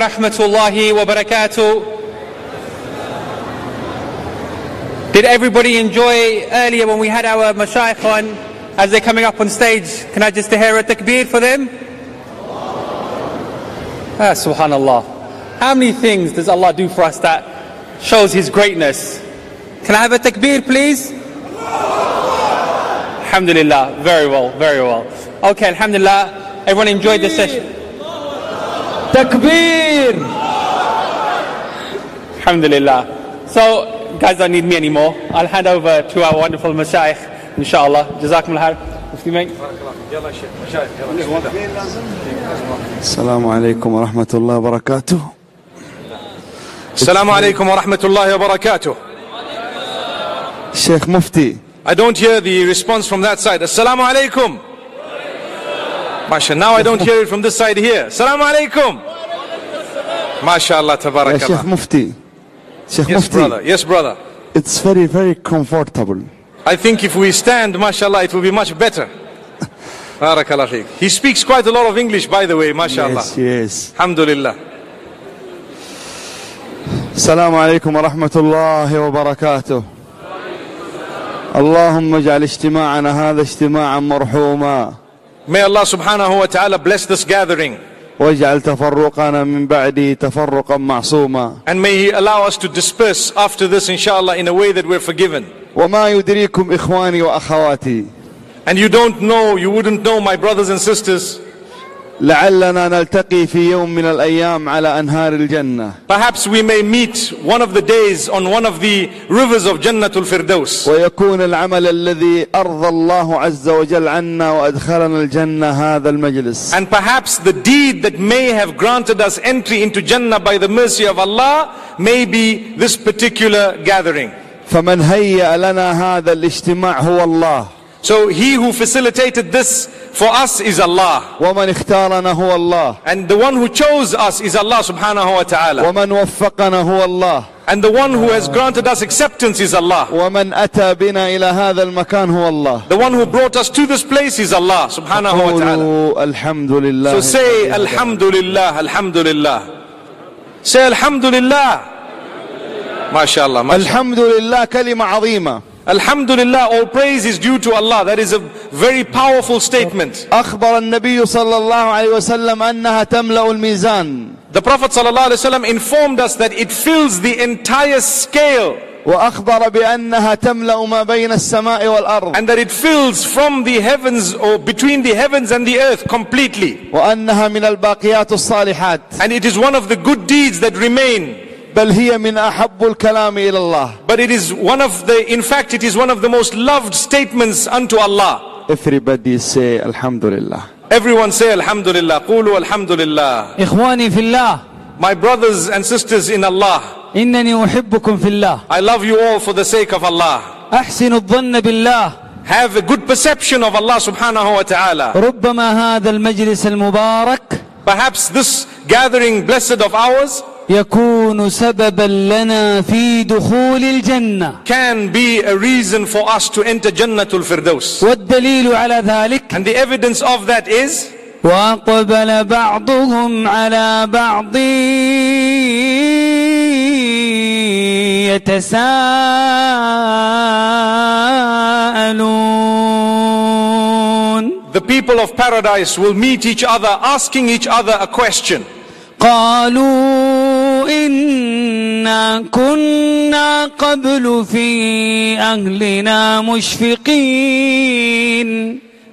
rahmatullahi wa barakatuh. Did everybody enjoy earlier when we had our mashayikh on as they're coming up on stage? Can I just hear a takbir for them? Ah, subhanallah. How many things does Allah do for us that shows His greatness? Can I have a takbir, please? Alhamdulillah. Very well, very well. Okay, Alhamdulillah. Everyone enjoyed the session. Takbir! Alhamdulillah. So, guys don't need me anymore. I'll hand over to our wonderful mashayikh, inshallah. Jazakum al Mufti mate. السلام عليكم ورحمة الله وبركاته السلام عليكم ورحمة الله وبركاته Sheikh Mufti I don't hear the response from that side Assalamu alaikum Masha now I don't hear it from this side here Assalamu alaikum MashaAllah يا Sheikh tabarakallah Mufti Sheikh Yes Mufti brother, yes brother It's very very comfortable I think if we stand MashaAllah it will be much better Barakallah. He speaks quite a lot of English by the way MashaAllah Yes yes Alhamdulillah السلام عليكم ورحمة الله وبركاته اللهم اجعل اجتماعنا هذا اجتماعا مرحوما May Allah subhanahu wa ta'ala bless this gathering واجعل تفرقنا من بعده تفرقا معصوما and may He allow us to disperse after this inshallah in a way that we're forgiven وما يدريكم إخواني وأخواتي and you don't know you wouldn't know my brothers and sisters لعلنا نلتقي في يوم من الأيام على أنهار الجنة Perhaps we may meet one of the days on one of the rivers of Jannatul Firdaus. ويكون العمل الذي أرضى الله عز وجل عنا وأدخلنا الجنة هذا المجلس And perhaps the deed that may have granted us entry into Jannah by the mercy of Allah may be this particular gathering. فمن هيأ لنا هذا الاجتماع هو الله So he who facilitated this for us is Allah. ومن اختارنا هو الله And the one who chose us is Allah subhanahu wa ta'ala. ومن وفقنا هو الله And the one who has granted us acceptance is Allah. ومن أتى بنا إلى هذا المكان هو الله The one who brought us to this place is Allah subhanahu wa ta'ala. قولوا الحمد لله So say Alhamdulillah, Alhamdulillah. Say Alhamdulillah. MashaAllah, MashaAllah. الحمد لله كلمة عظيمة Alhamdulillah, all praise is due to Allah. That is a very powerful statement. أخبر النبي صلى الله عليه وسلم أنها تملأ الميزان The Prophet ﷺ informed us that it fills the entire scale وأخبر بأنها تملأ ما بين السماء والأرض and that it fills from the heavens or between the heavens and the earth completely. وأنها من الباقيات الصالحات And it is one of the good deeds that remain. بل هي من أحب الكلام إلى الله But it is one of the, in fact, it is one of the most loved statements unto Allah. Everybody say الحمد لله Everyone say Alhamdulillah. Qulu Alhamdulillah. إخواني في الله My brothers and sisters in Allah, إنني أحبكم في الله I love you all for the sake of Allah. أحسن الظن بالله Have a good perception of Allah subhanahu wa ta'ala. ربما هذا المجلس المبارك Perhaps this gathering blessed of ours يكون سببا لنا في دخول الجنة can be a reason for us to enter Jannatul Firdaus. والدليل على ذلك And the evidence of that is وأقبل بعضهم على بعض يتساءلون the people of paradise will meet each other asking each other a question. قالوا إنا كنا قبل في أهلنا مشفقين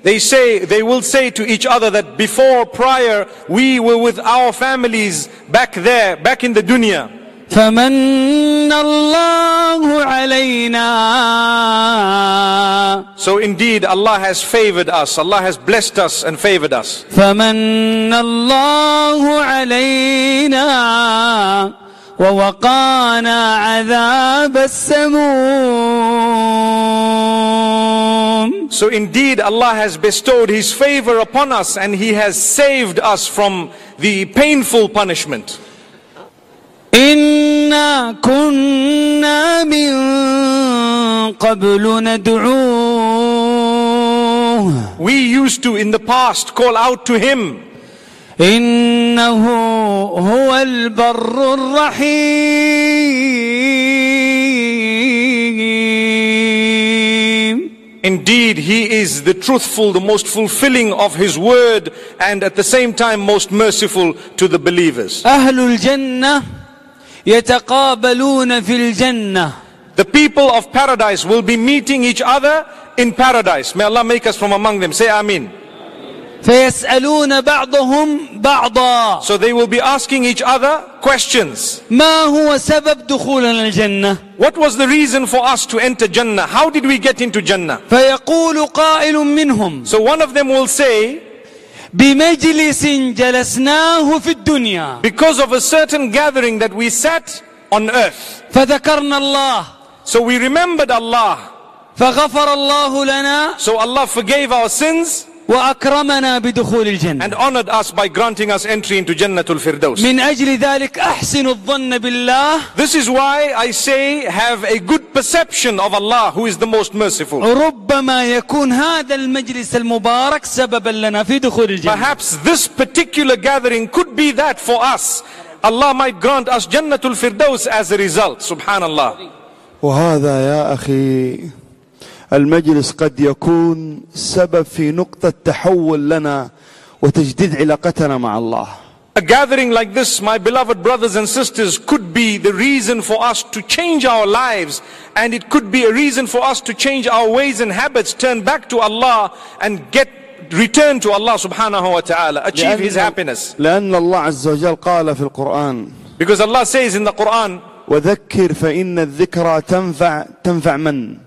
They say, they will say to each other that before, prior, we were with our families back there, back in the dunya. فمن الله علينا So indeed, Allah has favored us. Allah has blessed us and favored us. فمن الله علينا ووقانا عذاب السموم So indeed, Allah has bestowed His favor upon us and He has saved us from the painful punishment. إنا كنا من قبل ندعوه We used to, in the past, call out to Him. إنه هو البر الرحيم Indeed, he is the truthful, the most fulfilling of his word, and at the same time most merciful to the believers. أهل الجنة يتقابلون في الجنة The people of paradise will be meeting each other in paradise. May Allah make us from among them. Say Ameen. فيسألون بعضهم بعضا So they will be asking each other questions. ما هو سبب دخولنا الجنة What was the reason for us to enter Jannah? How did we get into Jannah? فيقول قائل منهم So one of them will say, بمجلس جلسناه في الدنيا because of a certain gathering that we sat on earth. فذكرنا الله So we remembered Allah. فغفر الله لنا So Allah forgave our sins وأكرمنا بدخول الجنة and honored us by granting us entry into Jannatul Firdaus. من أجل ذلك أحسن الظن بالله This is why I say have a good perception of Allah who is the most merciful. ربما يكون هذا المجلس المبارك سببا لنا في دخول الجنة Perhaps this particular gathering could be that for us. Allah might grant us Jannatul Firdaus as a result. Subhanallah. وهذا يا أخي المجلس قد يكون سبب في نقطة تحول لنا وتجديد علاقتنا مع الله A gathering like this, my beloved brothers and sisters, could be the reason for us to change our lives and it could be a reason for us to change our ways and habits, turn back to Allah and get return to Allah subhanahu wa ta'ala, achieve His happiness. لأن الله عز وجل قال في القرآن Because Allah says in the Quran, وذكر فإن الذكرى تنفع تنفع من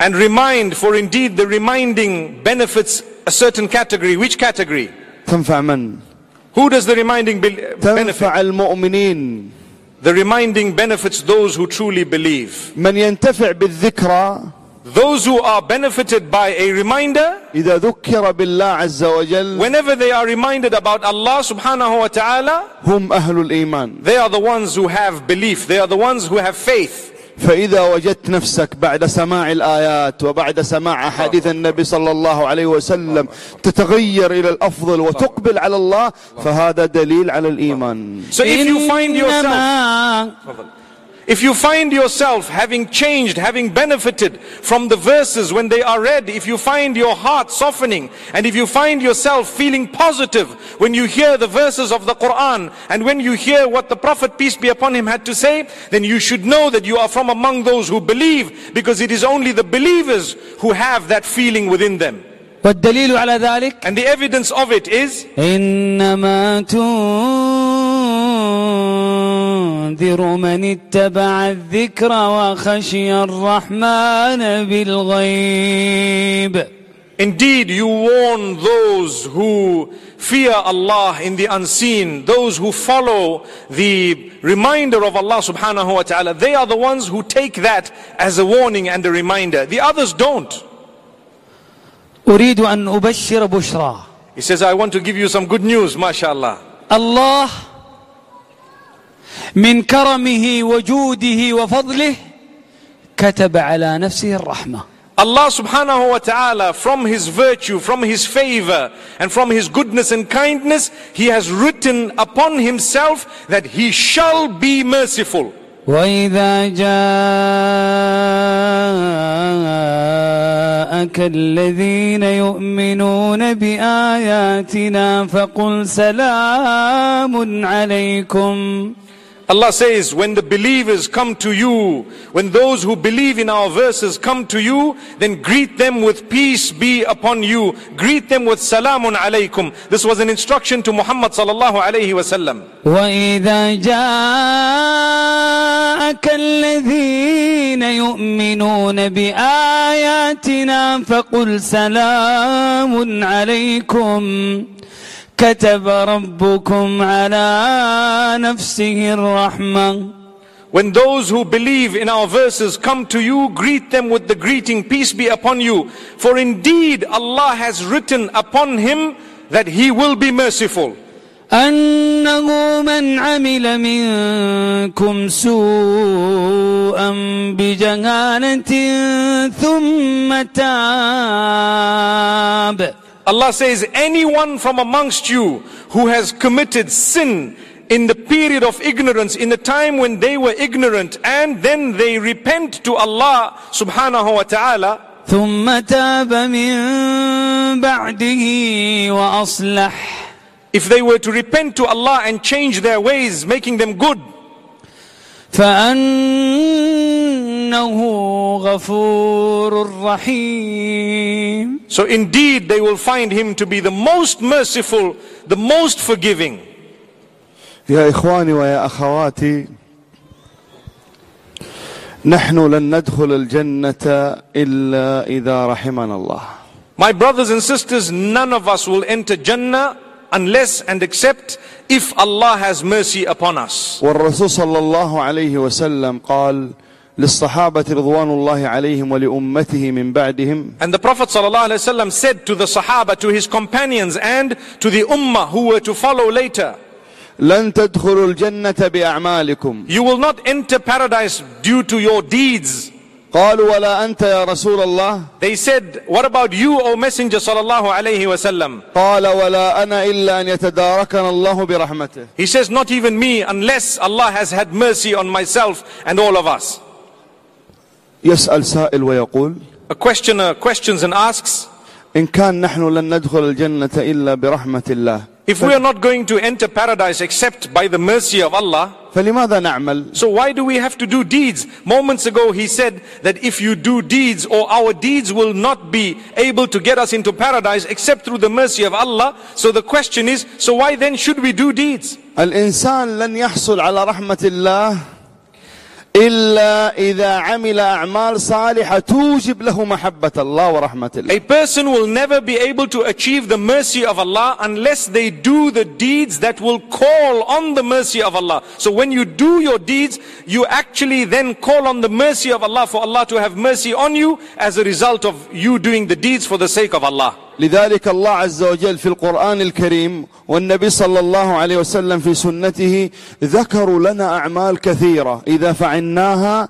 and remind, for indeed the reminding benefits a certain category. Which category? تنفع من Who does the reminding be- benefit? تنفع المؤمنين The reminding benefits those who truly believe. من ينتفع بالذكرى Those who are benefited by a reminder, إذا ذكر بالله عز وجل whenever they are reminded about Allah subhanahu wa ta'ala, هم أهل الإيمان they are the ones who have belief. They are the ones who have faith. فإذا وجدت نفسك بعد سماع الآيات وبعد سماع أحاديث النبي صلى الله عليه وسلم تتغير إلى الأفضل وتقبل على الله فهذا دليل على الإيمان. So if you find yourself, if you find yourself having changed, having benefited from the verses when they are read, if you find your heart softening, and if you find yourself feeling positive when you hear the verses of the Quran, and when you hear what the Prophet, peace be upon him, had to say, then you should know that you are from among those who believe, because it is only the believers who have that feeling within them. والدليل على ذلك And the evidence of it is, إنما تنذر من اتبع الذكر وخشي الرحمن بالغيب Indeed, you warn those who fear Allah in the unseen, those who follow the reminder of Allah subhanahu wa ta'ala. They are the ones who take that as a warning and a reminder. The others don't. أريد أن أبشر بشرى He says, I want to give you some good news, mashallah. الله من كرمه وجوده وفضله كتب على نفسه الرحمة Allah subhanahu wa ta'ala, from His virtue, from His favor, and from His goodness and kindness, He has written upon Himself that He shall be merciful. وإذا جاءك الذين يؤمنون بآياتنا فقل سلام عليكم Allah says, when the believers come to you, when those who believe in our verses come to you, then greet them with peace be upon you. Greet them with salamun alaykum. This was an instruction to Muhammad sallallahu alayhi wasallam. وإذا جاءك الذين يؤمنون بآياتنا فقل سلام عليكم كتب ربكم على نفسه الرحمة When those who believe in our verses come to you, greet them with the greeting, peace be upon you. For indeed Allah has written upon him that he will be merciful. أنه من عمل منكم سوءا بجهالة ثم تاب Allah says, anyone from amongst you who has committed sin in the period of ignorance, in the time when they were ignorant, and then they repent to Allah subhanahu wa ta'ala, ثم تاب من بعده وأصلح if they were to repent to Allah and change their ways, making them good, فأنه غفور رحيم so indeed they will find Him to be the most merciful, the most forgiving. يا إخواني ويا أخواتي نحن لن ندخل الجنة إلا إذا رحمنا الله My brothers and sisters, none of us will enter Jannah unless and except if Allah has mercy upon us. والرسول صلى الله عليه وسلم قال للصحابة رضوان الله عليهم ولأمته من بعدهم And the Prophet ﷺ said to the Sahaba, to his companions, and to the Ummah who were to follow later, لن تدخلوا الجنة بأعمالكم You will not enter paradise due to your deeds. قالوا ولا أنت يا رسول الله They said, What about you, O Messenger sallallahu alayhi wasallam? قال ولا أنا إلا أن يتداركنا الله برحمته He says, Not even me, unless Allah has had mercy on myself and all of us. يسأل سائل ويقول A questioner questions and asks, إن كان نحن لن ندخل الجنة إلا برحمة الله If we are not going to enter paradise except by the mercy of Allah, فلماذا نعمل so why do we have to do deeds? Moments ago he said that if you do deeds or our deeds will not be able to get us into paradise except through the mercy of Allah. So the question is, so why then should we do deeds? الإنسان لن يحصل على رحمة الله إلا إذا عمل أعمال صالحة توجب له محبة الله ورحمة الله A person will never be able to achieve the mercy of Allah unless they do the deeds that will call on the mercy of Allah. So when you do your deeds, you actually then call on the mercy of Allah for Allah to have mercy on you as a result of you doing the deeds for the sake of Allah. لذلك الله عز وجل في القرآن الكريم والنبي صلى الله عليه وسلم في سنته ذكروا لنا أعمال كثيرة إذا فعلناها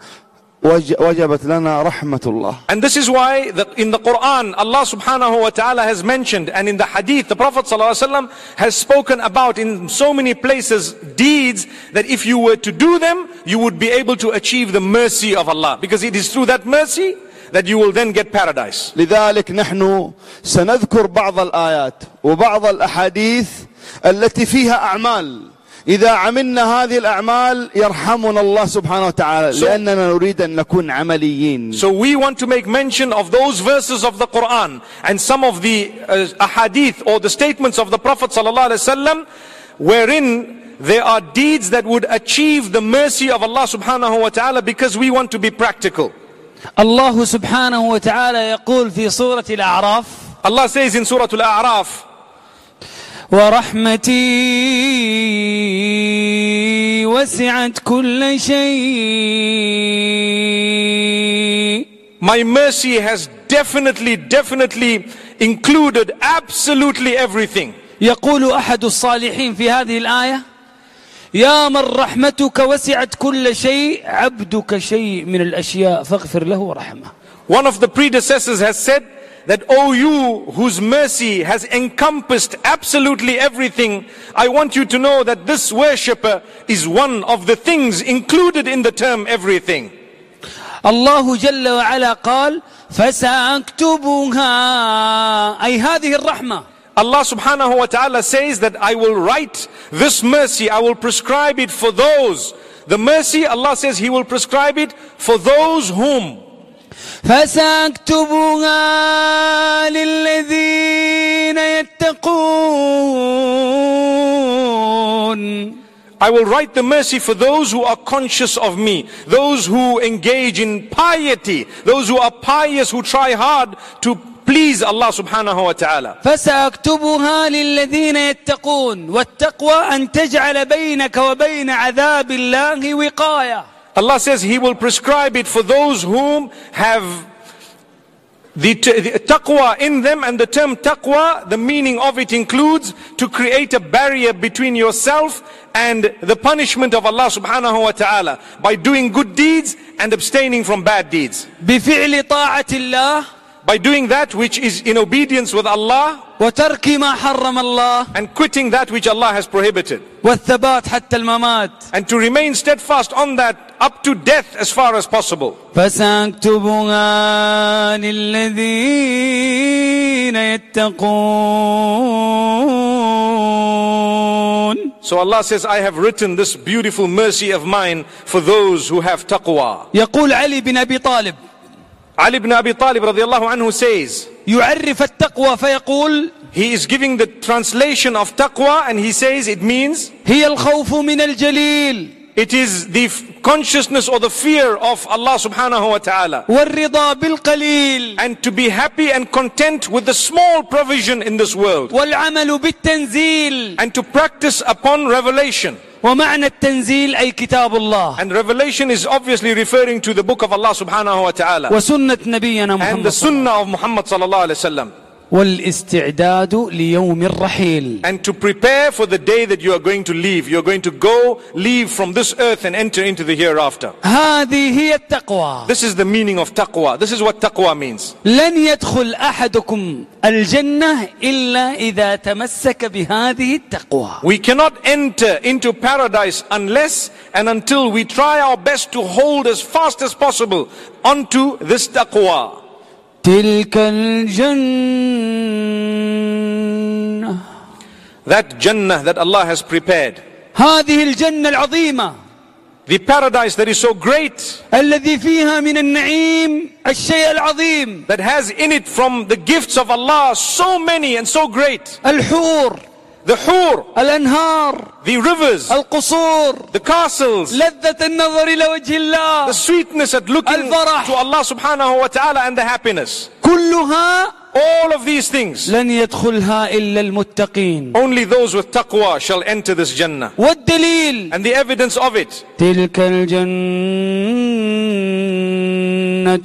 وج- وجبت لنا رحمة الله And this is why that in the Quran, Allah subhanahu wa ta'ala has mentioned, and in the hadith, the Prophet sallallahu alaihi wasallam has spoken about in so many places deeds that if you were to do them, you would be able to achieve the mercy of Allah. Because it is through that mercy that you will then get paradise. لذلك نحن سنذكر بعض الآيات وبعض الأحاديث التي فيها أعمال إذا عملنا هذه الأعمال يرحمنا الله سبحانه وتعالى So- لأننا نريد أن نكون عمليين So we want to make mention of those verses of the Quran and some of the uh, ahadith or the statements of the Prophet sallallahu alaihi wasallam wherein there are deeds that would achieve the mercy of Allah subhanahu wa ta'ala because we want to be practical. الله سبحانه وتعالى يقول في سورة الأعراف الله says سورة الأعراف ورحمتي وسعت كل شيء My mercy has definitely, definitely included absolutely everything. يقول أحد الصالحين في هذه الآية يا من رحمتك وسعت كل شيء عبدك شيء من الأشياء فاغفر له ورحمه One of the predecessors has said that, O you whose mercy has encompassed absolutely everything, I want you to know that this worshipper is one of the things included in the term everything. الله جل وعلا قال فسأكتبها أي هذه الرحمة Allah subhanahu wa ta'ala says that I will write this mercy, I will prescribe it for those. The mercy, Allah says He will prescribe it for those whom. فسأكتبها للذين يتقون I will write the mercy for those who are conscious of me, those who engage in piety, those who are pious, who try hard to please Allah subhanahu wa ta'ala. فسأكتبها للذين يتقون والتقوى أن تجعل بينك وبين عذاب الله وقاية Allah says He will prescribe it for those whom have the, t- the taqwa in them and the term taqwa, the meaning of it includes to create a barrier between yourself and the punishment of Allah subhanahu wa ta'ala by doing good deeds and abstaining from bad deeds. بفعل طاعة الله by doing that which is in obedience with Allah وترك ما حرم الله and quitting that which Allah has prohibited. والثبات حتى الممات And to remain steadfast on that up to death as far as possible. فساكتبها للذين يتقون So Allah says, I have written this beautiful mercy of mine for those who have taqwa. يقول علي بن ابي طالب Ali ibn Abi Talib radiallahu anhu says, يعرف التقوى فيقول he is giving the translation of taqwa and he says it means هي الخوف من الجليل it is the f- consciousness or the fear of Allah subhanahu wa ta'ala. والرضا بالقليل And to be happy and content with the small provision in this world. والعمل بالتنزيل And to practice upon revelation. ومعنى التنزيل أي كتاب الله And revelation is obviously referring to the book of Allah subhanahu wa ta'ala. وسنة نبينا And محمد the صلى الله عليه وسلم. sunnah of Muhammad sallallahu alayhi wasallam. والاستعداد ليوم الرحيل And to prepare for the day that you are going to leave. You are going to go, leave from this earth and enter into the hereafter. هذه هي التقوى This is the meaning of taqwa. This is what taqwa means. لن يدخل أحدكم الجنة إلا إذا تمسك بهذه التقوى We cannot enter into paradise unless and until we try our best to hold as fast as possible onto this taqwa. تلك الجنة That Jannah that Allah has prepared. هذه الجنة العظيمة The paradise that is so great, الذي فيها من النعيم الشيء العظيم that has in it from the gifts of Allah so many and so great. الحور The hur, الأنهار the rivers, القصور the castles, لذة النظر إلى وجه الله the sweetness at looking الفرح. to Allah subhanahu wa ta'ala and the happiness. كلها All of these things, لن يدخلها إلا المتقين only those with taqwa shall enter this Jannah. والدليل And the evidence of it, تلك الجنة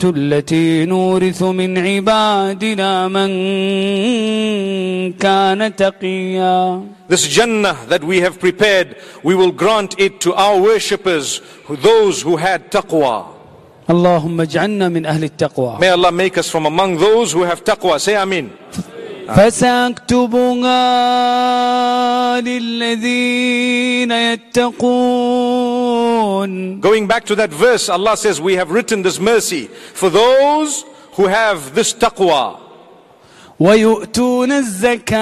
التي نورث من عبادنا من كان تقيا this Jannah that we have prepared, we will grant it to our worshippers, who- those who had taqwa. اللهم اجعلنا من أهل التقوى May Allah make us from among those who have taqwa. Say Amin. فساكتبها للذين يتقون Going back to that verse, Allah says, We have written this mercy for those who have this taqwa. ويؤتون الزكاة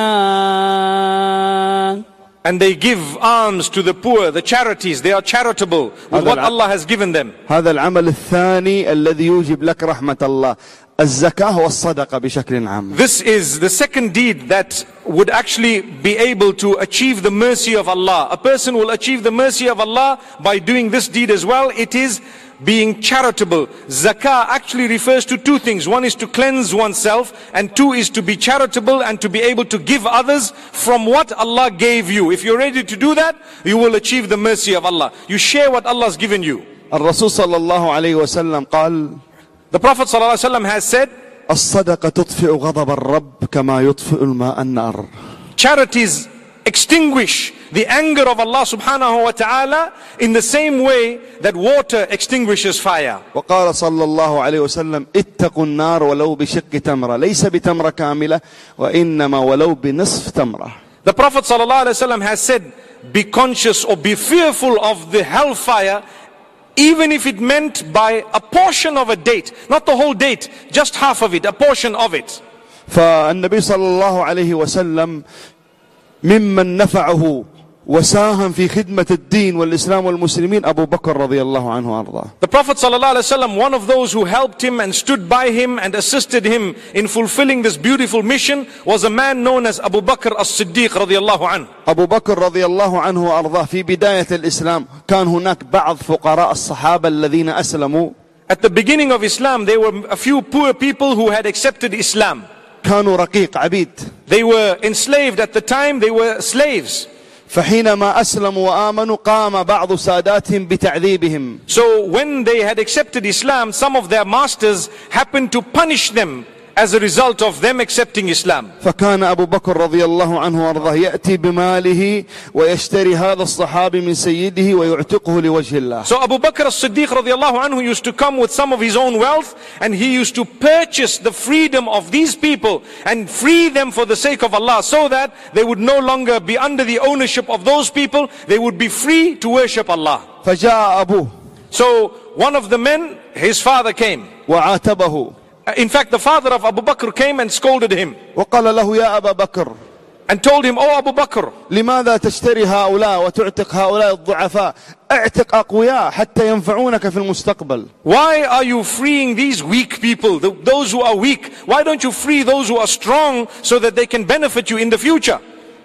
And they give alms to the poor, the charities. They are charitable with what Allah has given them. هذا العمل الثاني الذي يوجب لك رحمة الله الزكاة والصدقة بشكل عام This is the second deed that would actually be able to achieve the mercy of Allah. A person will achieve the mercy of Allah by doing this deed as well. It is being charitable. Zakah actually refers to two things. One is to cleanse oneself and two is to be charitable and to be able to give others from what Allah gave you. If you're ready to do that, you will achieve the mercy of Allah. You share what Allah has given you. الرسول صلى الله عليه وسلم قال The Prophet ﷺ has said, الصدقة تطفئ غضب الرب كما يطفئ الماء النار charities extinguish the anger of Allah subhanahu wa ta'ala in the same way that water extinguishes fire. وقال صلى الله عليه وسلم اتقوا النار ولو بشق تمرة ليس بتمرة كاملة وإنما ولو بنصف تمرة The Prophet ﷺ has said, be conscious or be fearful of the hellfire even if it meant by a portion of a date, not the whole date, just half of it, a portion of it. فالنبي صلى الله عليه وسلم ممن نفعه وساهم في خدمة الدين والإسلام والمسلمين أبو بكر رضي الله عنه وأرضاه The Prophet ﷺ, one of those who helped him and stood by him and assisted him in fulfilling this beautiful mission was a man known as Abu Bakr as-Siddiq radiallahu anhu. أبو بكر رضي الله عنه وأرضاه في بداية الإسلام كان هناك بعض فقراء الصحابة الذين أسلموا At the beginning of Islam, there were a few poor people who had accepted Islam. كانوا رقيق عبيد They were enslaved at the time, they were slaves. فحينما أسلموا وآمنوا قام بعض ساداتهم بتعذيبهم So when they had accepted Islam, some of their masters happened to punish them as a result of them accepting Islam. فكان أبو بكر رضي الله عنه وأرضاه يأتي بماله ويشتري هذا الصحابي من سيده ويعتقه لوجه الله So Abu Bakr as-Siddiq radiallahu anhu used to come with some of his own wealth and he used to purchase the freedom of these people and free them for the sake of Allah so that they would no longer be under the ownership of those people. They would be free to worship Allah. فجاء أبوه So one of the men, his father came. وعاتبه Uh, In fact, the father of Abu Bakr came and scolded him وقال له يا أبا بكر and told him, Oh Abu Bakr, لماذا تشتري هؤلاء وتعتق هؤلاء الضعفاء اعتق أقوياء حتى ينفعونك في المستقبل why are you freeing these weak people, the- those who are weak? Why don't you free those who are strong so that they can benefit you in the future?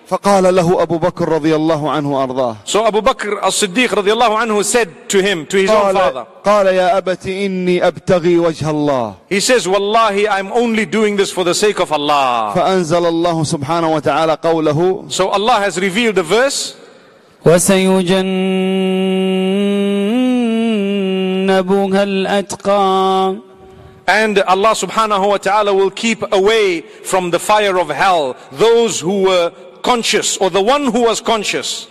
فقال له أبو بكر رضي الله عنه وأرضاه So Abu Bakr as-Siddiq radiallahu anhu said to him, to his own father, قال يا أبت إني أبتغي وجه الله he says, Wallahi, I'm only doing this for the sake of Allah. فأنزل الله سبحانه وتعالى قوله So Allah has revealed the verse, وسيجنبها الأتقى and Allah subhanahu wa ta'ala will keep away from the fire of hell those who were conscious, or the one who was conscious.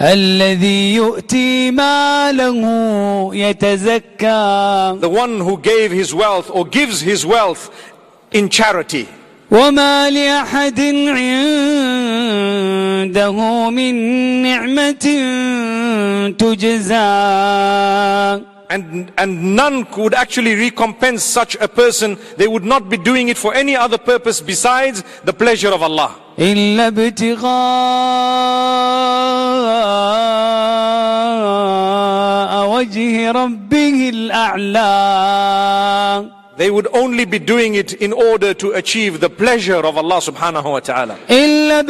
الذي يؤتي ماله يتزكى The one who gave his wealth or gives his wealth in charity. وما لأحد عنده من نعمة تجزى And, and none could actually recompense such a person. They would not be doing it for any other purpose besides the pleasure of Allah. إلا ابتغاء وجه ربه الأعلى They would only be doing it in order to achieve the pleasure of Allah subhanahu wa ta'ala. إلا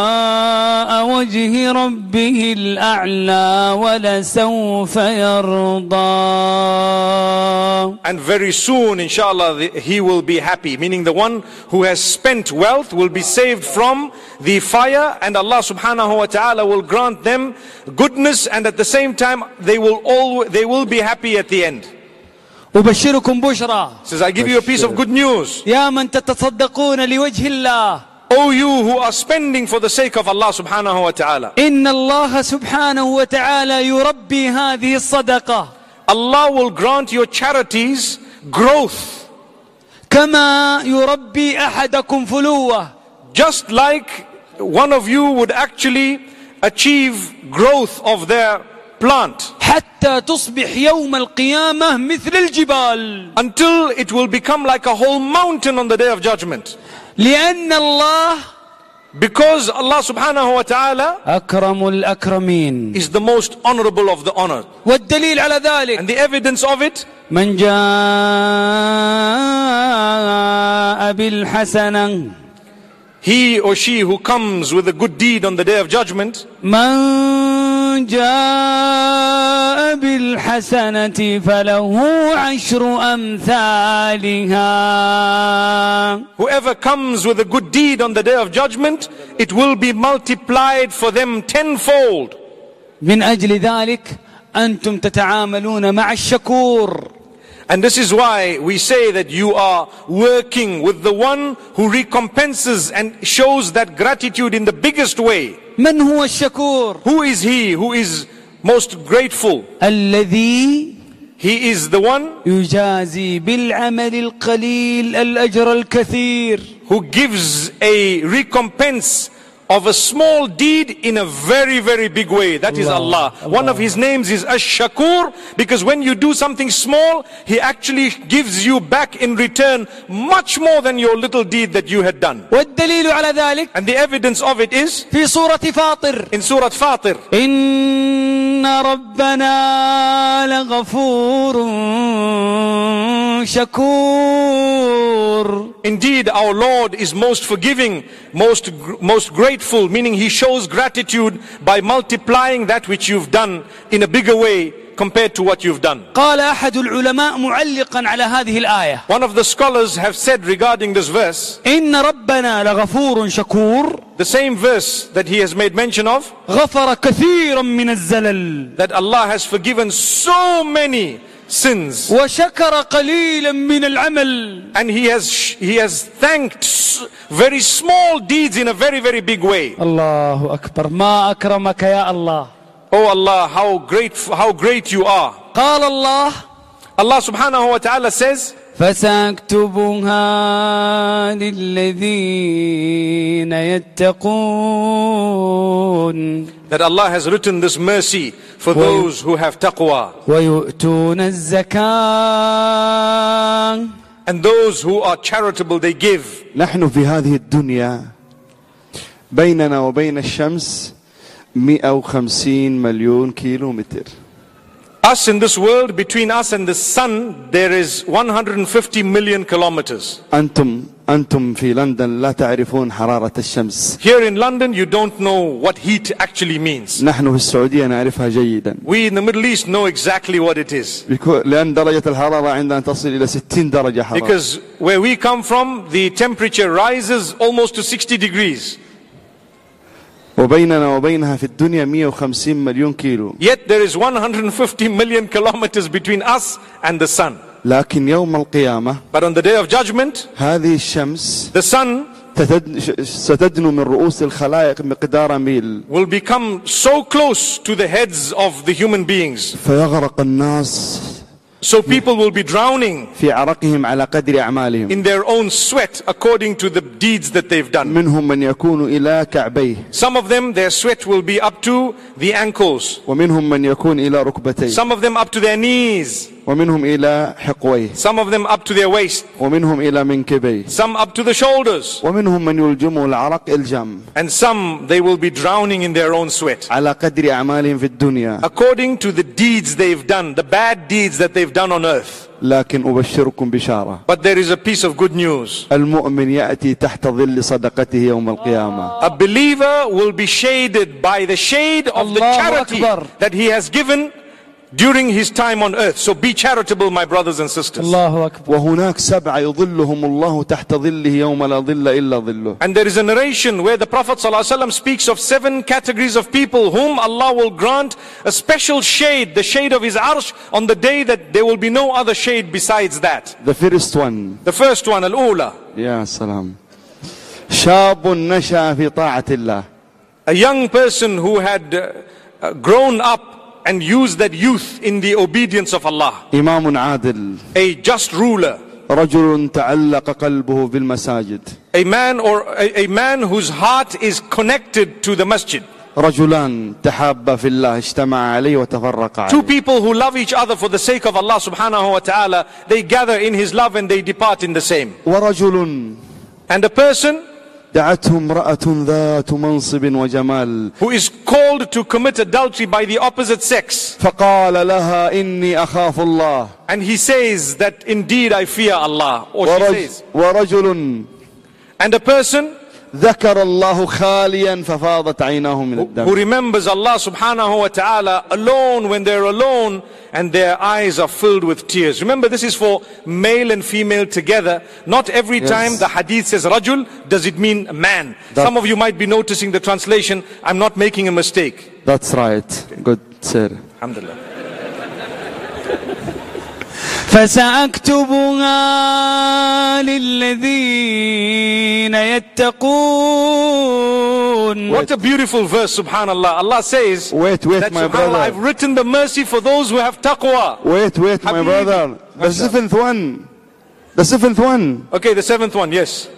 ابتغاء وجه ربه الأعلى ولسوف يرضى And very soon, inshallah, the- he will be happy. Meaning the one who has spent wealth will be saved from the fire and Allah subhanahu wa ta'ala will grant them goodness and at the same time they will all, they will be happy at the end. أبشركم بشرى Says, I give you a piece of good news. يا من تتصدقون لوجه الله O you who are spending for the sake of Allah subhanahu wa ta'ala. إن الله سبحانه وتعالى يربي هذه الصدقة Allah will grant your charities growth. كما يربي أحدكم فلوة Just like one of you would actually achieve growth of their plant. حتى تصبح يوم القيامة مثل الجبال until it will become like a whole mountain on the day of judgment. لأن الله Because Allah subhanahu wa ta'ala أكرم الأكرمين is the most honorable of the honored. والدليل على ذلك And the evidence of it, من جاء بالحسنة he or she who comes with a good deed on the day of judgment, من جاء بالحسنة فله عشر أمثالها whoever comes with a good deed on the day of judgment, it will be multiplied for them tenfold. من أجل ذلك أنتم تتعاملون مع الشكور And this is why we say that you are working with the one who recompenses and shows that gratitude in the biggest way. من هو الشكور Who is he who is most grateful? الذي He is the one يجازي بالعمل القليل الأجر الكثير who gives a recompense of a small deed in a very, very big way. That is Allah. One of His names is Ash-Shakur because when you do something small, He actually gives you back in return much more than your little deed that you had done. والدليل على ذلك And the evidence of it is في سورة فاطر in Surah Fatir. إن ربنا لغفور شكور Indeed, our Lord is most forgiving, most, gr- most grateful, meaning He shows gratitude by multiplying that which you've done in a bigger way compared to what you've done. قال أحد العلماء معلقا على هذه الآية One of the scholars have said regarding this verse, إن ربنا لغفور شكور the same verse that he has made mention of, غفر كثيرا من الزلل that Allah has forgiven so many sins وشكر قليلا من العمل and he has he has thanked s- very small deeds in a very very big way الله أكبر ما أكرمك يا الله oh allah how great how great you are قال الله allah subhanahu wa ta'ala says فساكتبها للذين يتقون that allah has written this mercy for those who have taqwa ويؤتون الزكاة and those who are charitable they give نحن في هذه الدنيا بيننا وبين الشمس 150 مليون كيلو متر us in this world between us and the sun there is 150 million kilometers أنتم أنتم في لندن لا تعرفون حرارة الشمس here in london you don't know what heat actually means نحن في السعودية نعرفها جيدا we in the middle east know exactly what it is بيكو- لأن درجة الحرارة عندنا تصل إلى 60 درجة حرارة Because where we come from, the temperature rises almost to 60 degrees. وبيننا وبينها في الدنيا 150 مليون كيلو Yet there is 150 million kilometers between us and the sun. لكن يوم القيامة But on the day of judgment, هذه الشمس the sun تتد- ش- ستدنو من رؤوس الخلائق مقدار ميل will become so close to the heads of the human beings. فيغرق الناس So people will be drowning في عرقهم على قدر أعمالهم in their own sweat according to the deeds that they've done. منهم من يكون إلى كعبيه Some of them, their sweat will be up to the ankles. ومنهم من يكون إلى ركبتيه Some of them up to their knees. ومنهم إلى حقويه Some of them up to their waist. ومنهم إلى منكبيه Some up to the shoulders. ومنهم من يلجمه العرق إلجام And some, they will be drowning in their own sweat. على قدر أعمالهم في الدنيا According to the deeds they've done, the bad deeds that they've done on earth. لكن أبشركم بشارة But there is a piece of good news. المؤمن يأتي تحت ظل صدقته يوم القيامة A believer will be shaded by the shade of the Allahu charity Akbar. that he has given during his time on earth. So be charitable, my brothers and sisters. الله أكبر وهناك سبعة يظلهم الله تحت ظله يوم لا ظل إلا ظله And there is a narration where the Prophet ﷺ speaks of seven categories of people whom Allah will grant a special shade, the shade of His arsh, on the day that there will be no other shade besides that. The first one The first one, Al-Ula, يا سلام شاب نشأ في طاعة الله a young person who had uh, uh, grown up and used that youth in the obedience of Allah, إمام عادل a just ruler, رجل تعلق قلبه بالمساجد a man or a, a man whose heart is connected to the masjid. رجلان تحابا في الله اجتمعا عليه وتفرقا Two عليه people who love each other for the sake of Allah subhanahu wa ta'ala, they gather in His love and they depart in the same. ورجل And a person دعته امرأة ذات منصب وجمال who is called to commit adultery by the opposite sex. فقال لها إني أخاف الله And he says that indeed I fear Allah. Or she ورج says. ورجل And a person ذكر الله خاليا ففاضت عيناه من who الدم remembers Allah subhanahu wa ta'ala alone when they're alone and their eyes are filled with tears. Remember this is for male and female together. Not every Yes. time the hadith says rajul, does it mean man? That- Some of you might be noticing the translation. I'm not making a mistake. That's right good sir Alhamdulillah. فسأكتبها للذين يتقون What a beautiful verse, subhanallah. Allah says Wait, wait, that my subhanallah, I've brother. written the mercy for those who have taqwa. Wait, wait, my Habibi. brother. The seventh one. The seventh one. Okay, the seventh one, yes.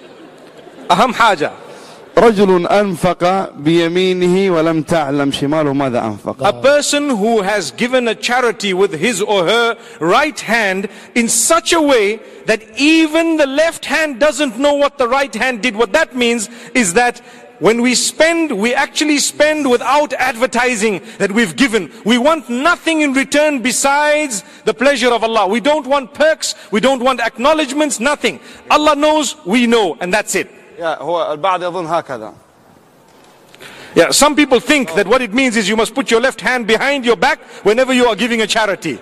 Aham haja. رجل أنفق بيمينه ولم تعلم شماله ماذا أنفق. A person who has given a charity with his or her right hand in such a way that even the left hand doesn't know what the right hand did. What that means is that when we spend, we actually spend without advertising that we've given. We want nothing in return besides the pleasure of Allah. We don't want perks, we don't want acknowledgements, nothing. Allah knows, we know, and that's it. يا هو البعض يظن هكذا. Yeah, some people think that what it means is you must put your left hand behind your back whenever you are giving a charity.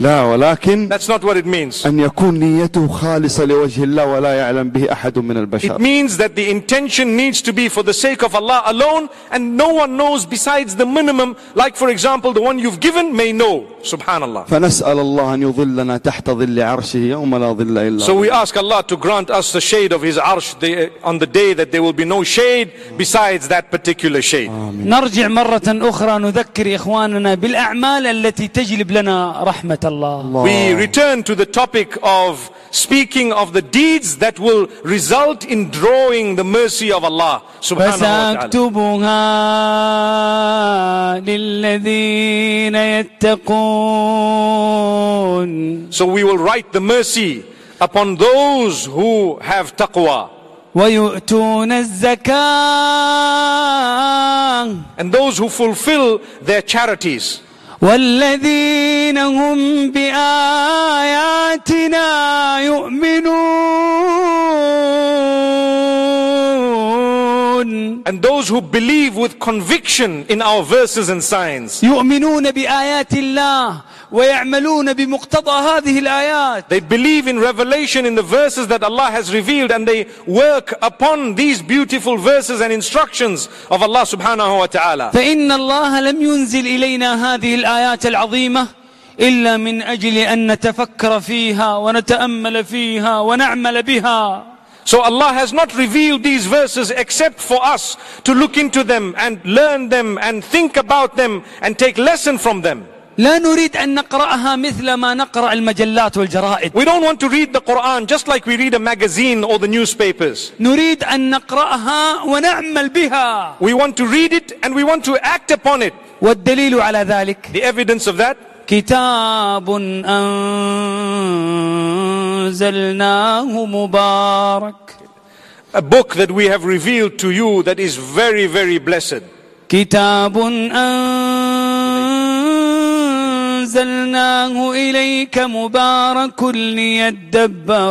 لا ولكن That's not what it means. أن يكون نيته خالصة لوجه الله ولا يعلم به أحد من It البشر means that the intention needs to be for the sake of Allah alone and no one knows besides the minimum. Like for example, the one you've given may know. Subhanallah. فنسأل الله أن يظلنا تحت ظل عرشه يوم لا ظل إلا So we ظله. ask Allah to grant us the shade of His arsh day- on the day that there will be no shade besides that particular shade. نرجع مرة أخرى نذكر إخواننا بالأعمال التي تجلب لنا رحمة الله We return to the topic of speaking of the deeds that will result in drawing the mercy of Allah subhanahu wa ta'ala. فسأكتبها للذين يتقون So we will write the mercy upon those who have taqwa ويؤتون الزكاة and those who fulfill their charities. والذين هم بآياتنا يؤمنون And those who believe with conviction in our verses and signs. يؤمنون بآيات الله ويعملون بمقتضى هذه الآيات They believe in revelation in the verses that Allah has revealed and they work upon these beautiful verses and instructions of Allah subhanahu wa ta'ala. فإن الله لم ينزل إلينا هذه الآيات العظيمة إلا من أجل أن نتفكر فيها ونتأمل فيها ونعمل بها So Allah has not revealed these verses except for us to look into them and learn them and think about them and take lesson from them. لا نريد أن نقرأها مثل ما نقرأ المجلات والجرائد We don't want to read the Quran just like we read a magazine or the newspapers. نريد أن نقرأها ونعمل بها We want to read it and we want to act upon it. والدليل على ذلك The evidence of that كتاب أنزلناه مبارك a book that we have revealed to you that is very, very blessed. كتاب أنزلناه إليك مبارك ليدبروا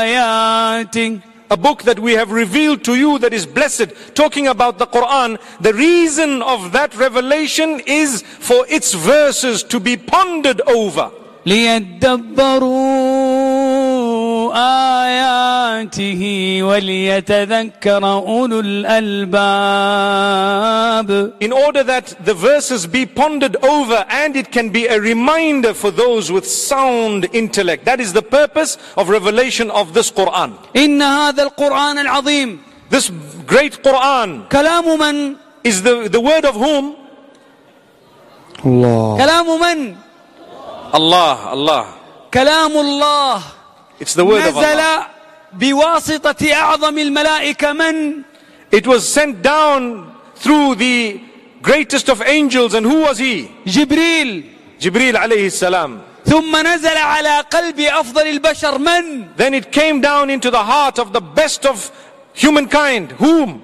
آياته A book that we have revealed to you that is blessed, talking about the Quran. The reason of that revelation is for its verses to be pondered over. ليدبروا آياته وليتذكر أولو الألباب In order that the verses be pondered over and it can be a reminder for those with sound intellect. That is the purpose of revelation of this Quran. إن هذا القرآن العظيم This great Quran كلام من is the, the word of whom? الله كلام من Allah, Allah. كلام الله It's the word of نزل Allah. بواسطة أعظم الملائكة من It was sent down through the greatest of angels and who was he? جبريل Jibreel alayhi salam. ثم نزل على قلب أفضل البشر من Then it came down into the heart of the best of humankind. Whom?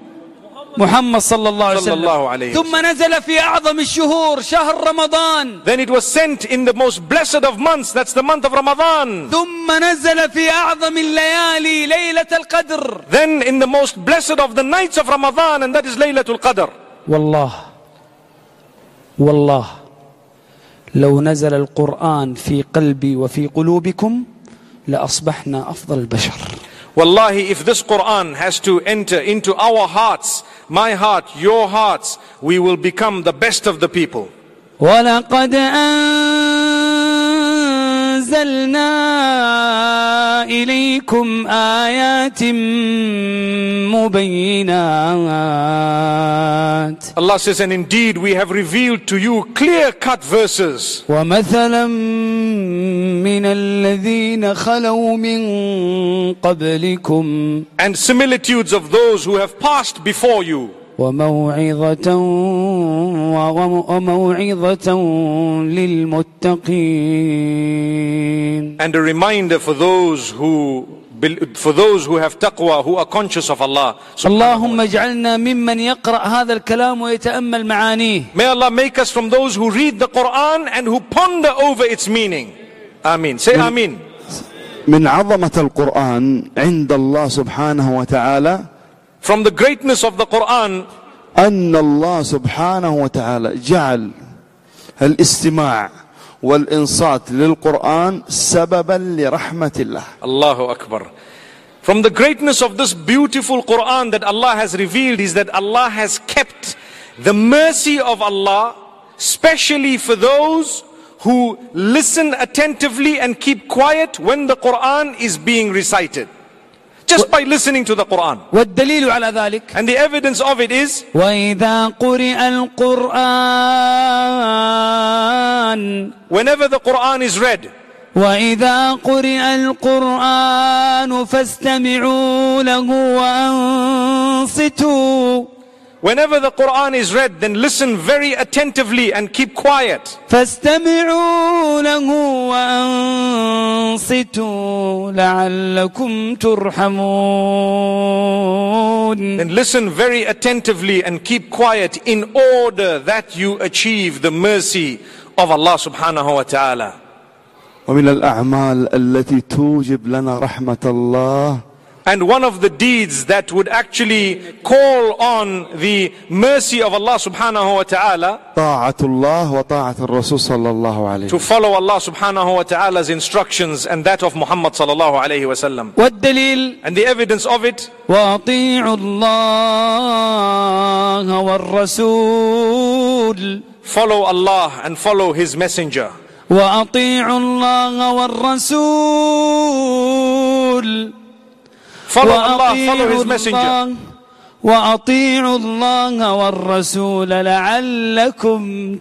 محمد صلى الله عليه صلى الله عليه وسلم ثم نزل في أعظم الشهور شهر رمضان Then it was sent in the most blessed of months. That's the month of Ramadan. ثم نزل في أعظم الليالي ليلة القدر Then in the most blessed of the nights of Ramadan, and that is Laylatul Qadr. والله والله لو نزل القرآن في قلبي وفي قلوبكم لأصبحنا أفضل البشر Wallahi, if this Quran has to enter into our hearts, my heart, your hearts, we will become the best of the people. ولقد أنزلنا إليكم آيات مبينات Allah says, and indeed we have revealed to you clear-cut verses. ومثلا من الذين خلوا من قبلكم and similitudes of those who have passed before you, وموعظة وموعظة للمتقين and a reminder for those who for those who have taqwa, who are conscious of Allah. اللهم اجعلنا ممن يقرأ هذا الكلام ويتأمل معانيه May Allah make us from those who read the Quran and who ponder over its meaning. Ameen. Say Ameen. من عظمة القرآن عند الله سبحانه وتعالى From the greatness of the Quran أن الله سبحانه وتعالى جعل الاستماع والإنصات للقرآن سببا لرحمة الله Allahu Akbar. From the greatness of this beautiful Quran that Allah has revealed is that Allah has kept the mercy of Allah specially for those who listen attentively and keep quiet when the Quran is being recited. Just by listening to the Quran. والدليل على ذلك And the evidence of it is وإذا قرئ القرآن whenever the Quran is read, وإذا قرئ القرآن فاستمعوا له وأنصتوا whenever the Quran is read, then listen very attentively and keep quiet. فاستمعوا له وأنصتوا لعلكم ترحمون Then listen very attentively and keep quiet in order that you achieve the mercy of Allah subhanahu wa ta'ala. ومن الأعمال التي توجب لنا رحمة الله And one of the deeds that would actually call on the mercy of Allah subhanahu wa ta'ala طاعة الله وطاعة الرسول صلى الله عليه to follow Allah subhanahu wa ta'ala's instructions and that of Muhammad sallallahu alayhi wa sallam. والدليل And the evidence of it, وأطيعوا الله والرسول follow Allah and follow His messenger. وأطيعوا الله والرسول Follow Allah, follow His messenger. الله وأطيعوا الله والرسول لعلكم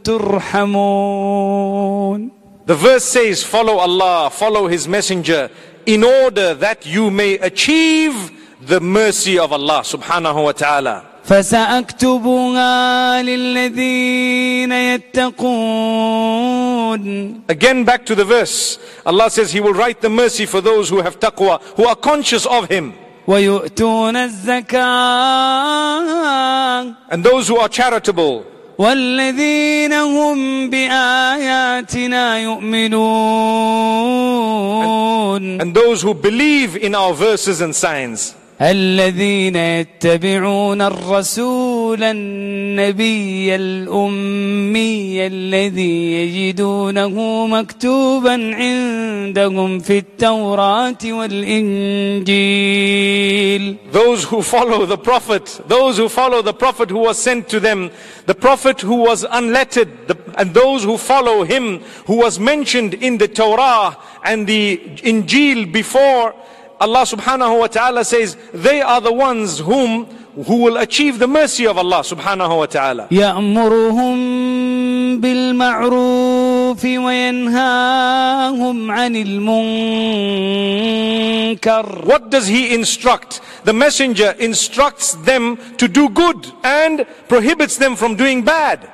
ترحمون The verse says, follow Allah, follow His messenger in order that you may achieve the mercy of Allah subhanahu wa ta'ala. فسأكتبها للذين يتقون Again back to the verse. Allah says He will write the mercy for those who have taqwa, who are conscious of Him. ويؤتون الزكاة And those who are charitable. والذين هم بآياتنا يؤمنون And those who believe in our verses and signs. الذين يتبعون الرسول النبي الأمي الذي يجدونه مكتوبا عندهم في التوراة والإنجيل Those who follow the Prophet, those who follow the Prophet who was sent to them, the Prophet who was unlettered, the, and those who follow him who was mentioned in the Torah and the Injil before, Allah subhanahu wa ta'ala says, they are the ones whom who will achieve the mercy of Allah subhanahu wa ta'ala. يأمرهم بالمعروف وينهاهم عن المنكر What does he instruct? The messenger instructs them to do good and prohibits them from doing bad.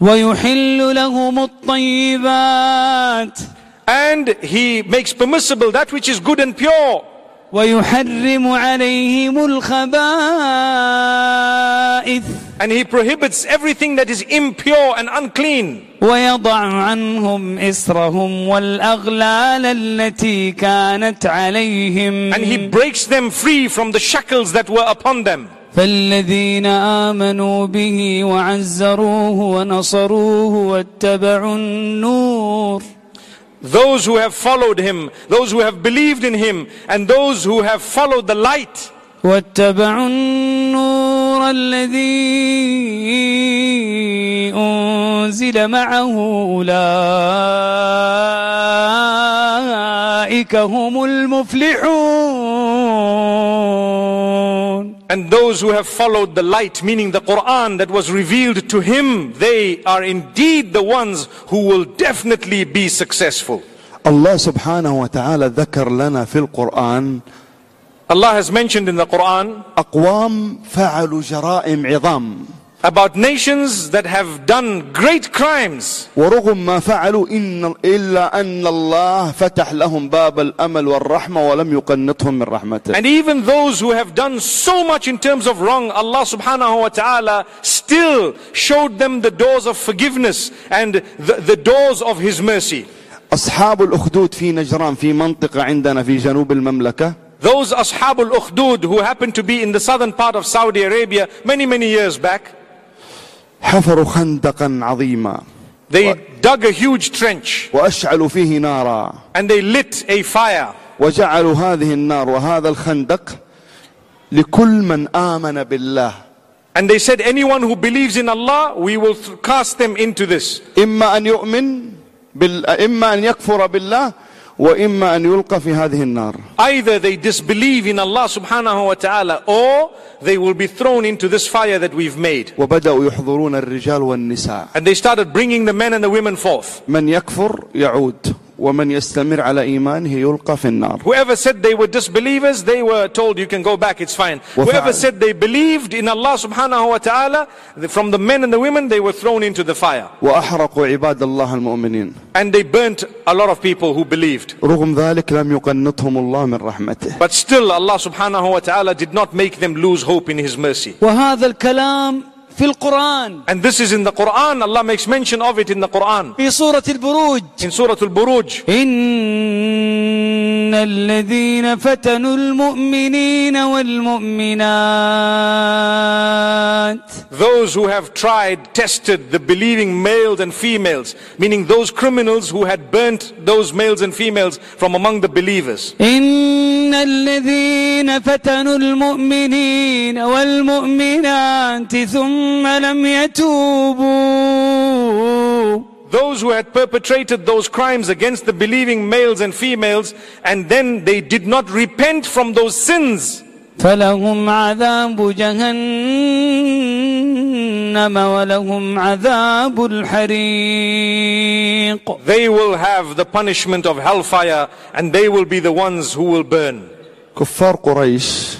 ويحل لهم الطيبات And he makes permissible that which is good and pure. ويحرم عليهم الخبائث And he prohibits everything that is impure and unclean. ويضع عنهم إسرهم والأغلال التي كانت عليهم And he breaks them free from the shackles that were upon them. فالذين آمنوا به وعزروه ونصروه واتبعوا النور Those who have followed him, those who have believed in him, and those who have followed the light, واتبعوا النور الذي أنزل معه أولئك هم المفلحون and those who have followed the light, meaning the Quran that was revealed to him, they are indeed the ones who will definitely be successful. الله سبحانه وتعالى ذكر لنا في القرآن Allah has mentioned in the Quran أقوام فعلوا جرائم عظام about nations that have done great crimes. ورغم ما فعلوا إن إلا أن الله فتح لهم باب الأمل والرحمة ولم يقنطهم من رحمته And even those who have done so much in terms of wrong, Allah subhanahu wa ta'ala still showed them the doors of forgiveness and the, the doors of His mercy. أصحاب الأخدود في نجران في منطقة عندنا في جنوب المملكة Those Ashabul Ukhdud who happened to be in the southern part of Saudi Arabia many, many years back, حفروا خندقا عظيما They dug a huge trench وأشعلوا فيه نارا and they lit a fire. وجعلوا هذه النار وهذا الخندق لكل من آمن بالله And they said, anyone who believes in Allah, we will cast them into this. إما أن يؤمن بال... إما أن يكفر بالله وإما أن يلقى في هذه النار Either they disbelieve in Allah subhanahu wa ta'ala or they will be thrown into this fire that we've made. وبدأوا يحضرون الرجال والنساء And they started bringing the men and the women forth. من يكفر يعود ومن يستمر على إيمانه يلقى في النار Whoever said they were disbelievers, they were told you can go back, it's fine. وفعل. Whoever said they believed in Allah subhanahu wa ta'ala, the- from the men and the women, they were thrown into the fire. وأحرقوا عباد الله المؤمنين And they burnt a lot of people who believed. رغم ذلك لم يقنطهم الله من رحمته But still, Allah subhanahu wa ta'ala did not make them lose hope in His mercy. وهذا الكلام في القرآن And this is in the Quran, Allah makes mention of it in the Quran. في سورة البروج In Surah Al-Buruj, إن الذين فتنوا المؤمنين والمؤمنات those who have tried, tested the believing males and females, meaning those criminals who had burnt those males and females from among the believers. إن الذين فتنوا المؤمنين والمؤمنات ثم لم يتوبوا Those who had perpetrated those crimes against the believing males and females, and then they did not repent from those sins, فلهم عذاب جهنم ولهم عذاب الحريق they will have the punishment of hellfire, and they will be the ones who will burn. كفار قريش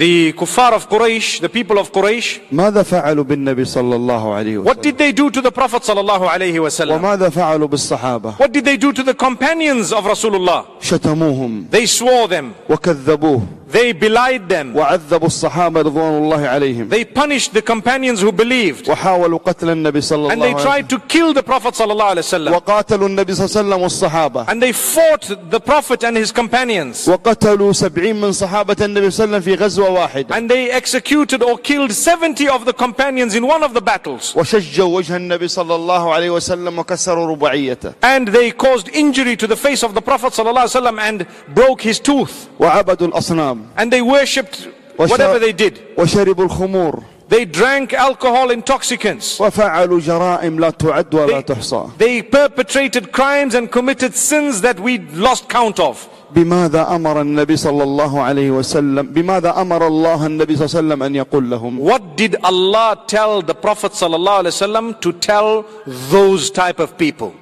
The kuffar of Quraysh, the people of Quraysh, ماذا فعلوا بالنبي صلى الله عليه what وسلم did they do to the Prophet sallallahu alaihi wasallam? وماذا فعلوا بالصحابة What did they do to the companions of Rasulullah? شتموهم They swore them, وكذبوه they belied them, وعذبوا الصحابة رضوان الله عليهم they punished the companions who believed, وحاولوا قتل النبي صلى and الله they عليه وسلم tried to kill the Prophet sallallahu alaihi wasallam, وقاتلوا النبي صلى الله عليه وسلم والصحابة and they fought the Prophet and his companions, وقتلوا سبعين من صحابة النبي صلى الله عليه وسلم في غزوة واحدة and they executed or killed 70 of the companions in one of the battles, وشجوا وجه النبي صلى الله عليه وسلم وكسروا رباعيته and they caused injury to the face of the Prophet sallallahu alaihi wasallam and broke his tooth, وعبدوا الأصنام and they worshipped whatever they did. وشربوا الخمور They drank alcohol intoxicants. وفعلوا جرائم لا تعد ولا They, تحصى they perpetrated crimes and committed sins that we lost count of. بماذا أمر النبي صلى الله عليه وسلم بماذا أمر الله النبي صلى الله عليه وسلم أن يقول لهم What did Allah tell the Prophet ﷺ to tell those type of people?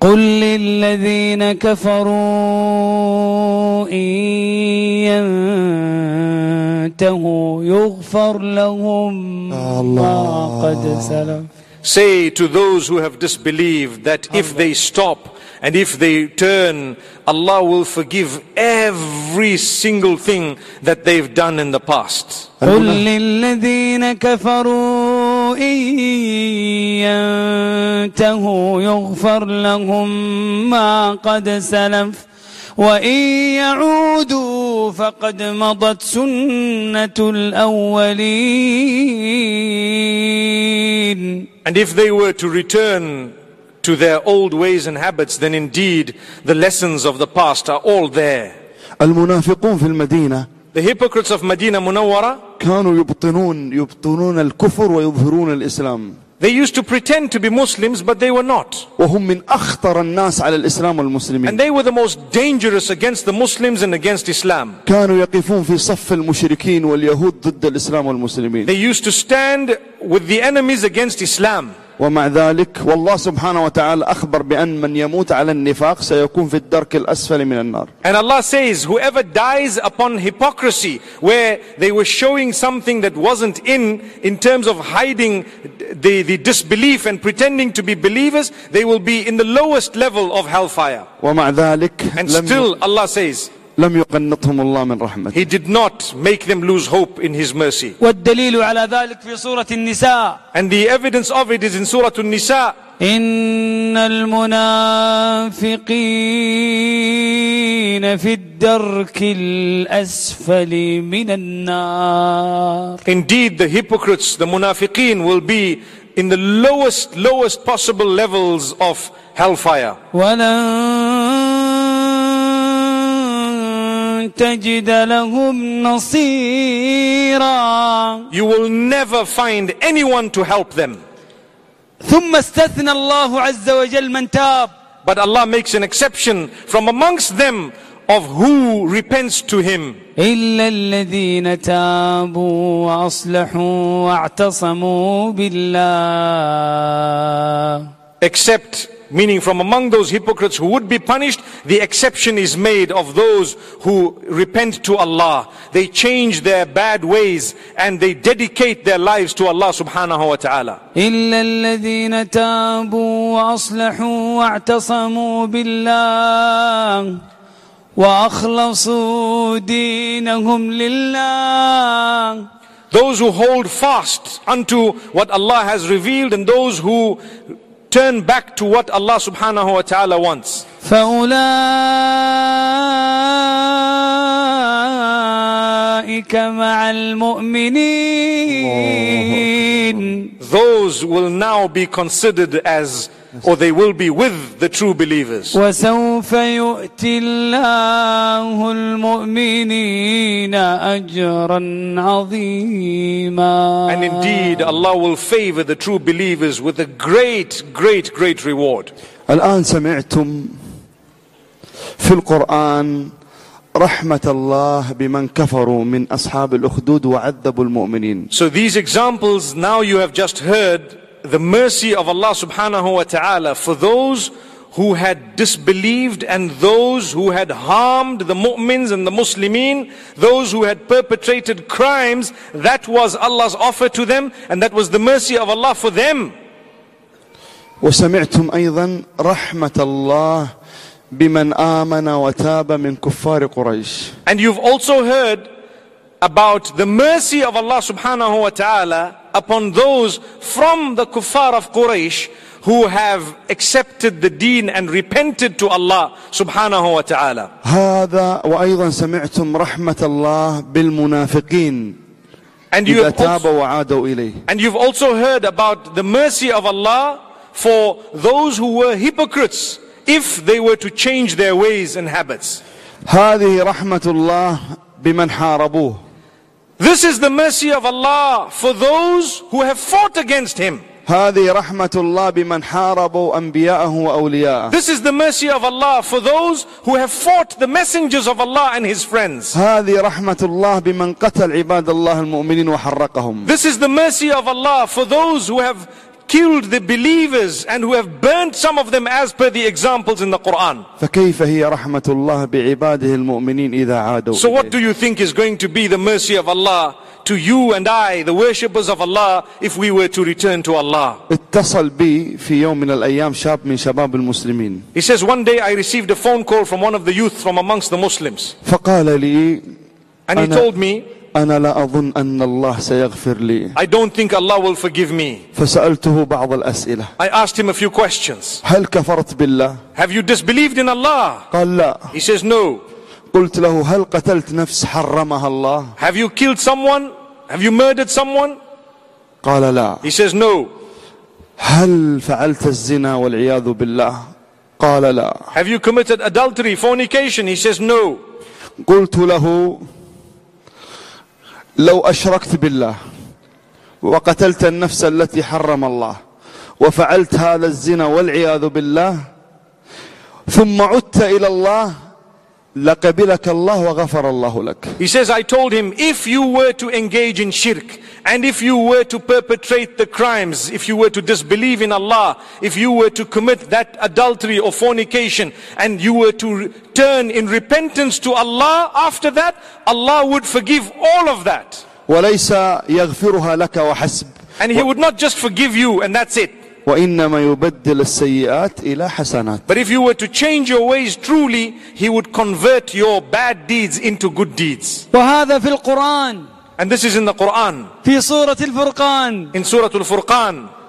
قل للذين كفروا إن ينتهوا يغفر لهم ما قد سلف Say to those who have disbelieved that if they stop and if they turn, Allah will forgive every single thing that they've done in the past. قل للذين كفروا إن ينتهوا يغفر لهم ما قد سلف وإن يعودوا فقد مضت سنة الأولين And if they were to return to their old ways and habits, then indeed the lessons of the past are all there. المنافقون في المدينة The hypocrites of Medina Munawwara, كانوا يبطنون يبطنون الكفر ويظهرون الإسلام they used to pretend to be Muslims, but they were not. وهم من أخطر الناس على الإسلام والمسلمين And they were the most dangerous against the Muslims and against Islam. كانوا يقفون في صف المشركين واليهود ضد الإسلام والمسلمين They used to stand with the enemies against Islam. ومع ذلك والله سبحانه وتعالى أخبر بأن من يموت على النفاق سيكون في الدرك الأسفل من النار And Allah says, whoever dies upon hypocrisy, where they were showing something that wasn't in, in terms of hiding the, the disbelief and pretending to be believers, they will be in the lowest level of hellfire. ومع ذلك And لم, still Allah says, لم يقنطهم الله من رحمته He did not make them lose hope in His mercy. والدليل على ذلك في سورة النساء And the evidence of it is in Surah An-Nisa. إن المنافقين في الدرك الأسفل من النار Indeed, the hypocrites, the munafiqeen will be in the lowest, lowest possible levels of hellfire. ولن تجد لهم نصيرا You will never find anyone to help them. ثم استثنى الله عز وجل من تاب But Allah makes an exception from amongst them of who repents to Him. إلا الذين تابوا وأصلحوا واعتصموا بالله Except, meaning from among those hypocrites who would be punished, the exception is made of those who repent to Allah. They change their bad ways and they dedicate their lives to Allah subhanahu wa ta'ala. إلا الذين تابوا وأصلحوا واعتصموا بالله وأخلصوا دينهم لله Those who hold fast unto what Allah has revealed and those who turn back to what Allah subhanahu wa ta'ala wants. فأولئك مع المؤمنين Those will now be considered as, or they will be with the true believers. وسوف يؤتي الله المؤمنين أجرا عظيما And indeed, Allah will favor the true believers with a great, great, great reward. الآن سمعتم في القرآن رحمة الله بمن كفروا من أصحاب الأخدود وعذبوا المؤمنين So these examples, now you have just heard the mercy of Allah subhanahu wa ta'ala for those who had disbelieved and those who had harmed the mu'mins and the muslimin, those who had perpetrated crimes, that was Allah's offer to them and that was the mercy of Allah for them. وسمعتم أيضا رحمة الله بمن آمن وتاب من كفار قريش And you've also heard about the mercy of Allah subhanahu wa ta'ala upon those from the kuffar of Quraysh who have accepted the deen and repented to Allah subhanahu wa ta'ala. هذا وأيضا سمعتم رحمة الله بالمنافقين And you إذا have also, تابوا وعادوا إليه and you've also heard about the mercy of Allah for those who were hypocrites if they were to change their ways and habits. هذه رحمة الله بمن حاربوه This is the mercy of Allah for those who have fought against Him. هذه رحمة الله بمن حاربوا أنبياءه وأولياءه This is the mercy of Allah for those who have fought the messengers of Allah and His friends. هذه رحمة الله بمن قتل عباد الله المؤمنين وحرقهم This is the mercy of Allah for those who have killed the believers and who have burnt some of them as per the examples in the Quran. فكيف هي رحمة الله بعباده المؤمنين إذا عادوا So what إليه؟ do you think is going to be the mercy of Allah to you and I, the worshippers of Allah, if we were to return to Allah? اتصل بي في يوم من الأيام شاب من شباب المسلمين He says, one day I received a phone call from one of the youth from amongst the Muslims. فقال لي And he أنا- told me, أنا لا أظن أن الله سيغفر لي I don't think Allah will forgive me. فسألته بعض الأسئلة I asked him a few questions. هل كفرت بالله Have you disbelieved in Allah? قال لا He says, no. قلت له هل قتلت نفس حرمها الله Have you killed someone? Have you murdered someone? قال لا He says, no. هل فعلت الزنا والعياذ بالله قال لا Have you committed adultery, fornication? He says, no. قلت له لو أشركت بالله وقتلت النفس التي حرم الله وفعلت هذا الزنا والعياذ بالله ثم عدت إلى الله لقبلك الله وغفر الله لك He says, I told him, if you were to engage in shirk, and if you were to perpetrate the crimes, if you were to disbelieve in Allah, if you were to commit that adultery or fornication, and you were to re- turn in repentance to Allah after that, Allah would forgive all of that. وليس يغفرها لك وحسب And He would not just forgive you and that's it. وإنما يبدل السيئات إلى حسنات But if you were to change your ways truly, He would convert your bad deeds into good deeds. وهذا في القرآن And this is in the Quran, في سورة الفرقان in Surah Al-Furqan.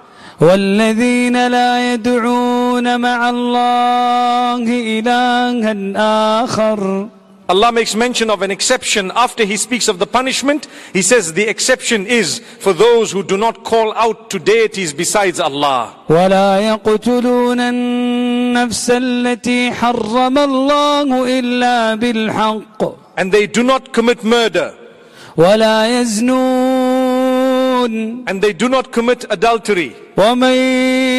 والذين لا يدعون مع الله إلها آخر Allah makes mention of an exception after He speaks of the punishment. He says the exception is for those who do not call out to deities besides Allah. ولا يقتلون النفس التي حرم الله إلا بالحق And they do not commit murder. ولا يزنون And they do not commit adultery. ومن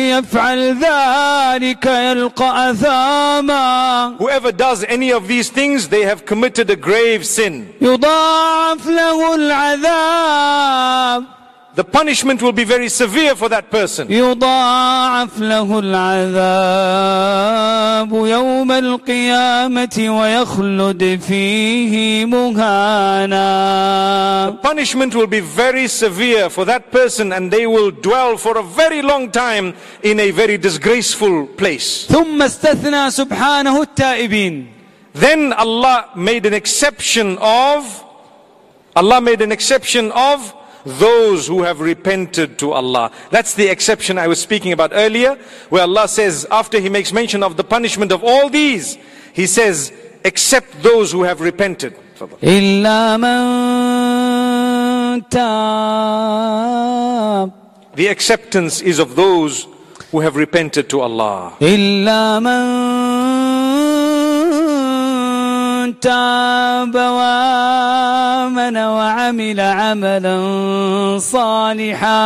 يفعل ذلك يلقى أثاما Whoever does any of these things, they have committed a grave sin. يضاعف له العذاب The punishment will be very severe for that person. يضاعف له العذاب يوم القيامة ويخلد فيه مهانا Punishment will be very severe for that person and they will dwell for a very long time in a very disgraceful place. ثم استثنى سبحانه التائبين Then Allah made an exception of, Allah made an exception of those who have repented to Allah. That's the exception I was speaking about earlier, where Allah says, after He makes mention of the punishment of all these, He says, except those who have repented. The acceptance is of those who have repented to Allah. تاب وآمن وعمل عملا صالحا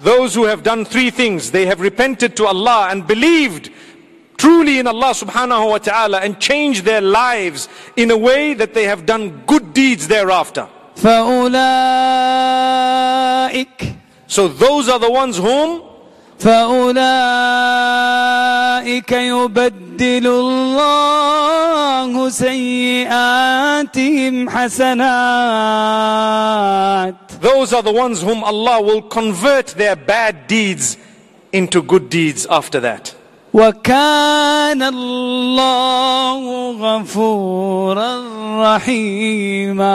Those who have done three things, they have repented to Allah and believed truly in Allah subhanahu wa ta'ala and changed their lives in a way that they have done good deeds thereafter. فأولئك So those are the ones whom فأولئك يبدل الله سيئاتهم حسنات those are the ones whom Allah will convert their bad deeds into good deeds after that. وكان الله غفورا رحيما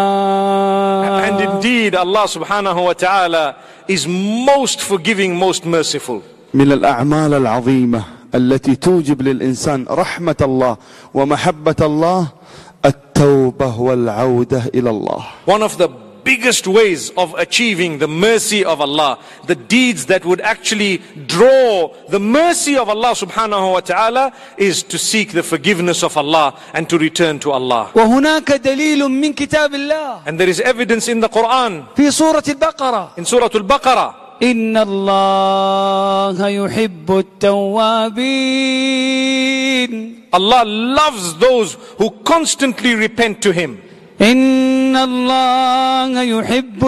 And indeed Allah subhanahu wa ta'ala is most forgiving, most merciful. من الأعمال العظيمة التي توجب للإنسان رحمة الله ومحبة الله التوبة والعودة إلى الله One of the biggest ways of achieving the mercy of Allah, the deeds that would actually draw the mercy of Allah subhanahu wa ta'ala is to seek the forgiveness of Allah and to return to Allah. وهناك دليل من كتاب الله And there is evidence in the Quran, في سورة البقرة in Surah Al-Baqarah, إن الله يحب التوابين Allah loves those who constantly repent to Him. إن الله يحب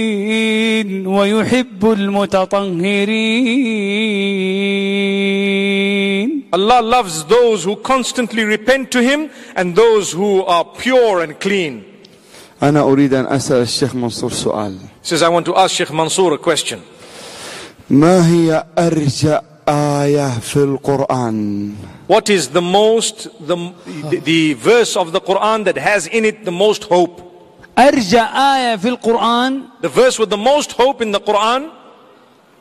التوابين ويحب المتطهرين Allah loves those who constantly repent to Him and those who are pure and clean. أنا أريد أن أسأل الشيخ منصور سؤال He says, I want to ask Sheikh Mansour a question. ما هي أرجى آية في القرآن What is the most, the, the, verse of the Quran that has in it the most hope? أرجى آية في القرآن The verse with the most hope in the Quran,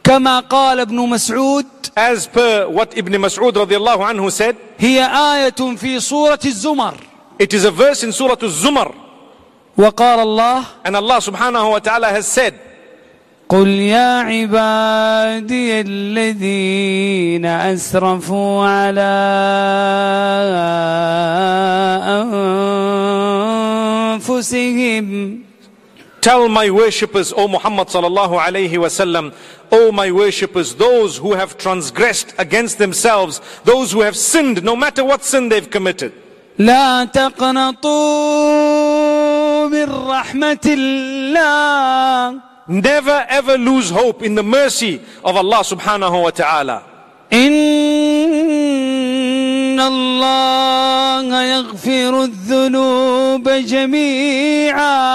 كما قال ابن مسعود as per what Ibn Mas'ud radiallahu anhu said, هي آية في سورة الزمر it is a verse in Surah Al-Zumar. وقال الله And Allah subhanahu wa ta'ala has said, قل يا عبادي الذين أسرفوا على أنفسهم Tell my worshippers, O Muhammad sallallahu alayhi wasallam, O my worshippers, those who have transgressed against themselves, those who have sinned, no matter what sin they've committed. لا تقنطوا من رحمة الله Never ever lose hope in the mercy of Allah subhanahu wa ta'ala. إن الله يغفر الذنوب جميعا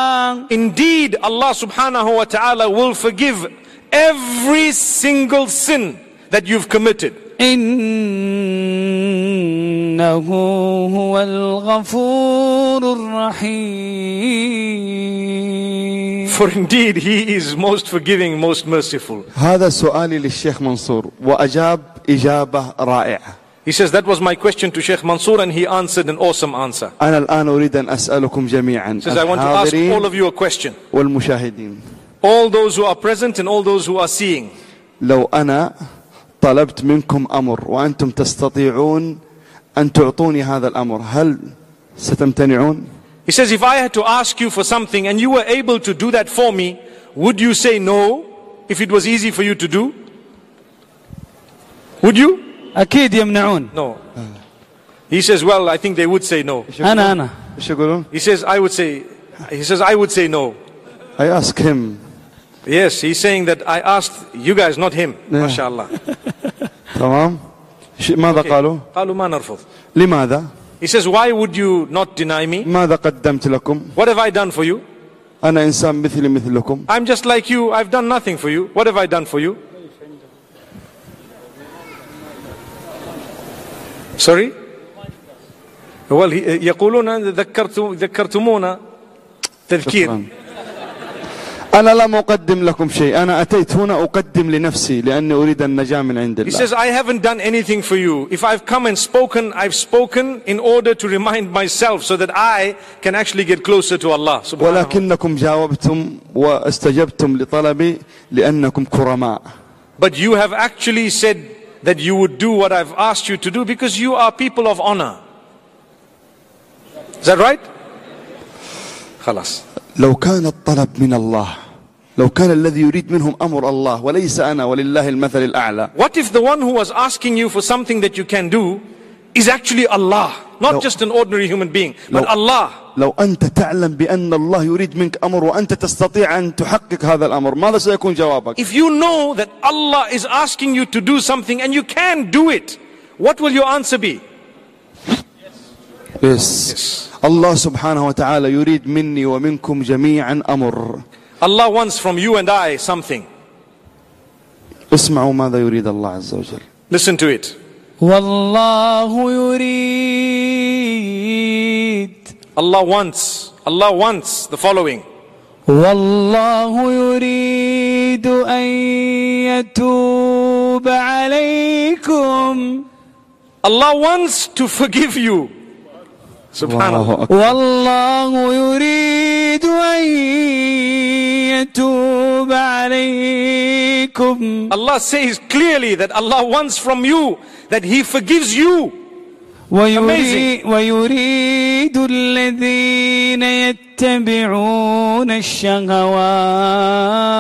Indeed, Allah subhanahu wa ta'ala will forgive every single sin that you've committed. إنه هو الغفور الرحيم For indeed, He is most forgiving, most merciful. هذا سؤالي للشيخ منصور وأجاب إجابة رائعة He He says, That was my question to Sheikh Mansour, and he answered an awesome answer. أنا الآن أريد أن أسألكم جميعا He says, I want to ask all الحاضرين of you a question. والمشاهدين All those who are present and all those who are seeing. لو أنا طلبت منكم أمر وأنتم تستطيعون أن تعطوني هذا الأمر هل ستمتنعون؟ He says, If I had to ask you for something and you were able to do that for me, would you say no if it was easy for you to do? Would you? أكيد يمنعون No. He says, Well, I think they would say no. أنا أنا ايش يقولون؟ He says, I would say, he says, I would say no. I ask him Yes, he's saying that I asked you guys, not him. Yeah. MashaAllah. تمام؟ ش- ماذا قالوا؟ قالوا ما نرفض. لماذا؟ He says, Why would you not deny me? ماذا قدمت لكم؟ What have I done for you? أنا إنسان مثلي مثلكم I'm just like you. I've done nothing for you. What have I done for you? Sorry? Well, he- يقولون ذكرت ذكرتمونا تذكير. شكرا أنا لم أقدم لكم شيء أنا أتيت هنا أقدم لنفسي لأني أريد النجاة من عند He الله says, I haven't done anything for you. If I've come and spoken, I've spoken in order to remind myself so that I can actually get closer to Allah. subhanahu wa ta'ala. ولكنكم جاوبتم واستجبتم لطلبي لأنكم كرماء But you have actually said that you would do what I've asked you to do because you are people of honor. Is that right? خلاص. لو كان الطلب من الله لو كان الذي يريد منهم أمر الله وليس أنا ولله المثل الأعلى What if the one who was asking you for something that you can do is actually Allah, not No. just an ordinary human being, but. Allah? لو أنت تعلم بأن الله يريد منك أمر وأنت تستطيع أن تحقق هذا الأمر ماذا سيكون جوابك If you know that Allah is asking you to do something and you can do it, what will your answer be? yes. الله سبحانه وتعالى يريد مني ومنكم جميعا أمر Allah wants from you and I something. اسمعوا ماذا يريد الله عز وجل Listen to it. والله يريد Allah wants, Allah wants the following. والله يريد أن يتوب عليكم Allah wants to forgive you. Subhanallah. الله أكبر والله يريد أن يتوب عليكم Allah says clearly that Allah wants from you that He forgives you. ويريد, ويريد الذين يتبعون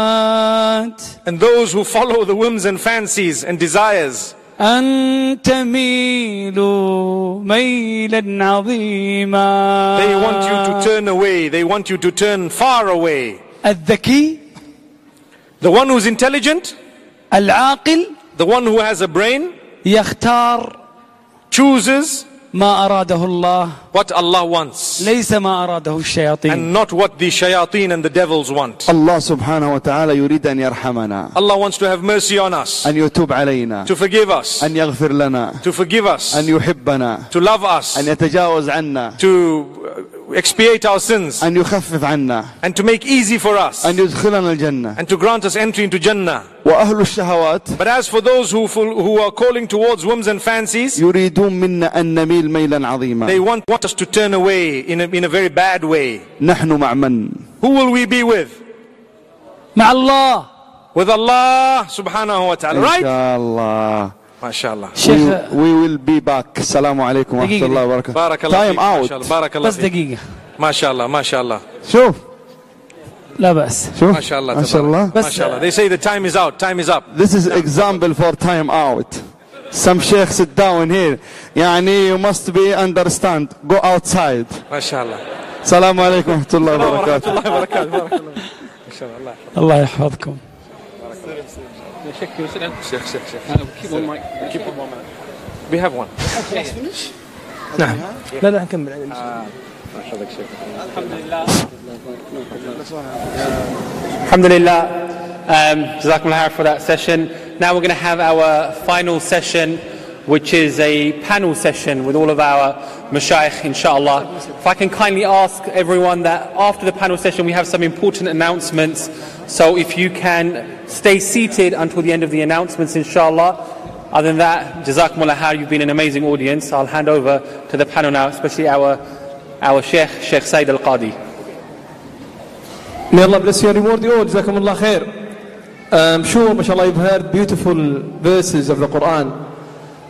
الشهوات And those who follow the whims and fancies and desires, أن تميلوا ميلا عظيما they want you to turn away. They want you to turn far away. الذكي The one who's intelligent, العاقل the one who has a brain, يختار chooses ما أراده الله what Allah wants ليس ما أراده الشياطين and not what the shayateen and the devils want. الله سبحانه وتعالى يريد أن يرحمنا Allah wants to have mercy on us, أن يتوب علينا to forgive us, أن يغفر لنا to forgive us, أن يحبنا to love us, أن يتجاوز عنا to uh, expiate our sins, أن يخفف عنا and to make easy for us, أن يدخلنا الجنة and to grant us entry into Jannah. وأهل الشهوات But as for those who, full- who are calling towards whims and fancies, يريدون منا أن نميل ميلا they عظيما want, want us to turn away in a, in a very bad way. نحن مع من Who will we be with? مع الله With Allah subhanahu wa ta'ala, إن right? شاء الله MashaAllah. we, شيخ we will be back السلام عليكم دقيقة. الله وبركاته بارك الله out MashaAllah. بارك الله بس فيك. دقيقة ما شاء الله ما شاء الله شوف لا بأس شوف ما شاء الله ما شاء الله ما شاء الله they say the time is out time is up This is example for time out. Some sheikh sit down here. يعني you must be understand. Go outside. ما شاء الله السلام عليكم ورحمة الله ورحمة وبركاته. الله وبركاته بارك الله ما شاء الله الله يحفظكم شيخ شيخ شيخ we have one نعم لا لا نكمل Alhamdulillah. Um, Jazakumullah khair for that session. Now we're going to have our final session, which is a panel session with all of our mashayikh, inshallah. If I can kindly ask everyone that after the panel session we have some important announcements. so if you can stay seated until the end of the announcements, inshallah. Other than that, Jazakumullah how you've been an amazing audience. I'll hand over to the panel now, especially our, our Sheikh, Sheikh Said Al Qadi. May Allah bless you and reward you all. Jazakumullah khair. I'm sure, mashallah, you've heard beautiful verses of the Quran.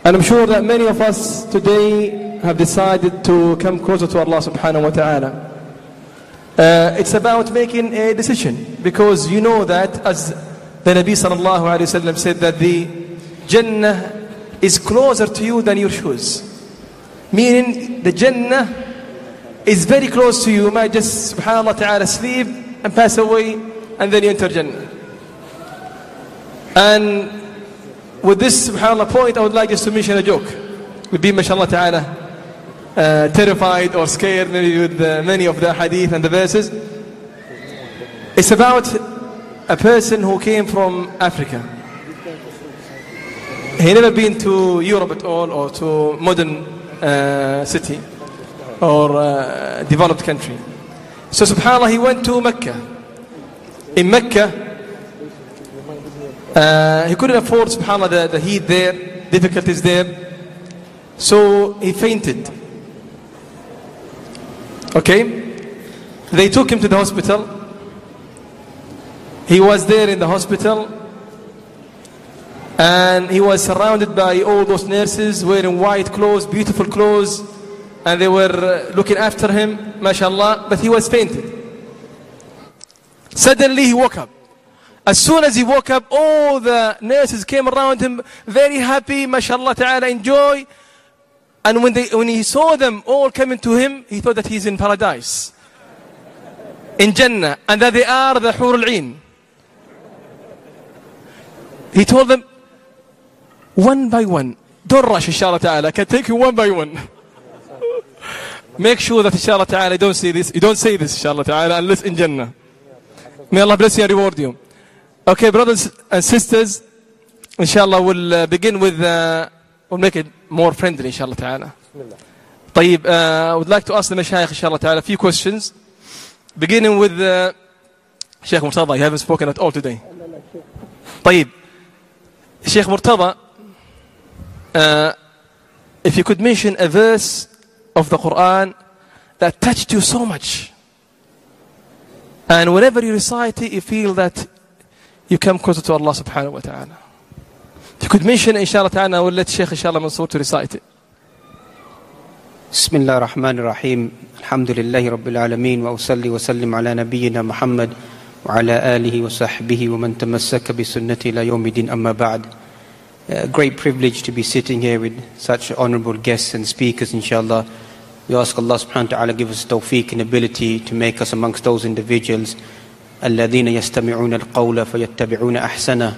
And I'm sure that many of us today have decided to come closer to Allah subhanahu wa ta'ala. Uh, it's about making a decision because you know that as the Nabi sallallahu alayhi wasallam said that the Jannah is closer to you than your shoes. Meaning the Jannah is very close to you. You might just subhanallah ta'ala sleep and pass away and then you enter Jannah. And with this subhanallah point I would like just to mention a joke. We'd be mashallah ta'ala uh, terrified or scared maybe with uh, many of the hadith and the verses. It's about a person who came from Africa. He never been to Europe at all or to modern uh, city or uh, developed country. So subhanAllah he went to Mecca. In Mecca uh, he couldn't afford subhanAllah the, the heat there, difficulties there. So he fainted. Okay? They took him to the hospital. He was there in the hospital. And he was surrounded by all those nurses wearing white clothes, beautiful clothes. And they were uh, looking after him, mashallah. But he was fainted. Suddenly he woke up. As soon as he woke up, all the nurses came around him, very happy, mashallah ta'ala, enjoy. And when, they, when he saw them all coming to him, he thought that he's in paradise. In Jannah. And that they are the Hur al-Ain. He told them, one by one, don't rush inshallah ta'ala, I can take you one by one. Make sure that inshallah ta'ala you don't say this, you don't say this inshallah ta'ala unless in Jannah. May Allah bless you and reward you. Okay, brothers and sisters, inshallah we'll uh, begin with, uh, we'll make it more friendly inshallah ta'ala. طيب, uh, I would like to ask the mashayikh inshallah ta'ala a few questions. Beginning with uh, Sheikh Murtada, you haven't spoken at all today. طيب, Sheikh Murtada, uh, if you could mention a verse of the Quran that touched you so much. And whenever you recite it, you feel that you come closer to Allah subhanahu wa ta'ala. You could mention it, inshallah ta'ala, I will let Shaykh inshallah Mansoor to recite it. بسم الله الرحمن الرحيم الحمد لله رب العالمين وأصلي وسلم على نبينا محمد وعلى آله وصحبه ومن تمسك بسنته إلى يوم الدين أما بعد A great privilege to be sitting here with such honorable guests and speakers inshallah We ask Allah subhanahu wa ta'ala give us tawfiq and ability to make us amongst those individuals الذين يستمعون القول فيتبعون أحسنه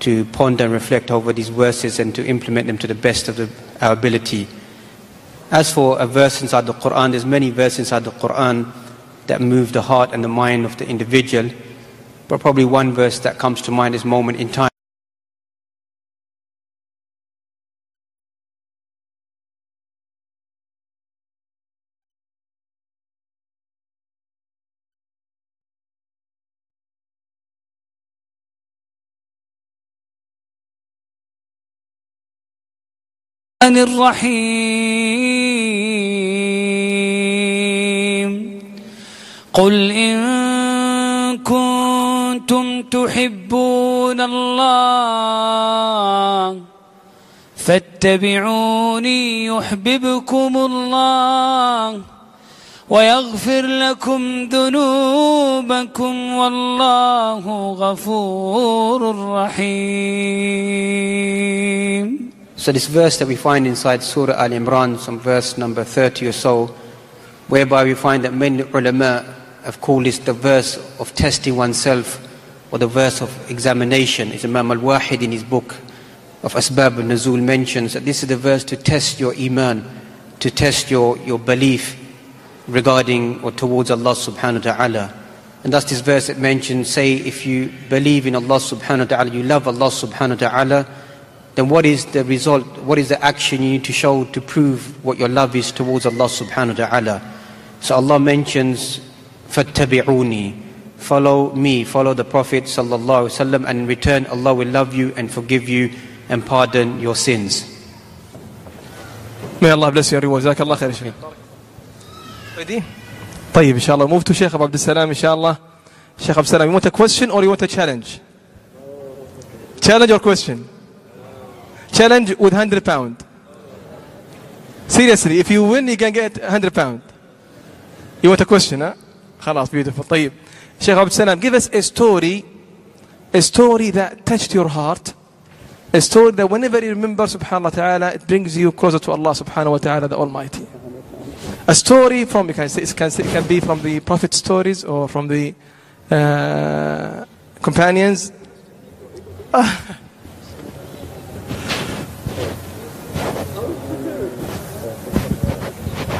to ponder and reflect over these verses and to implement them to the best of the, our ability. As for a verse inside the Quran, there's many verses inside the Quran that move the heart and the mind of the individual. But probably one verse that comes to mind is moment in time. الرحيم. قل إن كنتم تحبون الله فاتبعوني يحببكم الله ويغفر لكم ذنوبكم والله غفور رحيم. So this verse that we find inside Surah Al-Imran, some verse number 30 or so, whereby we find that many ulama have called this the verse of testing oneself or the verse of examination. Is Imam Al-Wahidi in his book of Asbab al-Nuzul mentions that this is the verse to test your iman, to test your, your belief regarding or towards Allah subhanahu wa ta'ala. And thus this verse it mentions, say if you believe in Allah subhanahu wa ta'ala, you love Allah subhanahu wa ta'ala, then what is the result, what is the action you need to show to prove what your love is towards Allah subhanahu wa ta'ala? So Allah mentions, فَاتَّبِعُونِي Follow me, follow the Prophet sallallahu alaihi wasallam, and in return Allah will love you and forgive you and pardon your sins. May Allah bless you and reward. جزاك الله خير شيخ. Ready? طيب إن شاء الله move to Sheikh Abu Abdul Salam إن شاء الله. Sheikh Abdul Salam, you want a question or you want a challenge? Challenge or question? Challenge with 100 pound. Seriously, if you win, you can get 100 pound. You want a question, huh? خلاص, beautiful. طيب. Sheikh Abdul Salam, give us a story, a story that touched your heart, a story that whenever you remember subhanallah wa ta'ala, it brings you closer to Allah subhanahu wa ta'ala, the Almighty. A story from, you can say, it can, say, it can be from the Prophet stories or from the uh, companions.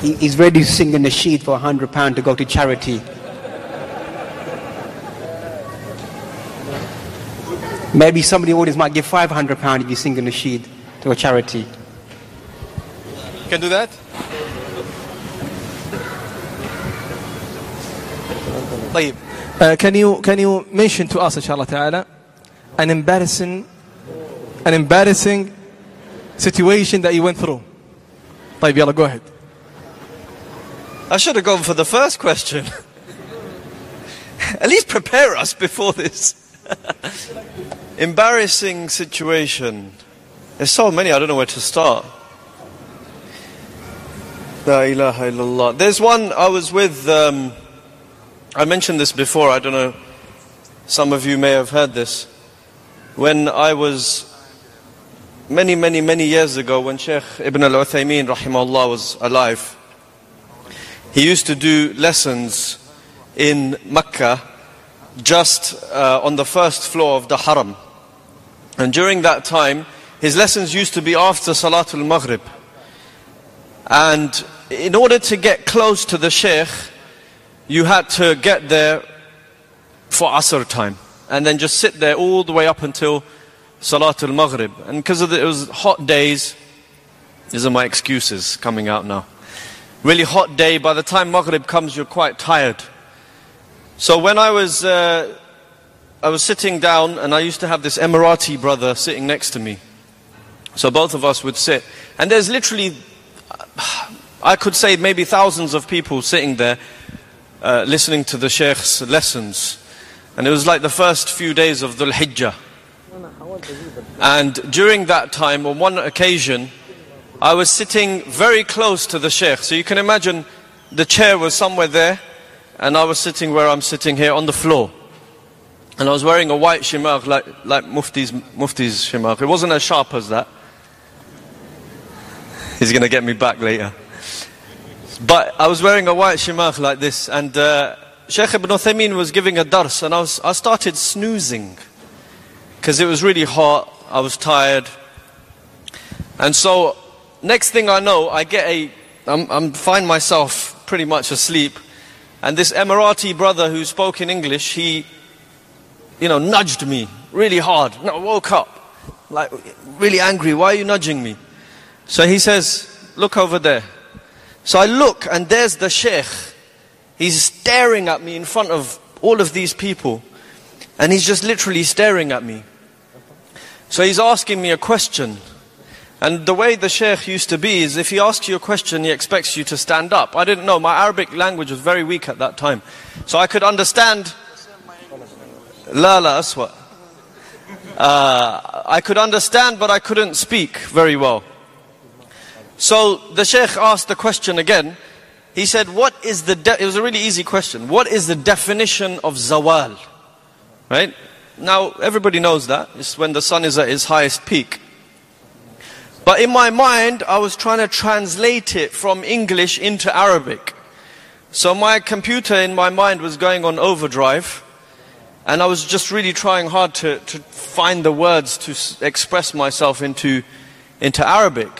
He- He's ready to sing a nasheed for a hundred pound to go to charity. Maybe somebody in the audience might give five hundred pound if you sing a nasheed to a charity. Can do that? طيب uh, can you can you mention to us inshallah ta'ala an embarrassing an embarrassing situation that you went through طيب يلا go ahead I should have gone for the first question. At least prepare us before this. Embarrassing situation. There's so many, I don't know where to start. La ilaha illallah. There's one I was with, um, I mentioned this before, I don't know, some of you may have heard this. When I was many, many, many years ago, when Sheikh Ibn al Uthaymeen rahimahullah was alive, he used to do lessons in Mecca just uh, on the first floor of the Haram. And during that time, his lessons used to be after Salatul Maghrib. And in order to get close to the Sheikh, you had to get there for Asr time. And then just sit there all the way up until Salatul Maghrib. And because it was hot days, these are my excuses coming out now really hot day. By the time Maghrib comes, you're quite tired. So when I was, uh, I was sitting down, and I used to have this Emirati brother sitting next to me. So both of us would sit, and there's literally, I could say maybe thousands of people sitting there, uh, listening to the Sheikh's lessons. And it was like the first few days of Dhul Hijjah. And during that time, on one occasion, I was sitting very close to the Sheikh. So you can imagine the chair was somewhere there, and I was sitting where I'm sitting here on the floor. And I was wearing a white shemagh like, like Mufti's, Mufti's. It wasn't as sharp as that. He's going to get me back later. But I was wearing a white shemagh like this, and uh, Sheikh Ibn Uthaymeen was giving a dars, and I, was, I started snoozing because it was really hot. I was tired. And so next thing I know, I get a, I'm, I'm find myself pretty much asleep, and this Emirati brother who spoke in English, he, you know, nudged me really hard. And I woke up, like really angry. Why are you nudging me? So he says, "Look over there." So I look, and there's the sheikh. He's staring at me in front of all of these people, and he's just literally staring at me. So he's asking me a question. And the way the sheikh used to be is if he asks you a question, he expects you to stand up. I didn't know. My Arabic language was very weak at that time. So I could understand. La la aswa. Uh, I could understand, but I couldn't speak very well. So the sheikh asked the question again. He said, What is the. It was a really easy question. What is the definition of zawal? Right? Now, everybody knows that. It's when the sun is at its highest peak. But in my mind, I was trying to translate it from English into Arabic. So my computer in my mind was going on overdrive. And I was just really trying hard to, to find the words to s- express myself into, into Arabic.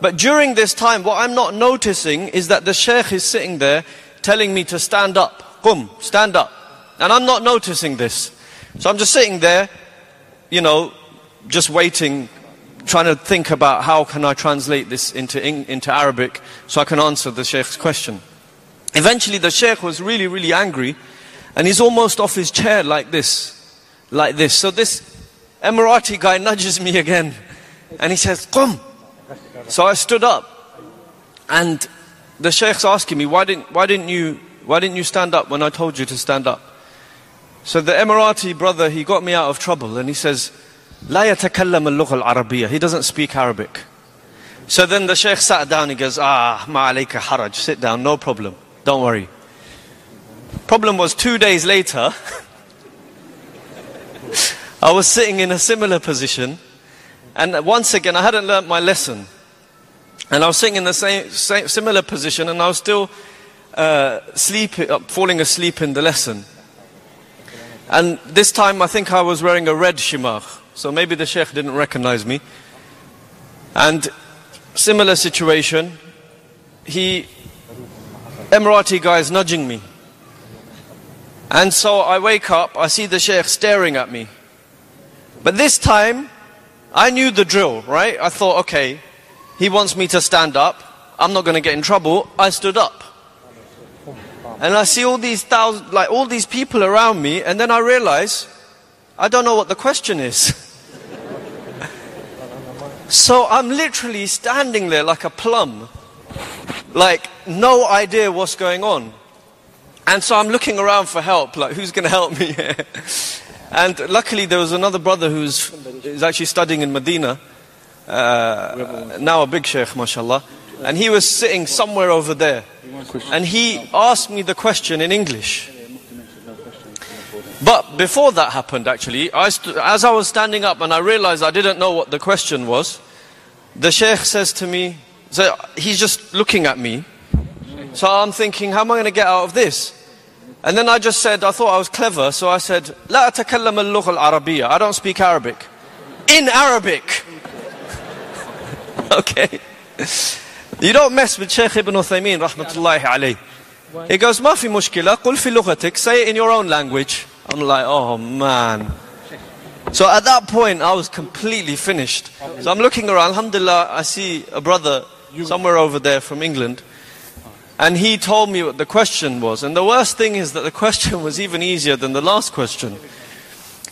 But during this time, what I'm not noticing is that the sheikh is sitting there telling me to stand up. Qum, stand up. And I'm not noticing this. So I'm just sitting there, you know, just waiting, trying to think about how can I translate this into, into Arabic so I can answer the sheikh's question. Eventually the sheikh was really, really angry and he's almost off his chair like this, like this. So this Emirati guy nudges me again And he says, Qum. So I stood up. And the sheikh's asking me, why didn't, why didn't you, why didn't you stand up when I told you to stand up? So the Emirati brother, he got me out of trouble and he says, لا يتكلم اللغة العربية. He doesn't speak Arabic. So then the sheikh sat down and goes ah ma عليك haraj, sit down no problem. Don't worry. Problem was two days later I was sitting in a similar position and once again I hadn't learnt my lesson. And I was sitting in the same, same similar position and I was still uh, sleep, uh, falling asleep in the lesson. And this time I think I was wearing a red shemagh so maybe the sheikh didn't recognize me. And similar situation, he, Emirati guy is nudging me. And so I wake up, I see the sheikh staring at me. But this time, I knew the drill, right? I thought, okay, he wants me to stand up. I'm not going to get in trouble. I stood up. And I see all these thousands, like all these people around me, and then I realize I don't know what the question is. so I'm literally standing there like a plum, like no idea what's going on. And so I'm looking around for help, like who's going to help me? And luckily, there was another brother who's is actually studying in Medina, uh, now a big sheikh, mashallah. And he was sitting somewhere over there. And he asked me the question in English. But before that happened, actually, I st- as I was standing up and I realized I didn't know what the question was, the sheikh says to me, so he's just looking at me. So I'm thinking, how am I going to get out of this? And then I just said, I thought I was clever, so I said, لا أتكلم اللغة العربية. I don't speak Arabic. In Arabic. okay. You don't mess with Sheikh Ibn Uthaymeen, rahmatullahi alayh. He goes, ما في مشكلة, قل في لغتك, say it in your own language. I'm like, oh man. So at that point, I was completely finished. So I'm looking around, alhamdulillah, I see a brother somewhere over there from England. And he told me what the question was. And the worst thing is that the question was even easier than the last question.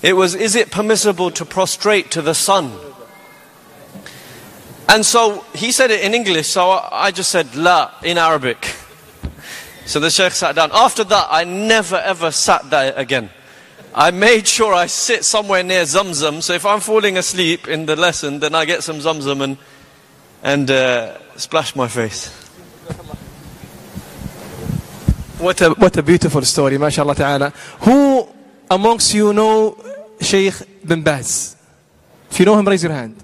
It was, is it permissible to prostrate to the sun? And so he said it in English, so I just said la in Arabic. So the sheikh sat down. After that, I never ever sat there again. I made sure I sit somewhere near Zamzam, so if I'm falling asleep in the lesson, then I get some Zamzam and, and uh, splash my face. What a, what a beautiful story, mashallah ta'ala. Who amongst you know Sheikh bin Baz? If you know him, raise your hand.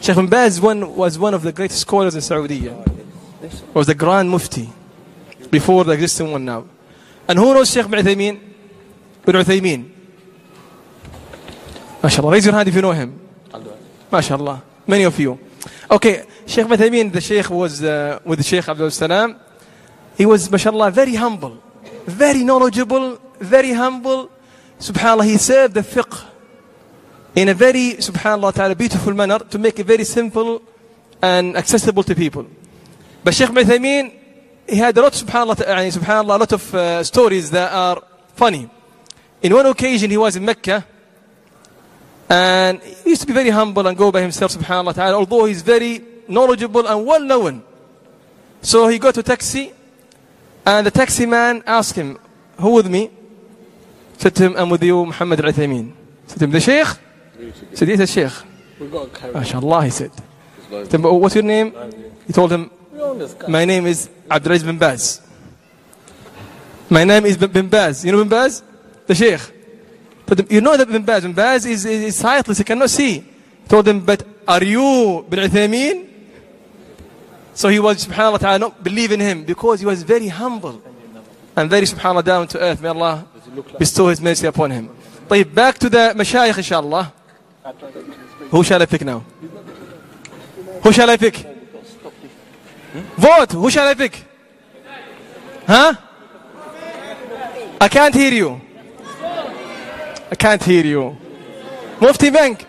Sheikh bin Baz one, was one of the greatest scholars in Saudi. Was the Grand Mufti before the existing one now. And who knows Sheikh bin Uthaymeen? Bin Uthaymeen. MashaAllah. Raise your hand if you know him. MashaAllah. Many of you. Okay, Sheikh bin Uthaymeen, the Sheikh was uh, with Sheikh Abdul Salam. He was, mashallah, very humble, very knowledgeable, very humble. Subhanallah, he served the fiqh in a very, subhanallah ta'ala, beautiful manner to make it very simple and accessible to people. But Sheikh Uthaymeen, he had a lot, subhanallah, يعني, subhanallah, a lot of uh, stories that are funny. In one occasion, he was in Mecca, and he used to be very humble and go by himself, subhanallah ta'ala, although he's very knowledgeable and well known. So he got to taxi, and the taxi man asked him, Who with me? Said to him, I'm with you, Muhammad al Uthaymeen. Said to him, The Sheikh? Said, Yes, the Sheikh. MashaAllah, he said. Him, What's your name? He told him, My name is Abdulaziz bin Baz. My name is bin Baz. You know bin Baz? The Sheikh. But you know that bin Baz. Bin Baz is, is, is sightless, he cannot see. He told him, But are you bin Uthaymeen? So he was, subhanAllah ta'ala, not believe in him because he was very humble and very, subhanAllah, down to earth. May Allah bestow his mercy upon him. طيب, back to the mashayikh, inshallah. Who shall I pick now? Who shall I pick? Vote. Who shall I pick? Huh? I can't hear you. I can't hear you. Mufti Menk.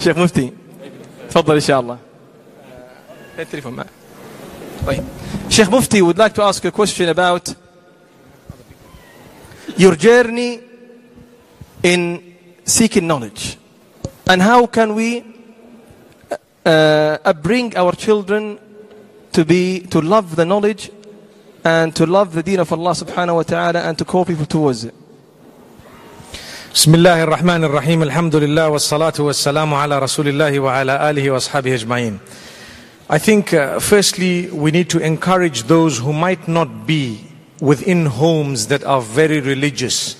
شيخ Mufti. تفضل ان شاء الله التليفون معه طيب Sheikh Mufti would like to ask a question about your journey in seeking knowledge and how can we uh, uh bring our children to be to love the knowledge and to love the deen of Allah subhanahu wa ta'ala and to call people towards it. بسم الله الرحمن الرحيم الحمد لله والصلاة والسلام على رسول الله وعلى آله وأصحابه أجمعين I think uh, firstly we need to encourage those who might not be within homes that are very religious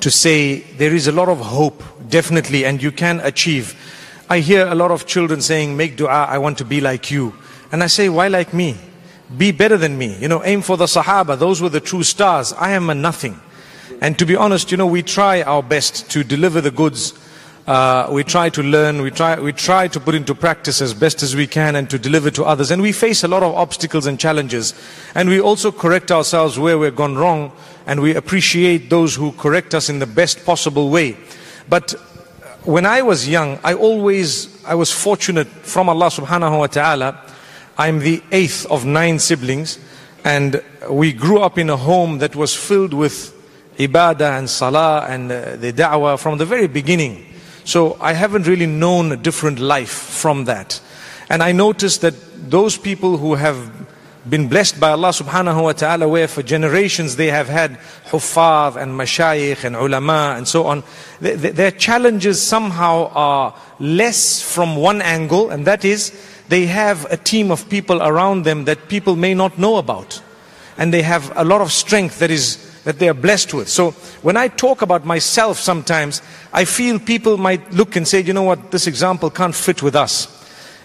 to say there is a lot of hope definitely and you can achieve I hear a lot of children saying make dua I want to be like you and I say why like me Be better than me you know aim for the sahaba those were the true stars I am a nothing and to be honest, you know, we try our best to deliver the goods. Uh, we try to learn, we try, we try to put into practice as best as we can and to deliver to others. And we face a lot of obstacles and challenges. And we also correct ourselves where we've gone wrong. And we appreciate those who correct us in the best possible way. But when I was young, I always, I was fortunate from Allah subhanahu wa ta'ala. I'm the eighth of nine siblings. And we grew up in a home that was filled with ibadah and salah and uh, the da'wah from the very beginning. So I haven't really known a different life from that. And I noticed that those people who have been blessed by Allah subhanahu wa ta'ala where for generations they have had huffaz and mashayikh and ulama and so on, th- th- their challenges somehow are less from one angle and that is they have a team of people around them that people may not know about. And they have a lot of strength that is that they are blessed with. So when I talk about myself sometimes, I feel people might look and say, you know what, this example can't fit with us.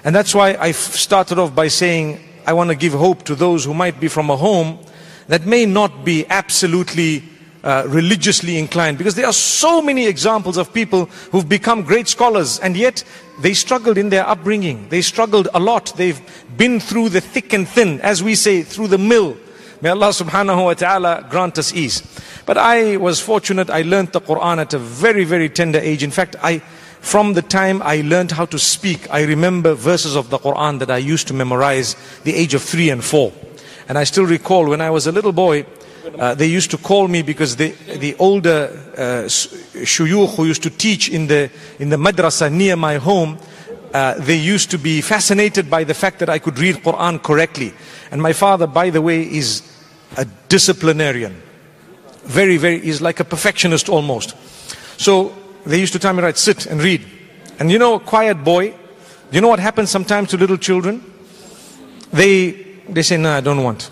And that's why I started off by saying, I want to give hope to those who might be from a home that may not be absolutely uh, religiously inclined. Because there are so many examples of people who've become great scholars and yet they struggled in their upbringing. They struggled a lot. They've been through the thick and thin, as we say, through the mill. May Allah subhanahu wa ta'ala grant us ease. But I was fortunate, I learned the Quran at a very, very tender age. In fact, I, from the time I learned how to speak, I remember verses of the Quran that I used to memorize the age of three and four. And I still recall when I was a little boy, uh, they used to call me because the, the older uh, shuyukh who used to teach in the, in the madrasa near my home, uh, they used to be fascinated by the fact that I could read Quran correctly. And my father, by the way, is a disciplinarian. Very, very, he's like a perfectionist almost. So they used to tell me, right, sit and read. And you know, a quiet boy, you know what happens sometimes to little children? They, they say, no, I don't want.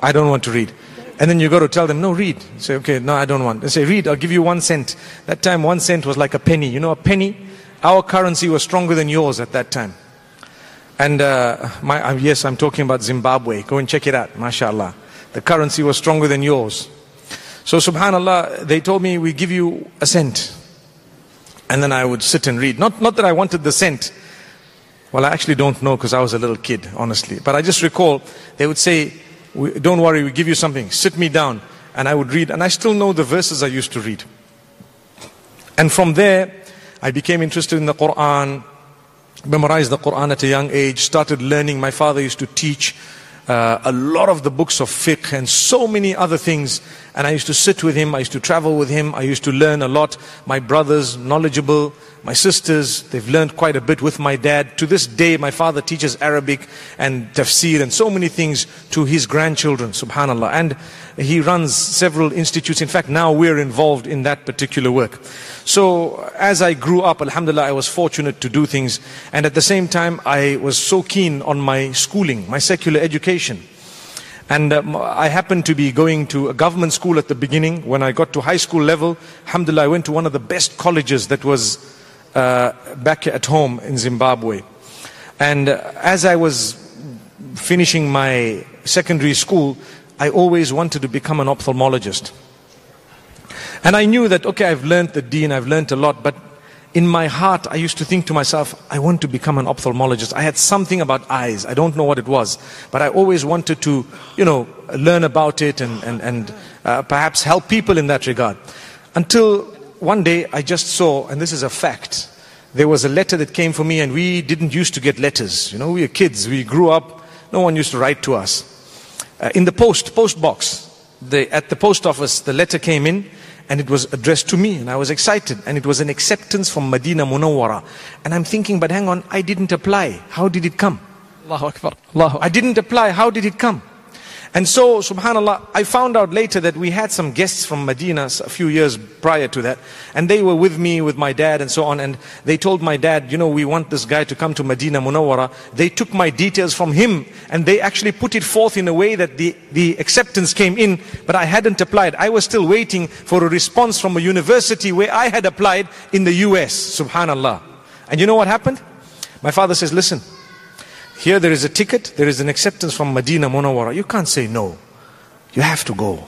I don't want to read. And then you go to tell them, no, read. Say, okay, no, I don't want. They say, read, I'll give you one cent. That time, one cent was like a penny. You know, a penny? Our currency was stronger than yours at that time. And uh, my, uh, yes, I'm talking about Zimbabwe. Go and check it out, mashallah. The currency was stronger than yours. So, subhanallah, they told me, we give you a cent. And then I would sit and read. Not, not that I wanted the cent. Well, I actually don't know because I was a little kid, honestly. But I just recall they would say, Don't worry, we give you something. Sit me down. And I would read. And I still know the verses I used to read. And from there, I became interested in the Quran, memorized the Quran at a young age, started learning. My father used to teach uh, a lot of the books of fiqh and so many other things. And I used to sit with him, I used to travel with him, I used to learn a lot. My brothers, knowledgeable. My sisters, they've learned quite a bit with my dad. To this day, my father teaches Arabic and tafsir and so many things to his grandchildren, subhanAllah. And he runs several institutes. In fact, now we're involved in that particular work. So as I grew up, alhamdulillah, I was fortunate to do things. And at the same time, I was so keen on my schooling, my secular education. And um, I happened to be going to a government school at the beginning. When I got to high school level, alhamdulillah, I went to one of the best colleges that was uh, back at home in Zimbabwe. And uh, as I was finishing my secondary school, I always wanted to become an ophthalmologist. And I knew that, okay, I've learned the deen, I've learned a lot, but in my heart, I used to think to myself, I want to become an ophthalmologist. I had something about eyes. I don't know what it was, but I always wanted to, you know, learn about it and, and, and uh, perhaps help people in that regard. Until one day I just saw, and this is a fact, there was a letter that came for me and we didn't used to get letters. You know, we were kids, we grew up, no one used to write to us. Uh, in the post, post box, the, at the post office, the letter came in and it was addressed to me and I was excited and it was an acceptance from Medina Munawwara. And I'm thinking, but hang on, I didn't apply. How did it come? Allahu Akbar. Allahu I didn't apply. How did it come? And so, subhanAllah, I found out later that we had some guests from Medina a few years prior to that. And they were with me, with my dad and so on. And they told my dad, you know, we want this guy to come to Medina Munawwara. They took my details from him and they actually put it forth in a way that the, the acceptance came in, but I hadn't applied. I was still waiting for a response from a university where I had applied in the US, subhanAllah. And you know what happened? My father says, listen, here there is a ticket, there is an acceptance from Medina Munawwara. You can't say no. You have to go.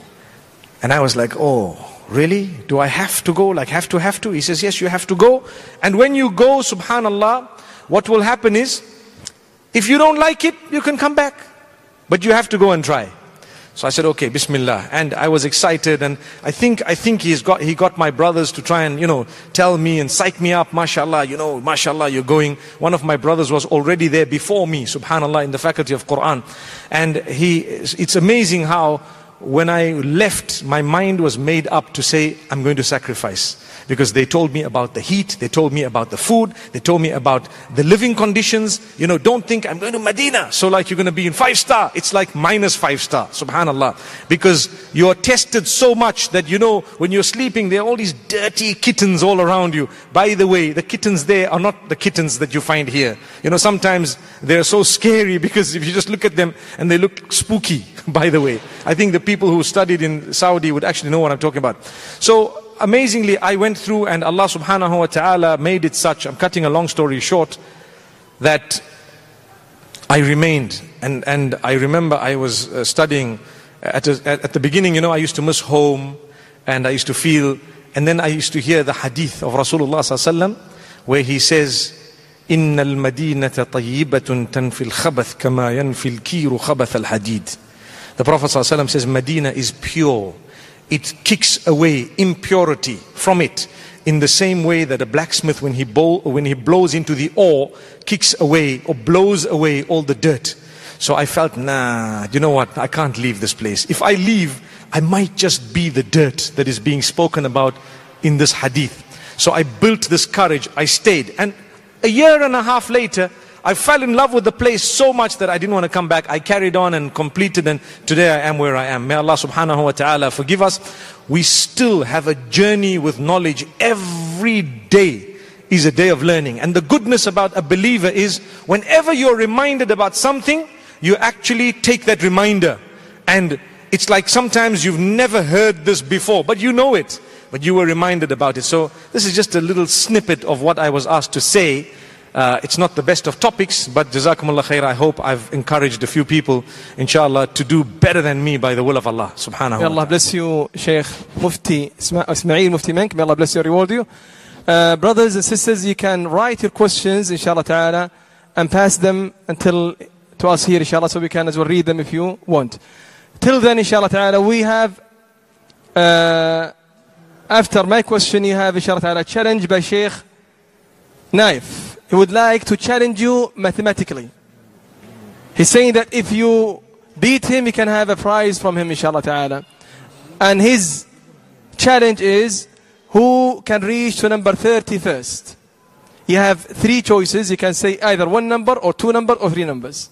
And I was like, oh, really? Do I have to go? Like, have to, have to? He says, yes, you have to go. And when you go, subhanallah, what will happen is, if you don't like it, you can come back. But you have to go and try. So I said, okay, Bismillah. And I was excited and I think, I think he's got, he got my brothers to try and, you know, tell me and psych me up, mashallah, you know, mashallah, you're going. One of my brothers was already there before me, subhanallah, in the faculty of Quran. And he, it's amazing how when I left, my mind was made up to say, I'm going to sacrifice. Because they told me about the heat, they told me about the food, they told me about the living conditions. You know, don't think I'm going to Medina, so like you're going to be in five star. It's like minus five star, subhanallah. Because you're tested so much that you know, when you're sleeping, there are all these dirty kittens all around you. By the way, the kittens there are not the kittens that you find here. You know, sometimes they're so scary because if you just look at them and they look spooky, by the way. I think the people who studied in Saudi would actually know what I'm talking about. So, amazingly, I went through and Allah subhanahu wa ta'ala made it such, I'm cutting a long story short, that I remained. And, and I remember I was uh, studying at, a, at, at the beginning, you know, I used to miss home and I used to feel, and then I used to hear the hadith of Rasulullah sallallahu alaihi wasallam where he says, إن المدينة طيبة تنفي الخبث كما ينفي الكير خبث الحديد. the Prophet ﷺ says Medina is pure. It kicks away impurity from it in the same way that a blacksmith when he, bowl, when he blows into the ore kicks away or blows away all the dirt. So I felt, nah, you know what? I can't leave this place. If I leave, I might just be the dirt that is being spoken about in this hadith. So I built this courage. I stayed. And a year and a half later, I fell in love with the place so much that I didn't want to come back. I carried on and completed and today I am where I am. May Allah subhanahu wa ta'ala forgive us. We still have a journey with knowledge. Every day is a day of learning. And the goodness about a believer is whenever you're reminded about something, you actually take that reminder. And it's like sometimes you've never heard this before, but you know it. But you were reminded about it. So this is just a little snippet of what I was asked to say. Uh, it's not the best of topics, but Jazakumullah khair. I hope I've encouraged a few people, inshallah, to do better than me by the will of Allah subhanahu May wa Allah ta'ala. bless you, Sheikh Mufti Ismail Mufti Menk. May Allah bless you and reward you. Uh, brothers and sisters, you can write your questions, inshallah ta'ala, and pass them until to us here, inshallah, so we can as well read them if you want. Till then, inshallah ta'ala, we have, uh, after my question, you have, inshallah ta'ala, challenge by Sheikh Naif. He would like to challenge you mathematically. He's saying that if you beat him, you can have a prize from him, inshallah ta'ala. And his challenge is who can reach to number 30 first. You have three choices. You can say either one number or two numbers or three numbers.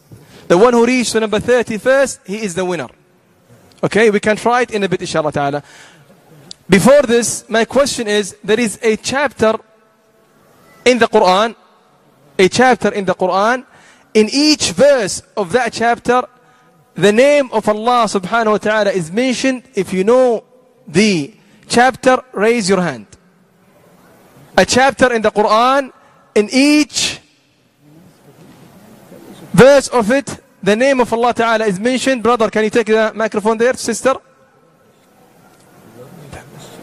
The one who reached to number 30 first, he is the winner. Okay, we can try it in a bit, inshallah ta'ala. Before this, my question is there is a chapter in the Quran, a chapter in the Quran. In each verse of that chapter, the name of Allah subhanahu wa ta'ala is mentioned. If you know the chapter, raise your hand. A chapter in the Quran, in each verse of it, the name of Allah ta'ala is mentioned. Brother, can you take the microphone there, sister?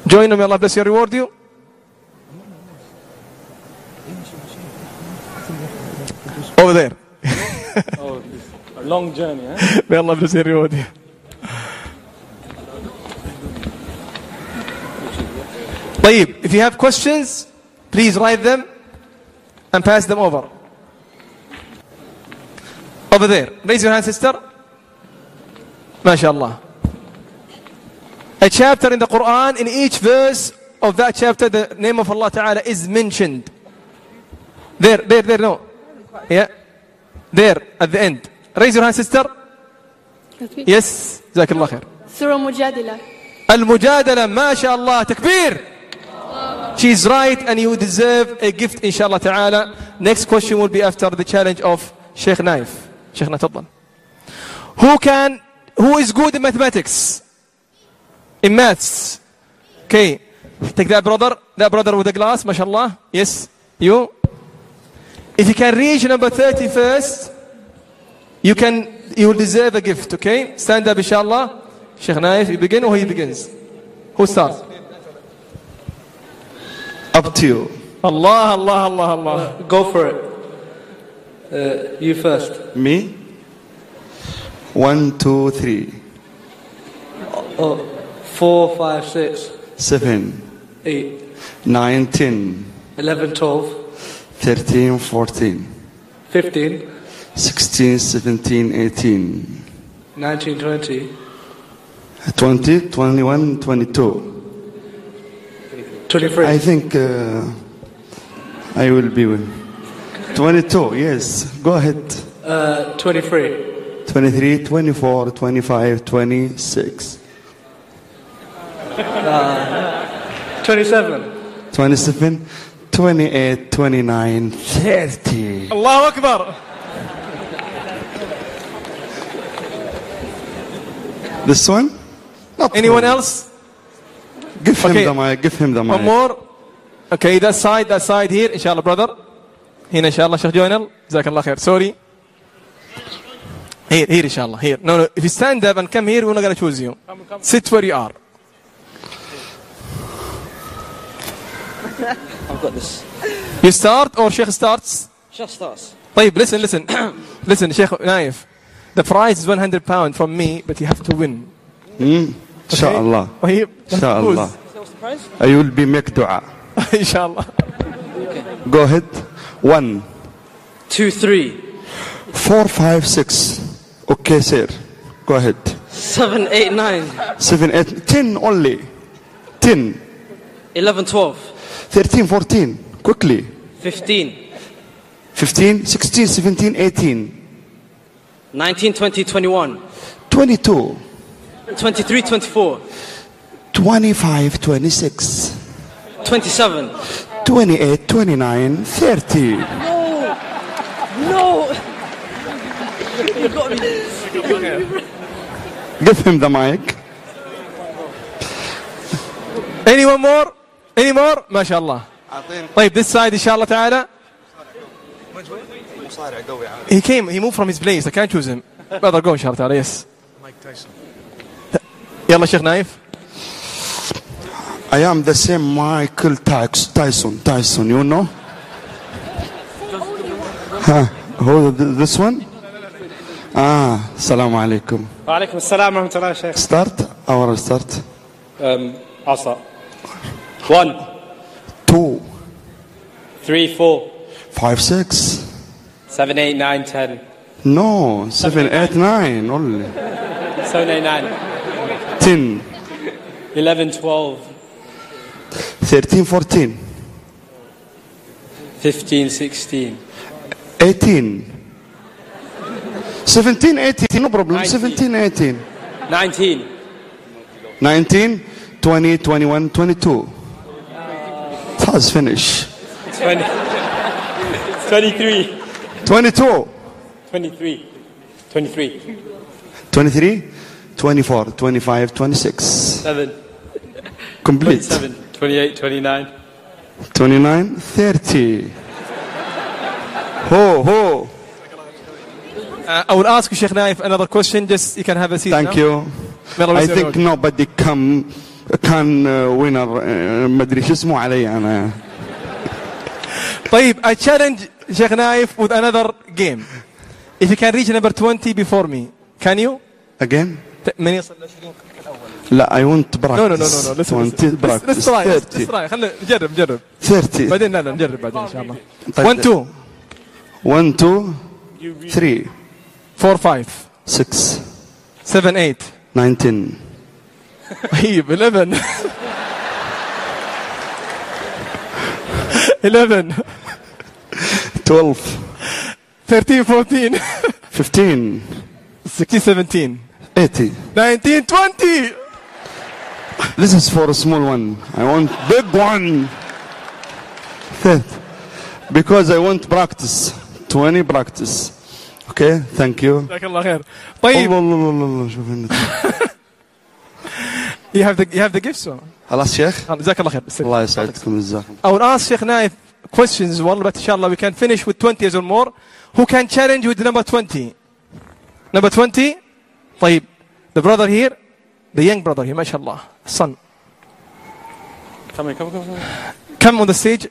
Join me, Allah bless you reward you. Over there. Long journey, eh? May Allah bless you and reward you. طيب, if you have questions, please write them and pass them over. Over there. Raise your hand, sister. MashaAllah. A chapter in the Quran, in each verse of that chapter, the name of Allah Ta'ala is mentioned. There, there, there, no. Yeah. There, at the end. Raise your hand, sister. Yes. جزاك الله خير. سورة مجادلة المجادلة ما شاء الله تكبير She's right and you deserve a gift inshallah ta'ala. Next question will be after the challenge of Sheikh Naif. Sheikhna تفضل. Who can, who is good in mathematics? In maths? Okay. Take that brother, that brother with the glass, mashallah. Yes, you. If you can reach number 30 first, you can, you will deserve a gift, okay? Stand up inshallah. Sheikh Naif, you begin or he begins? Who starts? Up to you. Allah, Allah, Allah, Allah. Uh, go for it. Uh, you first. Me? One, two, three, Oh, four, five, six, seven, eight, nine, ten, eleven, twelve, thirteen, fourteen, fifteen, sixteen, seventeen, eighteen, nineteen, twenty, twenty, twenty-one, twenty-two. twenty-three. I think uh, I will be with 22, yes. Go ahead. Uh, 23, 23, 24, 25, 26, 27, 27, 28, 29, 30. Allahu Akbar. This one? Not Anyone wrong. else? Give him Okay. the mic, give him the mic. One more. Okay, that side, that side here, inshallah, brother. هنا inshallah, Sheikh Joinal. جزاك الله خير. Sorry. Here, here, inshallah, here. No, no, if you stand up and come here, we're not going to choose you. Sit where you are. I've got this. You start or Sheikh starts? Just starts. طيب, listen, listen. listen, Sheikh Naif. The prize is 100 pound from me, but you have to win. Hmm? Inshallah. طيب. Inshallah. What's the prize? I will be make dua. inshallah. Go ahead. One, Two, three, four, five, six. Okay, sir. Go ahead. seven, eight, nine, Seven, eight, ten only. Ten, eleven, twelve, thirteen, fourteen. Quickly. fifteen, 15, 16, 17, 18, nineteen, twenty, twenty-one, 22, twenty-three, twenty-four, 25, 26, twenty-seven. 28, 29, 30. No! You got me. Give him the mic. Anyone more? اني مور ما شاء الله طيب ذس سايد إن شاء الله تعالى مصارع قوي عادي He came, he moved from his place. I can't choose him. إن شاء الله تعالى. يس يلا شيخ نايف. I am the same Michael Tyson. Tyson, you know? ها هو this one? آه السلام عليكم. وعليكم السلام ورحمة الله شيخ. Start Our start? عصا. One, Two, three, four, five, six. seven, eight, nine, ten, No, seven, eight, nine only. seven, eight, nine, Ten, eleven, twelve, thirteen, fourteen, fifteen, sixteen, eighteen. 17, 18, no problem. Nineteen. 17, 18. nineteen, 19, 20, 21, 22. Let's finish. twenty, twenty-three, 22, 23. twenty-three, 23. 23, 24, 25, 26. seven, Complete. twenty-seven, twenty-eight, twenty-nine. 29, 29, 30. Ho, ho. Uh, I will ask you, Sheikh Naif, another question. Just you can have a seat. Thank now. you. I think nobody come كان uh, ما ادري شو اسمه علي أنا طيب, I challenge Sheikh Naif with another game. If you can reach number 20 before me, can you? again من يصل ل 20 لا I want practice No, no, no, no, no. Listen, 20 listen. Let's, practice let's try. Let's, 30 let's try. خلينا نجرب نجرب. 30 بعدين لا لا نجرب بعدين ان شاء الله. طيب. 1 2 1 2 3 4 5 6 7 8 9 10 طيب 11 11 12 13 14 15 16 17 80 19 20 This is for a small one. I want big one. Third. Because I want practice. 20 practice. Okay, thank you. جزاك الله خير طيب الله الله الله الله شوف النتيجة. you have the you have the gifts or? خلاص شيخ جزاك الله خير بس الله يسعدكم جزاكم I will ask Sheikh Naif questions والله but inshallah we can finish with 20 years or more who can challenge with number 20 number 20 طيب the brother here the young brother here ما شاء الله son Come here, come, come, come. come on the stage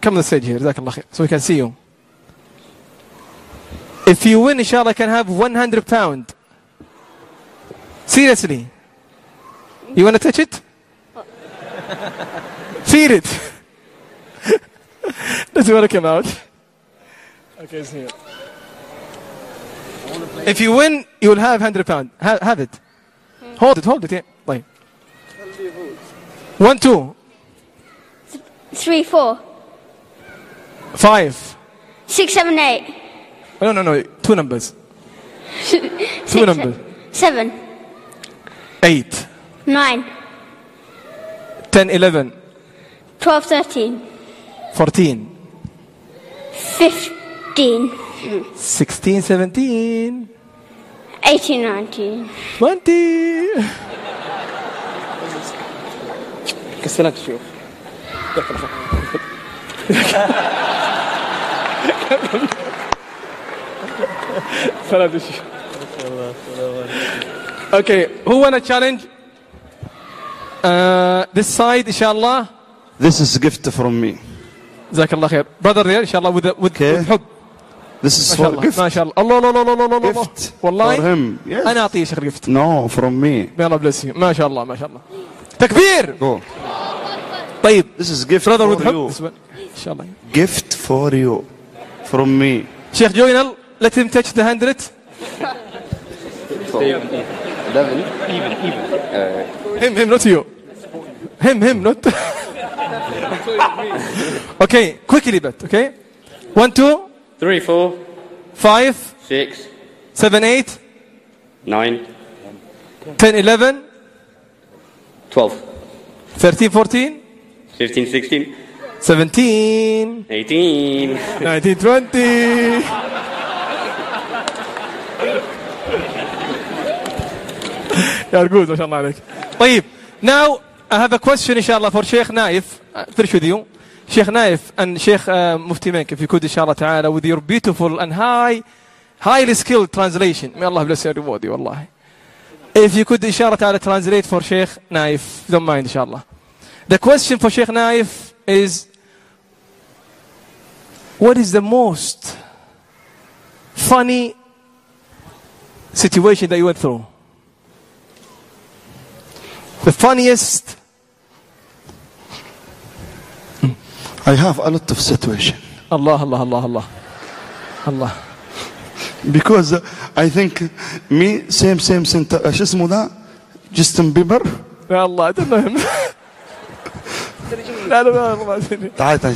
come on the stage here جزاك الله خير so we can see you if you win inshallah I can have 100 pound seriously You want to touch it? Feel it. Does it want to come out? Okay, it's here. If you win, you'll have 100 pounds. Ha have it. Hmm. Hold it, hold it. Yeah. Wait. One, two. Three, four. Five. Six, seven, eight. Oh, no, no, no. Two numbers. Six, two numbers. Seven. Eight. nine, 10 11 twelve, thirteen, 14 fifteen, 16 17 eighteen, nineteen. 20 كسلك شوف Okay, who want a challenge? Uh, this side, inshallah. This is a gift from me. جزاك الله خير. Brother there, inshallah, with, with, Okay. with حب. This is for الله gift. ما شاء الله الله الله الله الله الله الله Gift for والله him. Yes. أنا اعطيه شيخ الجفت No, from me. may Allah bless you ما شاء الله ما شاء الله تكبير Go. طيب This is gift brother with for حب you. This one. ان شاء الله Gift for you. From me. شيخ جوينل let him touch the hundred him uh, him not you. Him him not. Okay quickly but okay? One two. Three, four, five. Six, seven eight. Nine, ten eleven. Twelve, thirteen fourteen. Fifteen, sixteen, seventeen. Eighteen. 19 20 يا good ما شاء الله عليك طيب now I have a question إن شاء الله for Sheikh Naif uh, finish with you Sheikh Naif and Sheikh uh, Mufti Menk if you could إن شاء الله تعالى with your beautiful and high highly skilled translation may Allah bless you and reward you والله if you could إن شاء الله تعالى translate for Sheikh Naif don't mind إن شاء الله the question for Sheikh Naif is what is the most funny situation that you went through? The funniest. I have a lot of situation. Allah, Allah, Allah, Allah. Allah. Because uh, I think me same same center uh, شو اسمه ذا جاستن بيبر يا الله المهم لا لا لا. تعال تعال.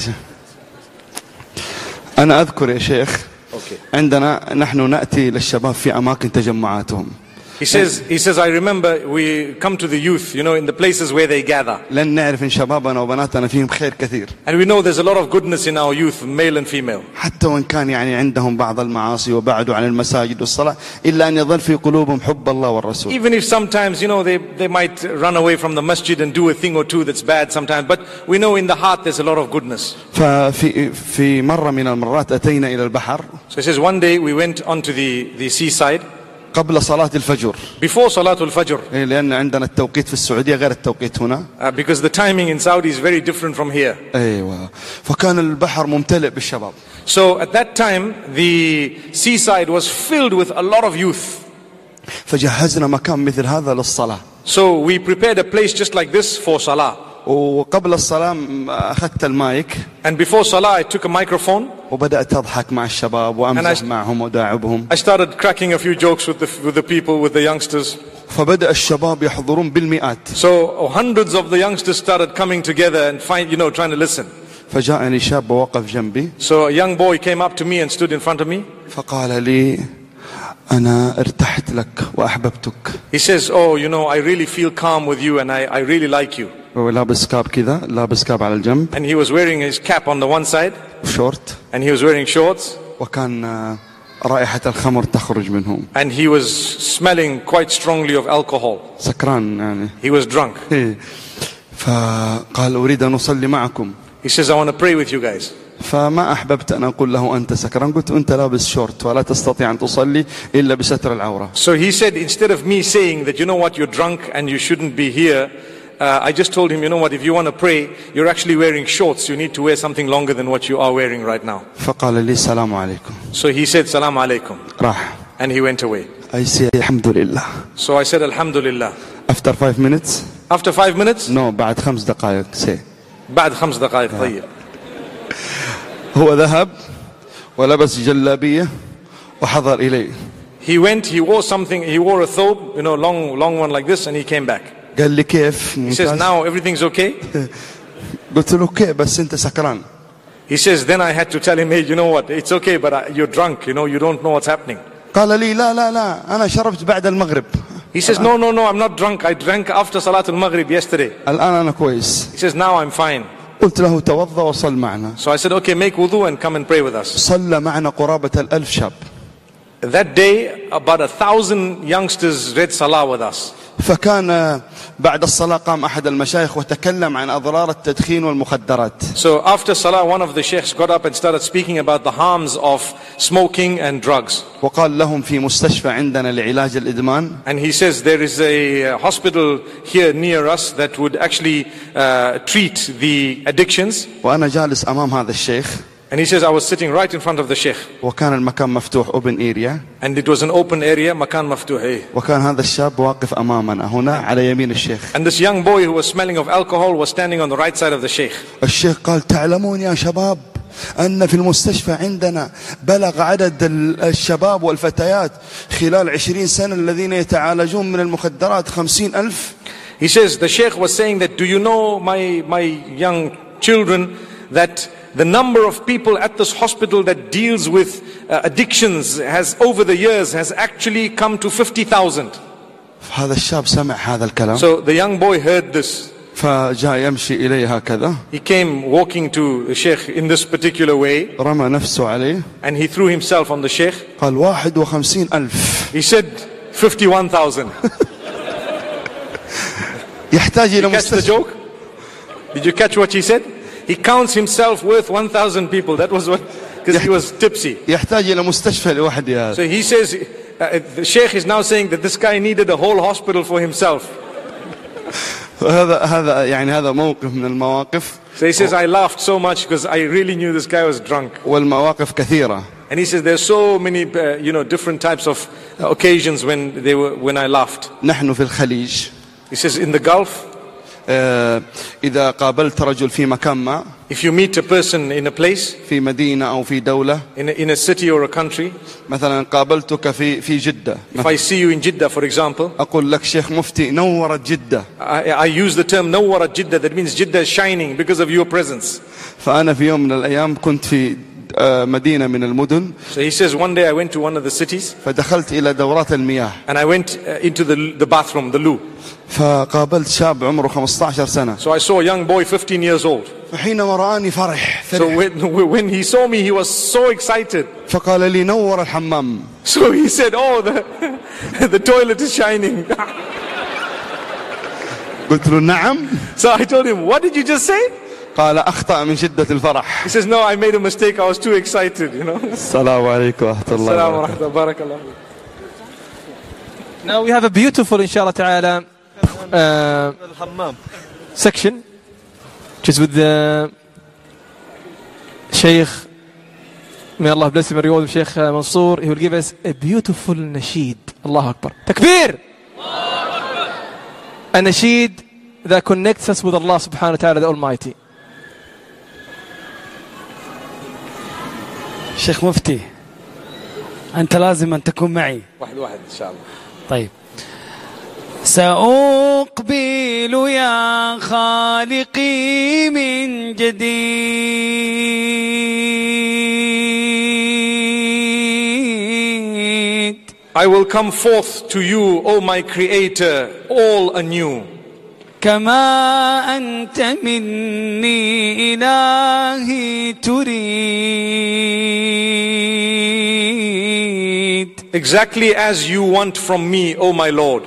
أنا أذكر يا شيخ عندنا نحن نأتي للشباب في أماكن تجمعاتهم He says, he says, I remember we come to the youth, you know, in the places where they gather. لن نعرف إن شبابنا وبناتنا فيهم خير كثير And we know there's a lot of goodness in our youth, male and female. حتى وإن كان يعني عندهم بعض المعاصي وبعدوا عن المساجد والصلاة إلا أن يظل في قلوبهم حب الله والرسول Even if sometimes, you know, they, they might run away from the masjid and do a thing or two that's bad sometimes, but we know in the heart there's a lot of goodness. ففي في مرة من المرات أتينا إلى البحر So he says, one day we went onto the, the seaside قبل صلاة الفجر before Salatul Fajr, إيه، لأن عندنا التوقيت في السعودية غير التوقيت هنا uh, because the timing in Saudi is very different from here. أيوة فكان البحر ممتلئ بالشباب So at that time, the seaside was filled with a lot of youth. فجهزنا مكان مثل هذا للصلاة So we prepared a place just like this for Salah. وقبل الصلاة م- أخذت المايك And before Salah, I took a microphone وبدأت أضحك مع الشباب وأمزح أنا- معهم وداعبهم I started cracking a few jokes with the, with the people, with the youngsters. فبدأ الشباب يحضرون بالمئات So hundreds of the youngsters started coming together and find, you know, trying to listen. فجاءني شاب ووقف جنبي So a young boy came up to me and stood in front of me. فقال لي أنا ارتحت لك وأحببتك He says, Oh, you know, I really feel calm with you and I, I really like you. هو لابس كاب كذا لابس كاب على الجنب And he was wearing his cap on the one side وشورت and he was wearing shorts وكان آه، رائحة الخمر تخرج منهم and he was smelling quite strongly of alcohol. سكران يعني He was drunk. إيه. فقال أريد أن أصلي معكم He says, I want to pray with you guys. فما أحببت أن أقول له أنت سكران قلت أنت لابس شورت ولا تستطيع أن تصلي إلا بستر العورة So he said, instead of me saying that, you know what, you're drunk and you shouldn't be here, uh, I just told him, you know what, if you want to pray, you're actually wearing shorts. You need to wear something longer than what you are wearing right now. فقال لي السلام عليكم So he said, Salam alaikum. راح And he went away. I say الحمد لله So I said, Alhamdulillah. after five minutes After five minutes, no بعد خمس دقائق say بعد خمس دقائق طيب. هو ذهب ولبس جلابية وحضر إلي He went, he wore something, he wore a thobe, you know, long, long one like this, and he came back. قال لي كيف He says, ممتاز now everything's okay. قلت له كيف بس أنت سكران He says, then I had to tell him, hey, you know what, it's okay, but uh, you're drunk, you know, you don't know what's happening. قال لي لا لا لا أنا شربت بعد المغرب He says, no, no, no, I'm not drunk. I drank after Salat al-Maghrib yesterday. الآن أنا كويس He says, now I'm fine. قلت له توضأ وصل معنا So I said, okay, make wudu and come and pray with us. صلى معنا قرابة الألف شاب That day, about a thousand youngsters read Salah with us. فكان بعد الصلاة قام أحد المشايخ وتكلم عن أضرار التدخين والمخدرات So after Salah, one of the sheikhs got up and started speaking about the harms of smoking and drugs. وقال لهم في مستشفى عندنا لعلاج الإدمان And he says there is a uh, hospital here near us that would actually uh, treat the addictions. وأنا جالس أمام هذا الشيخ And he says, I was sitting right in front of the sheikh. وكان المكان مفتوح open area And it was an open area, makan maftuh. eh. وكان هذا الشاب واقف أمامنا هنا على يمين الشيخ And this young boy who was smelling of alcohol was standing on the right side of the sheikh. الشيخ قال تعلمون يا شباب أن في المستشفى عندنا بلغ عدد ال- الشباب والفتيات خلال عشرين سنة الذين يتعالجون من المخدرات خمسين ألف He says, the sheikh was saying that, do you know, my, my young children, that the number of people at this hospital that deals with uh, addictions has, over the years, has actually come to 50,000. هذا الشاب سمع هذا الكلام So the young boy heard this. فجاء يمشي إلي هكذا He came walking to the sheikh in this particular way, رمى نفسه عليه and he threw himself on the sheikh. قال واحد وخمسين ألف He said, 51,000. يحتاج إلى You catch the مستشفى joke? Did you catch what he said? He counts himself worth 1,000 people. That was what, because he was tipsy. يحتاج إلى مستشفى لوحده هذا So he says, uh, the sheikh is now saying that this guy needed a whole hospital for himself. هذا هذا يعني هذا موقف من المواقف So he says, I laughed so much because I really knew this guy was drunk. والمواقف كثيرة And he says, there's so many, uh, you know, different types of occasions when they were, when I laughed. نحن في الخليج He says, in the Gulf, آه، إذا قابلت رجل في مكان ما if you meet a person in a place, في مدينة أو في دولة in a, in a city or a country, مثلا قابلتك في في جدة if I see you in Jeddah, for example, أقول لك شيخ مفتي نورت جدة I, I use the term nawwara Jeddah, that means Jeddah is shining because of your presence. فأنا في يوم من الأيام كنت في آه، مدينة من المدن So he says, one day I went to one of the cities فدخلت إلى دورات المياه and I went uh, into the, the bathroom, the loo. فقابلت شاب عمره 15 سنة So I saw a young boy, 15 years old. فحينما رآني فرح So فرح when, when he saw me, he was so excited. فقال لي نور الحمام So he said, oh, the, the toilet is shining. قلت له نعم So I told him, what did you just say? قال أخطأ من شدة الفرح He says, no, I made a mistake. I was too excited, you know. السلام عليكم ورحمة الله Assalamu وبركاته alaikum. Barakallah. Now we have a beautiful, inshallah ta'ala, uh, section, which is with the Sheikh, may Allah bless him and reward him, Sheikh uh, Mansour. He will give us a beautiful nasheed. Allah Akbar. Takbir! A nasheed that connects us with Allah subhanahu wa ta'ala the Almighty. شيخ مفتي أنت لازم أن تكون معي. واحد واحد إن شاء الله. طيب. سأقبل يا خالقي من جديد. I will come forth to you, O my Creator, all anew. كما أنت مني إلهي تريد Exactly as you want from me, O my Lord.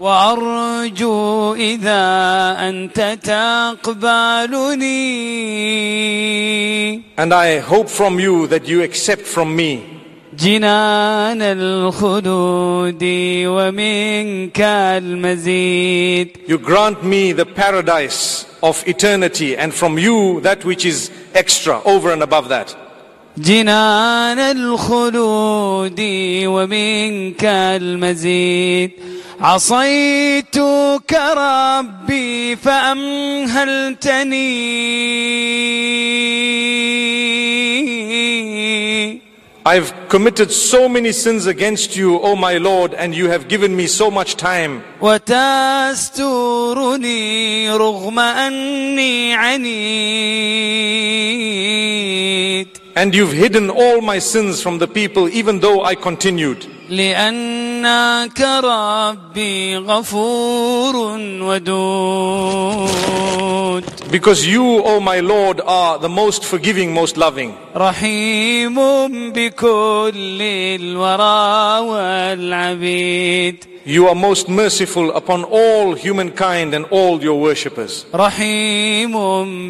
وأرجو إذا أنت تقبلني And I hope from you that you accept from me جنان الخلود ومنك المزيد You grant me the paradise of eternity and from you that which is extra over and above that. جنان الخلود ومنك المزيد عصيتك ربي فأمهلتني I've committed so many sins against you, O my Lord, and you have given me so much time. وتسترني رغم أني عنيد And you've hidden all my sins from the people, even though I continued. لأنك ربي غفور ودود Because you, O my Lord, are the most forgiving, most loving. رحيم بكل الورى والعبيد You are most merciful upon all humankind and all your worshippers. رحيم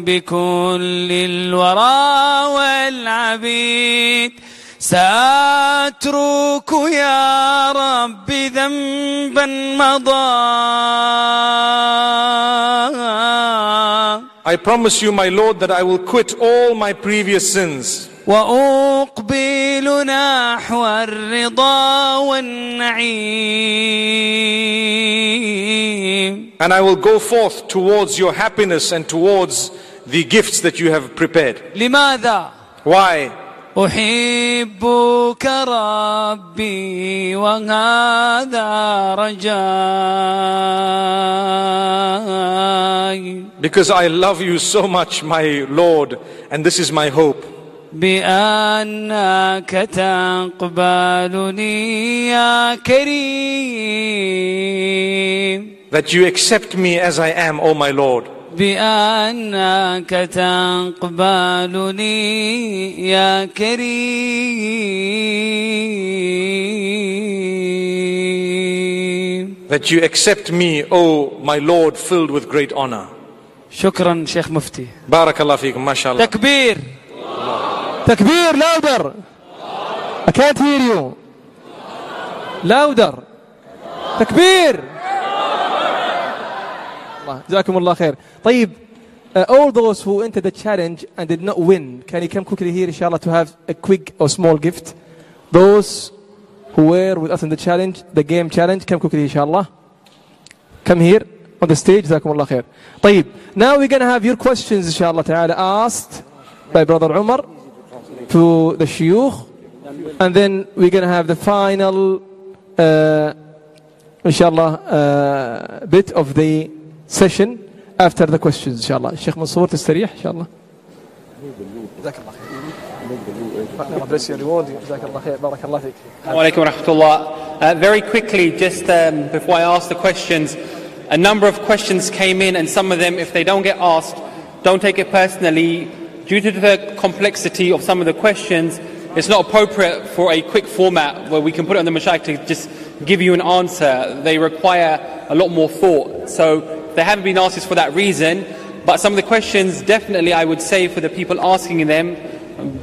بكل الورى والعبيد سأترك يا رب ذنبا مضى I promise you, my Lord, that I will quit all my previous sins. وأقبل نحو الرضا والنعيم And I will go forth towards your happiness and towards the gifts that you have prepared. لماذا Why? أحبك ربي وهذا رجاي Because I love you so much, my Lord, and this is my hope. بأنك تقبلني يا كريم That you accept me as I am, O my Lord. بأنك تقبلني يا كريم That you accept me, O my Lord, filled with great honor. شكرا شيخ مفتي بارك الله فيكم ما شاء الله. تكبير Takbir, louder. I can't hear you. Louder. Takbir. الله جزاكم الله خير طيب Uh, all those who entered the challenge and did not win, can you come quickly here, inshallah, to have a quick or small gift? Those who were with us in the challenge, the game challenge, come quickly, inshallah. Come here on the stage, Jazakumullah khair. طيب, now we're going to have your questions, inshallah ta'ala, asked by Brother Umar to the Shuyukh, and then we're going to have the final, uh, inshallah, uh, bit of the session after the questions inshallah Sheikh Mansour تستريح inshallah جزاك الله خير Allah bless you and reward you جزاك الله خير بارك الله فيك Alaikum rahmatullah. Uh, very quickly, just um, before I ask the questions, a number of questions came in, and some of them, if they don't get asked, don't take it personally. Due to the complexity of some of the questions, it's not appropriate for a quick format where we can put it on the mashayikh to just give you an answer. They require a lot more thought. So they haven't been asked it's for that reason. But some of the questions, definitely, I would say for the people asking them,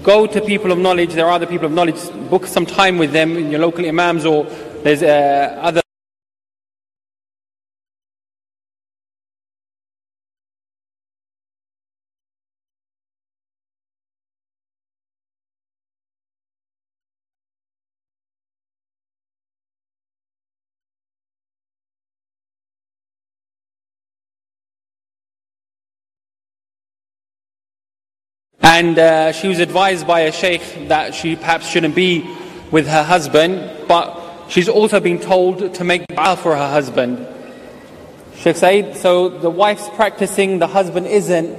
go to people of knowledge. There are other people of knowledge. Book some time with them, in your local imams, or there's uh, other. And uh, she was advised by a sheikh that she perhaps shouldn't be with her husband, but she's also been told to make dua for her husband. Sheikh Said, so the wife's practicing, the husband isn't.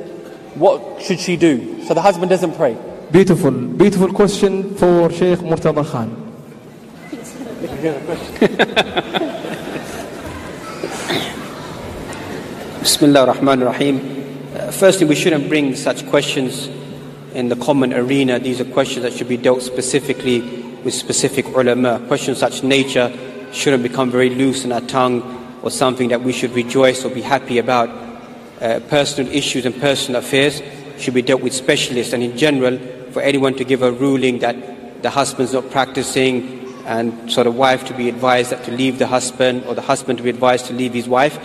What should she do? So the husband doesn't pray. Beautiful, beautiful question for Sheikh Murtada Khan. Bismillah ar-Rahman ar-Rahim. Uh, firstly, we shouldn't bring such questions in the common arena. These are questions that should be dealt specifically with specific ulama. Questions such nature shouldn't become very loose in our tongue or something that we should rejoice or be happy about. Uh, personal issues and personal affairs should be dealt with specialists. And in general, for anyone to give a ruling that the husband's not practicing and sort of wife to be advised that to leave the husband or the husband to be advised to leave his wife,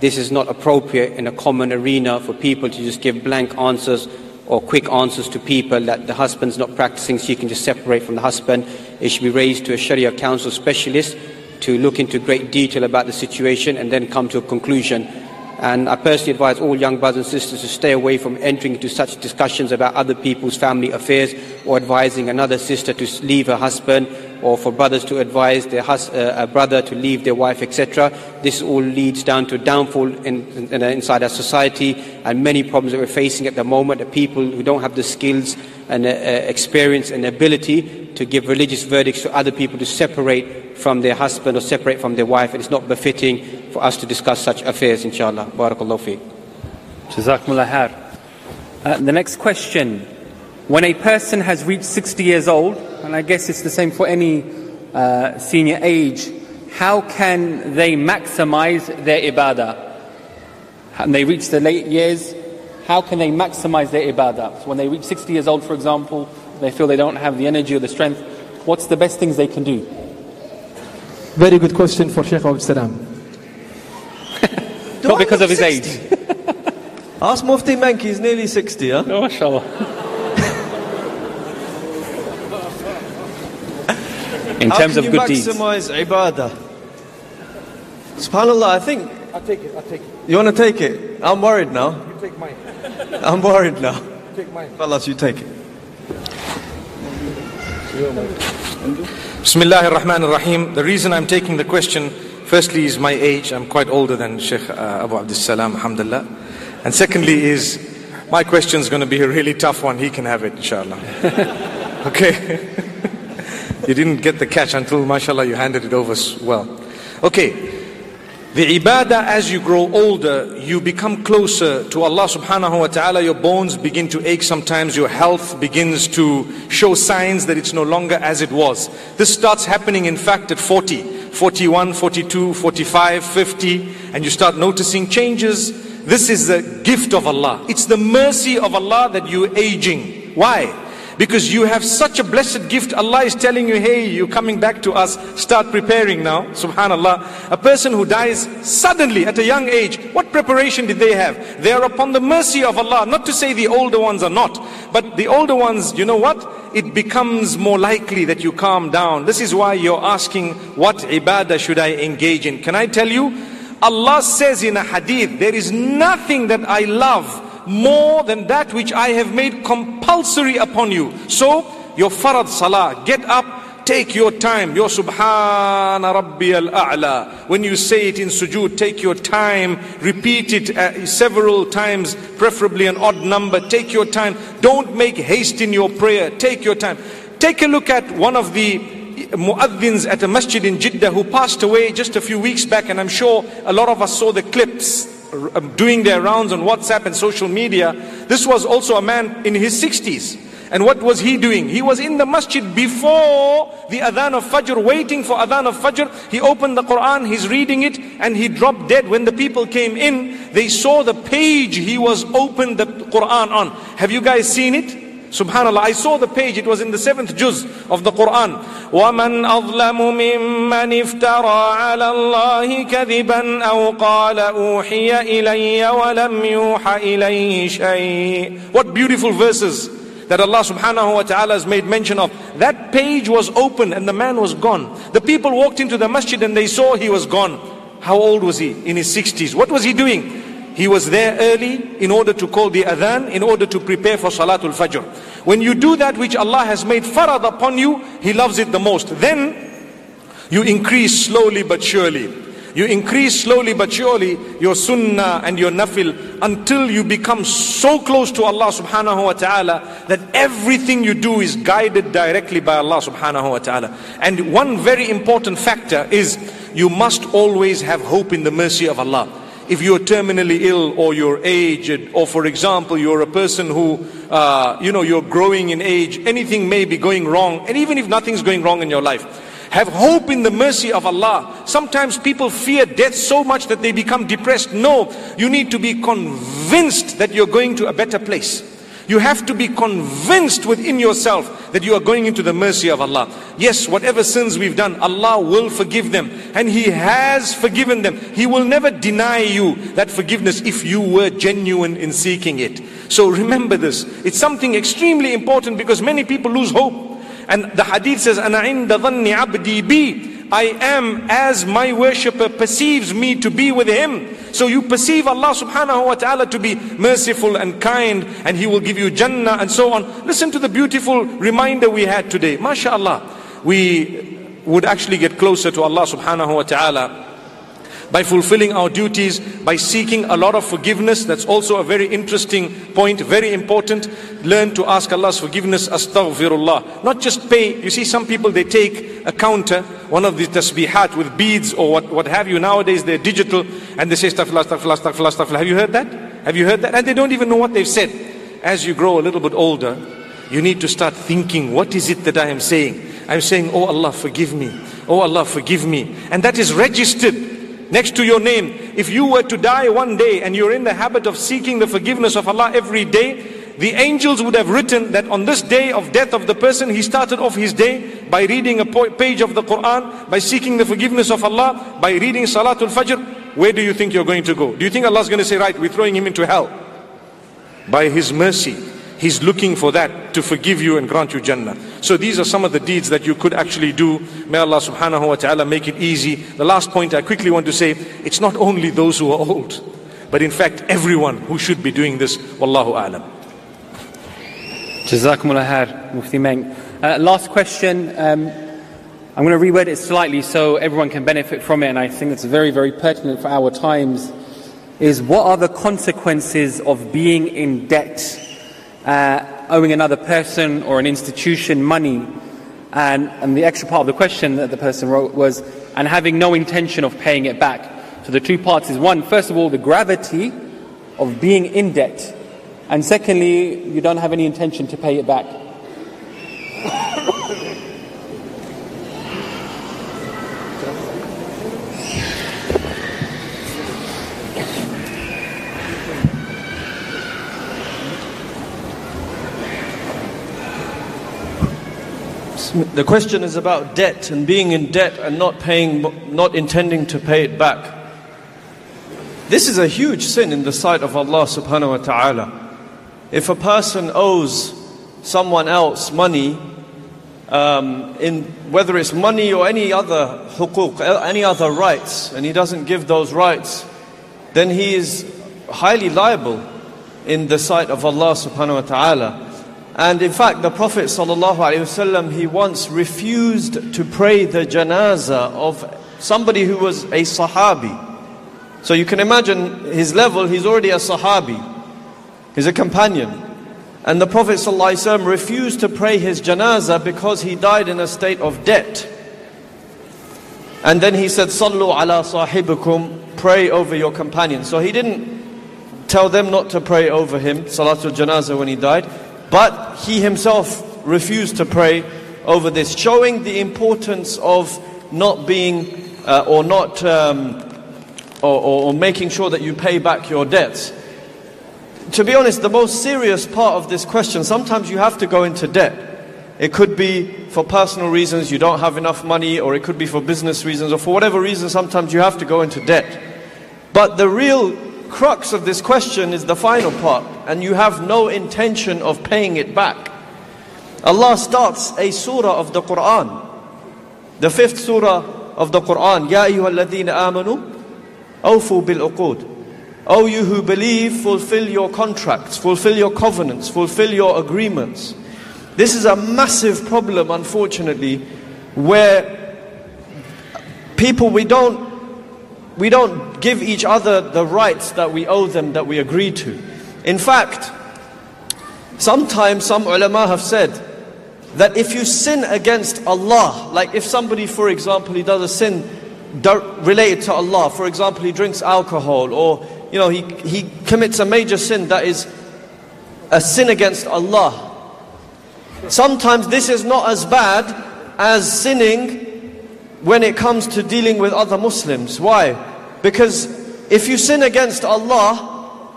this is not appropriate in a common arena for people to just give blank answers or quick answers to people that the husband's not practicing so you can just separate from the husband. It should be raised to a Sharia council specialist to look into great detail about the situation and then come to a conclusion. And I personally advise all young brothers and sisters to stay away from entering into such discussions about other people's family affairs or advising another sister to leave her husband or for brothers to advise their hus- uh, a brother to leave their wife, etc. This all leads down to downfall in, in, inside our society and many problems that we're facing at the moment. The people who don't have the skills and uh, uh, experience and ability to give religious verdicts to other people to separate from their husband or separate from their wife. It is not befitting for us to discuss such affairs, inshallah. Barakallahu fi. Jazakumullah. Uh, the next question. When a person has reached 60 years old, and I guess it's the same for any uh, senior age, how can they maximize their ibadah? And they reach the late years, how can they maximize their ibadah? So when they reach 60 years old, for example, they feel they don't have the energy or the strength, what's the best things they can do? Very good question for Sheikh Abdul Salam. Not because of his age. Ask Mufti Menki, he's nearly 60, huh? Oh, mashallah. In How terms can of you good deeds. maximize ibadah? SubhanAllah, I think. I'll take it, I'll take it. You want to take it? I'm worried now. You take mine. I'm worried now. Take mine. Fellas, you take it. Bismillah ar-Rahman ar-Rahim. The reason I'm taking the question, firstly is my age. I'm quite older than Sheikh uh, Abu Abdus Salam, alhamdulillah. And secondly is, my question is going to be a really tough one. He can have it, inshallah. okay? you didn't get the catch until, mashallah, you handed it over well. Okay. The ibadah, as you grow older, you become closer to Allah subhanahu wa ta'ala. Your bones begin to ache sometimes. Your health begins to show signs that it's no longer as it was. This starts happening, in fact, at 40, 41, 42, 45, 50, and you start noticing changes. This is the gift of Allah. It's the mercy of Allah that you're aging. Why? Because you have such a blessed gift. Allah is telling you, hey, you're coming back to us. Start preparing now. Subhanallah. A person who dies suddenly at a young age, what preparation did they have? They are upon the mercy of Allah. Not to say the older ones are not. But the older ones, you know what? It becomes more likely that you calm down. This is why you're asking, what ibadah should I engage in? Can I tell you? Allah says in a hadith, there is nothing that I love more than that which I have made compulsory upon you. So, your farad salah, get up, take your time. Your subhana rabbi al-a'la. When you say it in sujood, take your time, repeat it uh, several times, preferably an odd number. Take your time. Don't make haste in your prayer. Take your time. Take a look at one of the muaddins at a masjid in Jeddah who passed away just a few weeks back and I'm sure a lot of us saw the clips Um, doing their rounds on WhatsApp and social media. This was also a man in his 60s. And what was he doing? He was in the masjid before the adhan of Fajr, waiting for adhan of Fajr. He opened the Quran, he's reading it, and he dropped dead. When the people came in, they saw the page he was opened the Quran on. Have you guys seen it? Subhanallah, I saw the page, it was in the seventh juz of the Quran. وَمَنْ أَظْلَمُ مِمَّنِ افْتَرَى عَلَى اللَّهِ كَذِبًا أَوْ قَالَ أُوحِيَ إِلَيَّ وَلَمْ يُوحَ إِلَيْهِ شَيْءٍ What beautiful verses that Allah subhanahu wa ta'ala has made mention of. That page was open and the man was gone. The people walked into the masjid and they saw he was gone. How old was he? In his 60s. What was he doing? He was there early in order to call the adhan, in order to prepare for Salatul Fajr. When you do that which Allah has made farad upon you, He loves it the most. Then you increase slowly but surely. You increase slowly but surely your sunnah and your nafil until you become so close to Allah subhanahu wa ta'ala that everything you do is guided directly by Allah subhanahu wa ta'ala. And one very important factor is you must always have hope in the mercy of Allah if you're terminally ill or you're aged or for example you're a person who uh, you know you're growing in age anything may be going wrong and even if nothing's going wrong in your life have hope in the mercy of Allah. Sometimes people fear death so much that they become depressed. No, you need to be convinced that you're going to a better place. You have to be convinced within yourself that you are going into the mercy of Allah. Yes, whatever sins we've done, Allah will forgive them. And He has forgiven them. He will never deny you that forgiveness if you were genuine in seeking it. So remember this. It's something extremely important because many people lose hope. And the hadith says, أَنَا عِنْدَ ظَنِّ عَبْدِي بِي I am as my worshipper perceives me to be with him. So you perceive Allah subhanahu wa ta'ala to be merciful and kind and He will give you Jannah and so on. Listen to the beautiful reminder we had today. MashaAllah. We would actually get closer to Allah subhanahu wa ta'ala by fulfilling our duties, by seeking a lot of forgiveness. That's also a very interesting point, very important. Learn to ask Allah's forgiveness, astaghfirullah. Not just pay. You see, some people, they take a counter, one of the tasbihat with beads or what, what have you. Nowadays, they're digital and they say astaghfirullah, astaghfirullah, astaghfirullah, astaghfirullah. Have you heard that? Have you heard that? And they don't even know what they've said. As you grow a little bit older, you need to start thinking, what is it that I am saying? I'm saying, oh Allah, forgive me. Oh Allah, forgive me. And that is registered next to your name. If you were to die one day and you're in the habit of seeking the forgiveness of Allah every day, the angels would have written that on this day of death of the person, he started off his day by reading a page of the Quran, by seeking the forgiveness of Allah, by reading Salatul Fajr. Where do you think you're going to go? Do you think Allah's going to say, right, we're throwing him into hell? By His mercy, He's looking for that to forgive you and grant you Jannah. So these are some of the deeds that you could actually do. May Allah subhanahu wa ta'ala make it easy. The last point I quickly want to say, it's not only those who are old, but in fact everyone who should be doing this. Wallahu a'lam. Jazakumullah khair, Mufti Menk. Uh, last question. Um, I'm going to reword it slightly so everyone can benefit from it, and I think it's very, very pertinent for our times. Is what are the consequences of being in debt? Uh, owing another person or an institution money. And, and the extra part of the question that the person wrote was, and having no intention of paying it back. So the two parts is one, first of all, the gravity of being in debt. And secondly, you don't have any intention to pay it back. The question is about debt and being in debt and not paying, not intending to pay it back. This is a huge sin in the sight of Allah subhanahu wa ta'ala. If a person owes someone else money, um, in whether it's money or any other hukuk, any other rights, and he doesn't give those rights, then he is highly liable in the sight of Allah subhanahu wa ta'ala. And in fact, the Prophet ﷺ, he once refused to pray the janazah of somebody who was a sahabi. So you can imagine his level, he's already a sahabi. He's a companion. And the Prophet ﷺ refused to pray his janazah because he died in a state of debt. And then he said, Sallu ala sahibikum, pray over your companion. So he didn't tell them not to pray over him, Salatul Janazah, when he died. But he himself refused to pray over this, showing the importance of not being uh, or not um, or, or, or making sure that you pay back your debts. To be honest, the most serious part of this question, sometimes you have to go into debt. It could be for personal reasons, you don't have enough money, or it could be for business reasons, or for whatever reason, sometimes you have to go into debt. But the real crux of this question is the final part, and you have no intention of paying it back. Allah starts a surah of the Quran, the fifth surah of the Quran, Ya ayyuhalladhina amanu, awfu bil uqud. O you who believe, fulfill your contracts, fulfill your covenants, fulfill your agreements. This is a massive problem, unfortunately, where people we don't we don't give each other the rights that we owe them that we agree to. In fact, sometimes some ulama have said that if you sin against Allah, like if somebody, for example, he does a sin related to Allah, for example, he drinks alcohol or you know he, he commits a major sin that is a sin against Allah. Sometimes this is not as bad as sinning when it comes to dealing with other Muslims. Why? Because if you sin against Allah,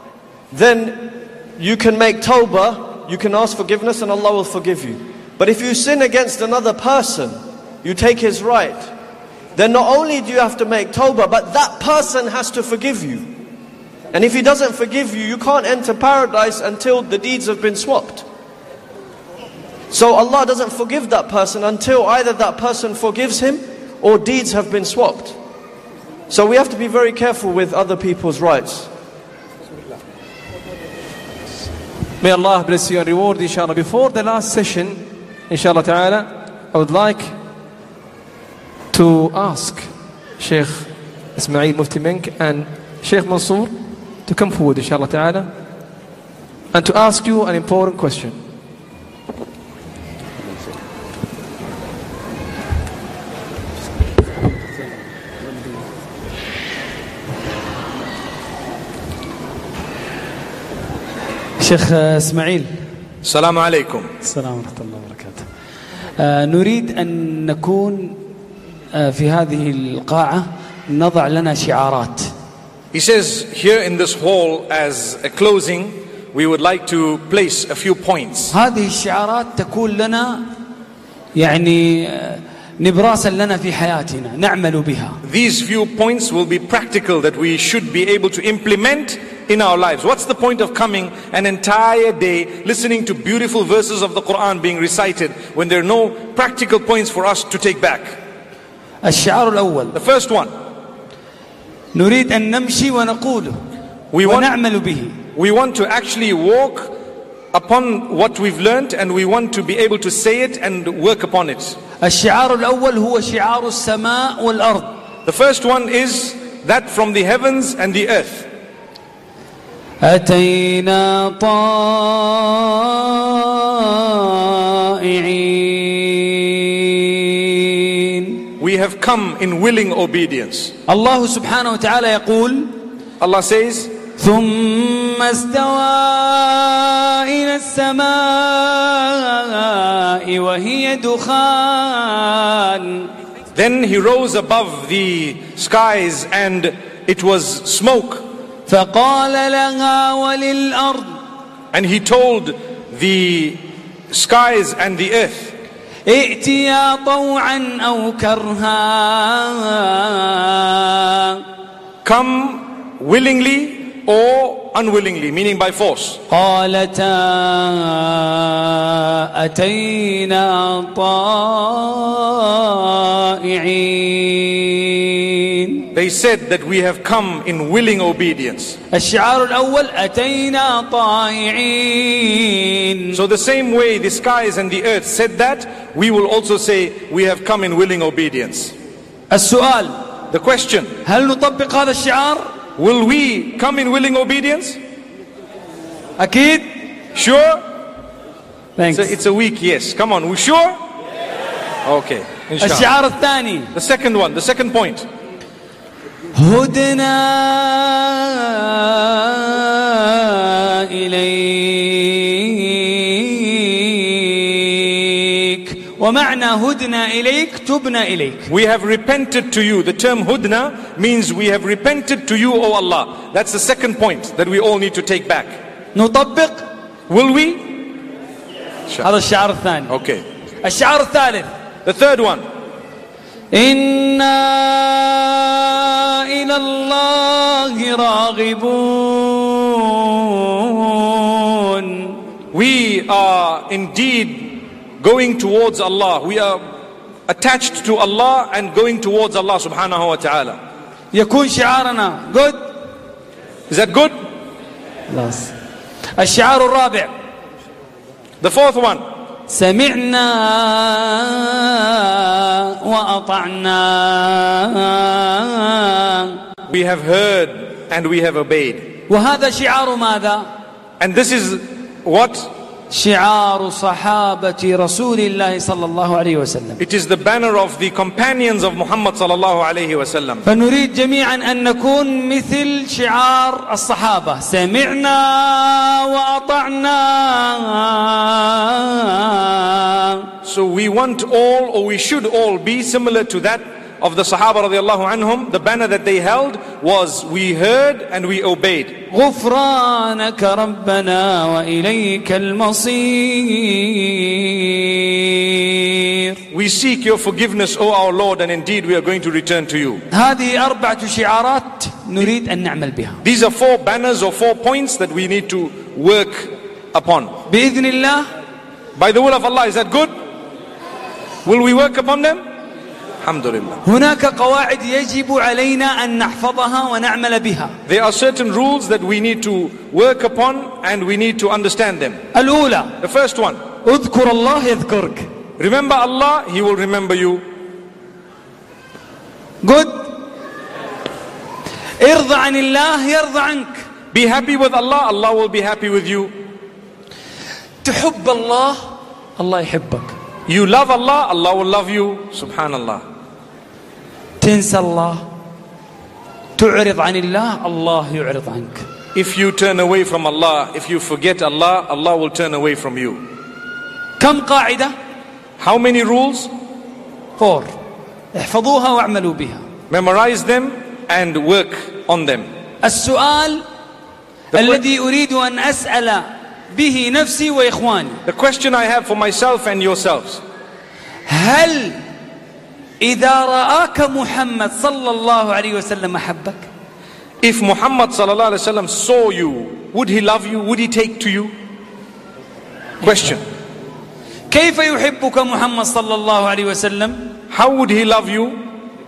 then you can make tawbah, you can ask forgiveness, and Allah will forgive you. But if you sin against another person, you take his right, then not only do you have to make tawbah, but that person has to forgive you. And if he doesn't forgive you, you can't enter paradise until the deeds have been swapped. So Allah doesn't forgive that person until either that person forgives him or deeds have been swapped. So we have to be very careful with other people's rights. May Allah bless you and reward inshallah. Before the last session, inshallah ta'ala, I would like to ask Sheikh Ismail Mufti Menk and Sheikh Mansour to come forward inshallah ta'ala and to ask you an important question. شيخ إسماعيل. السلام عليكم. السلام ورحمة الله وبركاته. آه، نريد أن نكون آه، في هذه القاعة نضع لنا شعارات. He says here in this hall as a closing, we would like to place a few points. هذه الشعارات تكون لنا يعني آه، نبراسا لنا في حياتنا نعمل بها. These few points will be practical that we should be able to implement in our lives. What's the point of coming an entire day listening to beautiful verses of the Quran being recited when there are no practical points for us to take back? الشعار الأول The first one, نريد أن نمشي ونقوله we want, ونعمل به we want to actually walk upon what we've learned and we want to be able to say it and work upon it. الشعار الأول هو شعار السماء والأرض The first one is that from the heavens and the earth. أتينا طائعين We have come in willing obedience. الله سبحانه وتعالى يقول Allah says, ثم استوى إلى السماء وهي دخان Then he rose above the skies and it was smoke. فقال لها وللأرض And he told the skies and the earth, ائتيا طوعا أو كرها come willingly or unwillingly, meaning by force. قالتا أتينا طائعين They said that we have come in willing obedience. الشعار الأول أتينا طائعين So the same way the skies and the earth said that, we will also say we have come in willing obedience. السؤال The question, هل نطبق هذا الشعار؟ will we come in willing obedience? أكيد Sure? Thanks. It's a, it's a weak yes. Come on, we sure? Okay. Inshallah. الشعار الثاني The second one, the second point. هدنا إليك ومعنى هدنا إليك تبنا إليك We have repented to you. The term hudna means we have repented to you, O Allah. That's the second point that we all need to take back. نطبق Will we? هذا الشعار الثاني Okay. الشعار الثالث The third one. إنا إلى الله راغبون We are indeed going towards Allah. We are attached to Allah and going towards Allah subhanahu wa ta'ala. يكون شعارنا good Is that good? خلاص الشعار الرابع The fourth one. سمعنا وأطعنا We have heard and we have obeyed. وهذا شعار ماذا؟ And this is what? شعار صحابة رسول الله صلى الله عليه وسلم It is the banner of the companions of Muhammad sallallahu alayhi wasallam. فنريد جميعا أن نكون مثل شعار الصحابة سمعنا وأطعنا So we want all or we should all be similar to that of the Sahaba radiallahu anhum. The banner that they held was we heard and we obeyed. غفرانك ربنا وإليك المصير We seek your forgiveness, O our Lord, and indeed we are going to return to you. هذه أربعة شعارات نريد أن نعمل بها These are four banners or four points that we need to work upon. بإذن الله By the will of Allah, is that good? Will we work upon them? Alhamdulillah. هناك قواعد يجب علينا أن نحفظها ونعمل بها There are certain rules that we need to work upon and we need to understand them. الأولى The first one, اذكر الله يذكرك remember Allah, He will remember you. good ارضى عن الله يرضى عنك Be happy with Allah, Allah will be happy with you. تحب الله الله يحبك You love Allah, Allah will love you. Subhanallah. تنسى الله تعرض عن الله الله يعرض عنك If you turn away from Allah, if you forget Allah, Allah will turn away from you. كم قاعدة How many rules? فور احفظوها واعملوا بها Memorize them and work on them. السؤال الذي أريد أن أسأل به نفسي وإخواني The question I have for myself and yourselves هل إذا رآك محمد صلى الله عليه وسلم أحبك If Muhammad sallallahu alaihi wasallam saw you, would he love you? Would he take to you? Question. كيف يحبك محمد صلى الله عليه وسلم How would he love you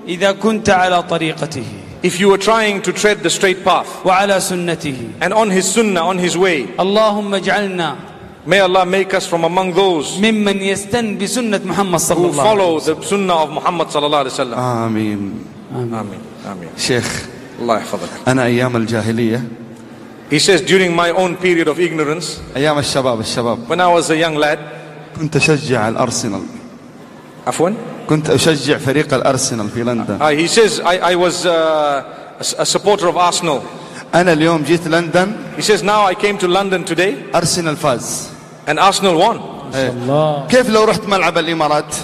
إذا كنت على طريقته if you were trying to tread the straight path وعلى سنته and on his sunnah, on his way? اللهم اجعلنا May Allah make us from among those ممن يستن بسنة محمد صلى who الله عليه follow وسلم the sunnah of Muhammad sallallahu alaihi wasallam. آمين Ameen. Ameen. شيخ Allah يحفظك. أنا أيام الجاهلية He says during my own period of ignorance, أيام الشباب الشباب when I was a young lad, كنت أشجع الأرسنال عفوا, كنت أشجع فريق الأرسنال في لندن uh, he says I, I was uh, a, a supporter of Arsenal. أنا اليوم جيت لندن He says now I came to London today أرسنال فاز and Arsenal won. إيه. كيف لو رحت ملعب الإمارات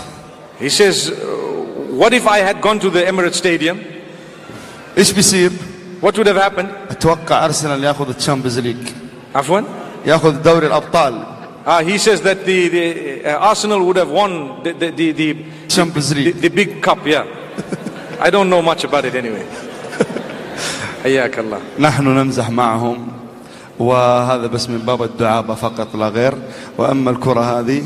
He says, uh, what if I had gone to the Emirates Stadium? إيش بيصير What would have happened? أتوقع أرسنال ياخذ الشامبيونز ليج عفوا? ياخذ دوري الأبطال Uh, he says that the, the uh, Arsenal would have won the, the, the, the, Champions the, League the big cup, yeah. I don't know much about it anyway. حياك الله. نحن نمزح معهم وهذا بس من باب الدعابة فقط لا غير وأما الكرة هذه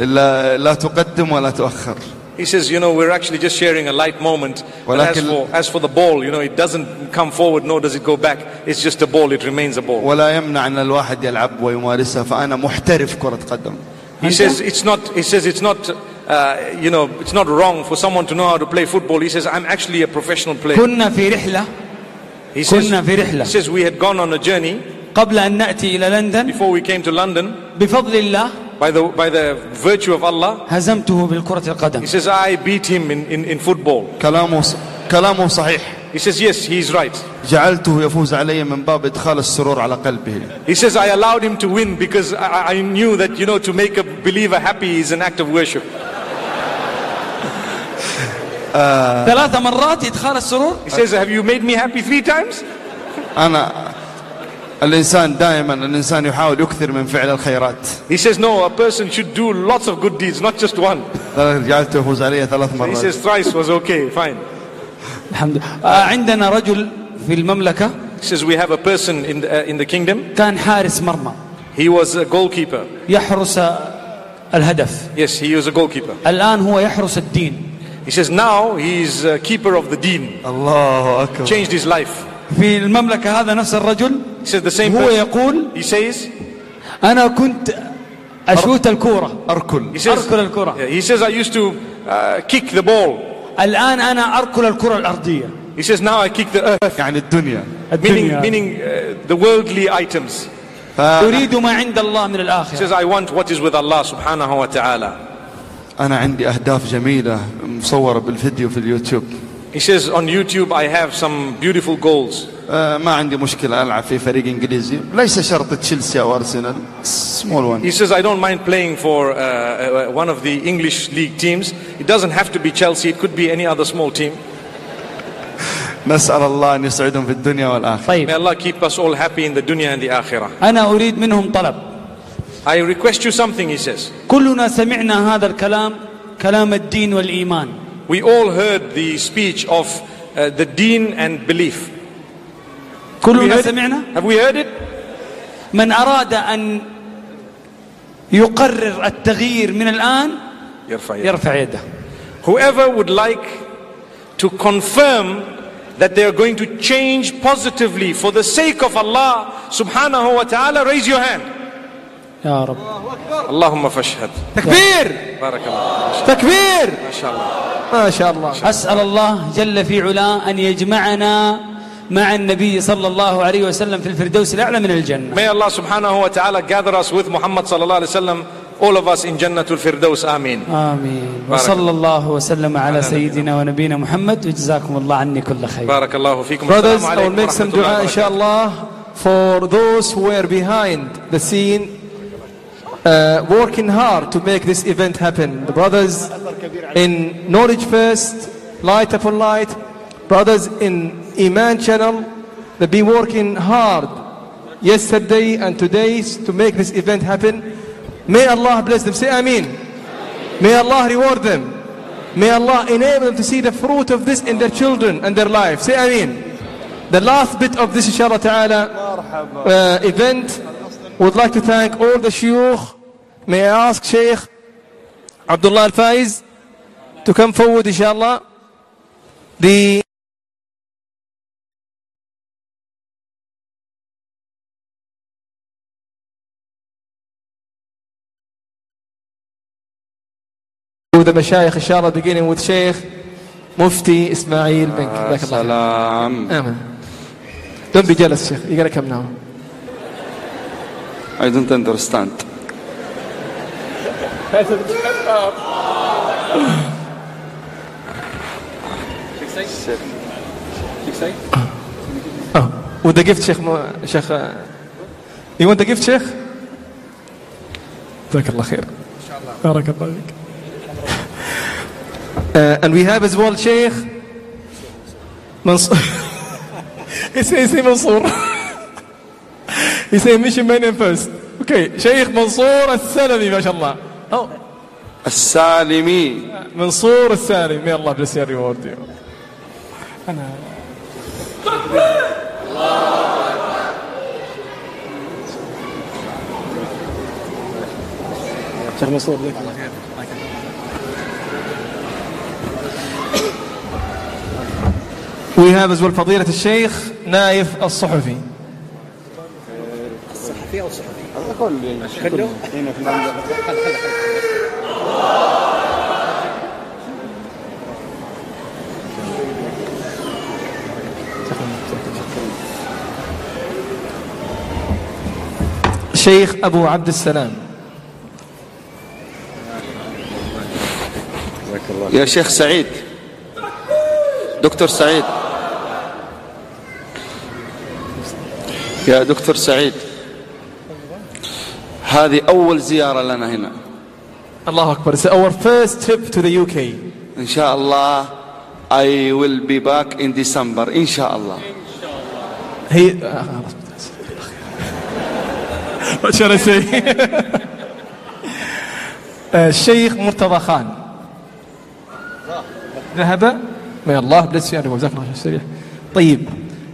لا, لا تقدم ولا تؤخر He says, you know, we're actually just sharing a light moment. But as ولكن- for, as for the ball, you know, it doesn't come forward nor does it go back. It's just a ball, it remains a ball. ولا يمنع أن الواحد يلعب ويمارسها فأنا محترف كرة قدم He says it's not, he says it's not, uh, you know, it's not wrong for someone to know how to play football. He says, I'm actually a professional player. كنا في رحلة He says, كنا في he رحلة says we had gone on a journey قبل أن نأتي إلى لندن before we came to London بفضل الله by the, by the virtue of Allah. هزمته بالكرة القدم He says, I beat him in, in, in football. كلامه كلامه صحيح He says, yes, he's right. جعلته يفوز علي من باب إدخال السرور على قلبه He says, I allowed him to win because I, I knew that, you know, to make a believer happy is an act of worship. ثلاث مرات إدخال السرور He says, have you made me happy three times? أنا الإنسان دائما الإنسان يحاول يكثر من فعل الخيرات He says, no, a person should do lots of good deeds, not just one. جعلته يفوز علي ثلاث He مرات says, thrice was okay, fine. الحمد لله آه، عندنا رجل في المملكة He says, we have a person in the, uh, in the kingdom. كان حارس مرمى He was a goalkeeper. يحرس الهدف Yes, he was a goalkeeper. الآن هو يحرس الدين He says, now he's a keeper of the deen. الله أكبر Changed his life. في المملكة هذا نفس الرجل هو يقول أنا كنت أشوت الكورة. أركل. أركل الكورة he says I used to uh, kick the ball. الآن أنا أركل الكرة الأرضية. He says now I kick the earth. يعني الدنيا. meaning meaning uh, the worldly items. أريد ما عند الله من الآخرة. He says I want what is with Allah سبحانه وتعالى. أنا عندي أهداف جميلة مصورة بالفيديو في اليوتيوب. He says, on YouTube, I have some beautiful goals. آه، ما عندي مشكلة ألعب في فريق إنجليزي ليس شرط تشيلسي أو أرسنال سمول وان He says, I don't mind playing for uh, uh, one of the English league teams. It doesn't have to be Chelsea, it could be any other small team. نسأل الله أن يسعدهم في الدنيا والآخرة طيب May Allah keep us all happy in the dunya and the akhirah. أنا أريد منهم طلب I request you something, he says. كلنا سمعنا هذا الكلام كلام الدين والإيمان We all heard the speech of uh, the deen and belief. We كلنا heard it? سمعنا Have we heard it? من أراد أن يقرر التغيير من الآن يرفع يده. يرفع يده Whoever would like to confirm that they are going to change positively for the sake of Allah subhanahu wa ta'ala, raise your hand. يا رب اللهم فاشهد. تكبير بارك الله. تكبير ما شاء الله. ما شاء الله أسأل الله جل في علاه أن يجمعنا مع النبي صلى الله عليه وسلم في الفردوس الأعلى من الجنة May Allah subhanahu wa ta'ala gather us with Muhammad sallallahu alayhi wa sallam, all of us in Jannatul Firdaus. Ameen. آمين وصلى الله وسلم على سيدنا ونبينا محمد وجزاكم الله عني كل خير بارك الله فيكم. Brothers, السلام I will عليكم make some ورحمة الله dua وبركاته. inshallah for those who were behind the scene uh, working hard to make this event happen. The brothers in Knowledge First, Light Upon Light, brothers in Iman Channel, they've been working hard yesterday and today to make this event happen. May Allah bless them. Say Ameen. May Allah reward them. May Allah enable them to see the fruit of this in their children and their life. Say Ameen. The last bit of this inshallah ta'ala uh, event would like to thank all the shuyukh. May I ask Sheikh Abdullah Al-Faiz to come forward inshallah. The the شاء الله beginning with Sheikh Mufti Ismail bin Barakallah. سلام Amen. Don't be jealous, Sheikh. You gotta come now. I don't understand Oh, with the gift, Sheikh. Sheikh uh, you want the gift, Sheikh? جزاك الله خير. بارك الله فيك. Uh, and we have as well Sheikh Mansour. he say, يسوي ميشن مين فيرست أوكي شيخ منصور السلمي ما شاء الله أو. السالمي منصور السالمي may Allah bless your reward you. أنا شيخ منصور ليك We have as well فضيلة الشيخ نايف الصحفي هنا في خل خل خل شيخ أبو عبد السلام. يا شيخ سعيد. دكتور سعيد. يا دكتور سعيد. هذه أول زيارة لنا هنا الله أكبر It's our first trip to the UK إن شاء الله I will be back in December إن شاء الله هي آه،. What shall I say? آه، الشيخ مرتضى خان ذهب may Allah bless you and جزاك الله خير طيب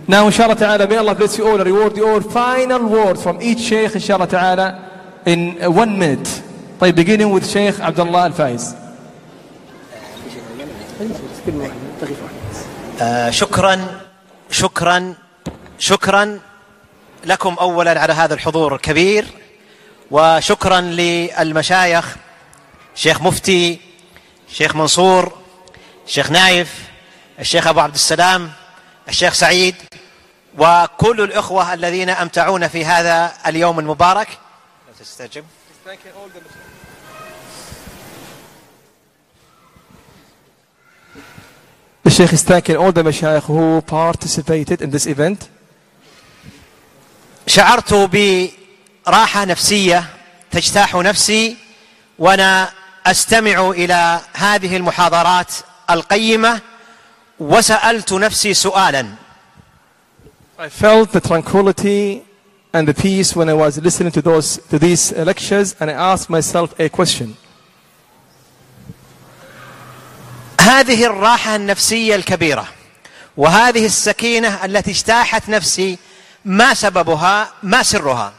now إن شاء الله تعالى may Allah bless you all and reward you all final word from each sheikh إن شاء الله تعالى in one minute. طيب beginning with شيخ عبد الله الفايز شكرا شكرا شكرا لكم اولا على هذا الحضور الكبير وشكرا للمشايخ شيخ مفتي شيخ منصور شيخ نايف الشيخ أبو عبد السلام الشيخ سعيد وكل الإخوة الذين أمتعونا في هذا اليوم المبارك. وتستجب الشيخ is thanking all the مشايخ who participated in this event. شعرت براحة نفسية تجتاح نفسي وأنا أستمع إلى هذه المحاضرات القيمة وسألت نفسي سؤالا. I felt the tranquility and the peace when I was listening to those to these lectures and I asked myself a question. هذه الراحه النفسيه الكبيره وهذه السكينه التي اجتاحت نفسي ما سببها ما سرها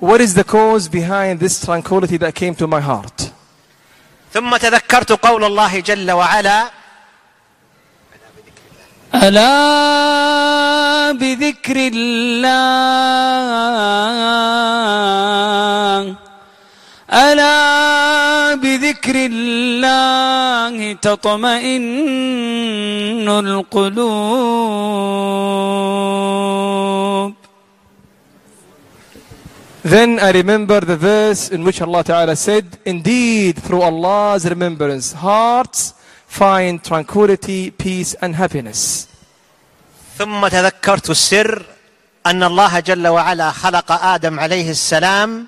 What is the cause behind this tranquility that came to my heart? ثم تذكرت قول الله جل وعلا ألا بذكر الله ألا بذكر الله تطمئن القلوب Then I remember the verse in which Allah Ta'ala said, Indeed, through Allah's remembrance, hearts find tranquility, peace and happiness. ثم تذكرت السر أن الله جل وعلا خلق آدم عليه السلام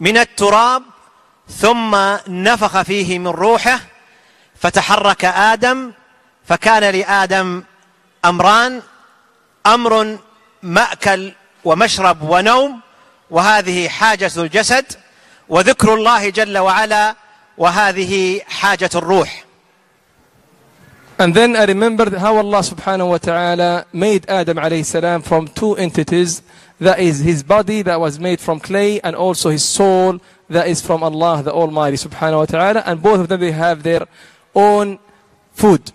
من التراب ثم نفخ فيه من روحه فتحرك آدم فكان لآدم أمران أمر مأكل ومشرب ونوم وهذه حاجة الجسد وذكر الله جل وعلا وهذه حاجة الروح And then I remembered how Allah subhanahu wa ta'ala made Adam alayhi salam from two entities. That is his body that was made from clay and also his soul that is from Allah the Almighty subhanahu wa ta'ala. And both of them they have their own food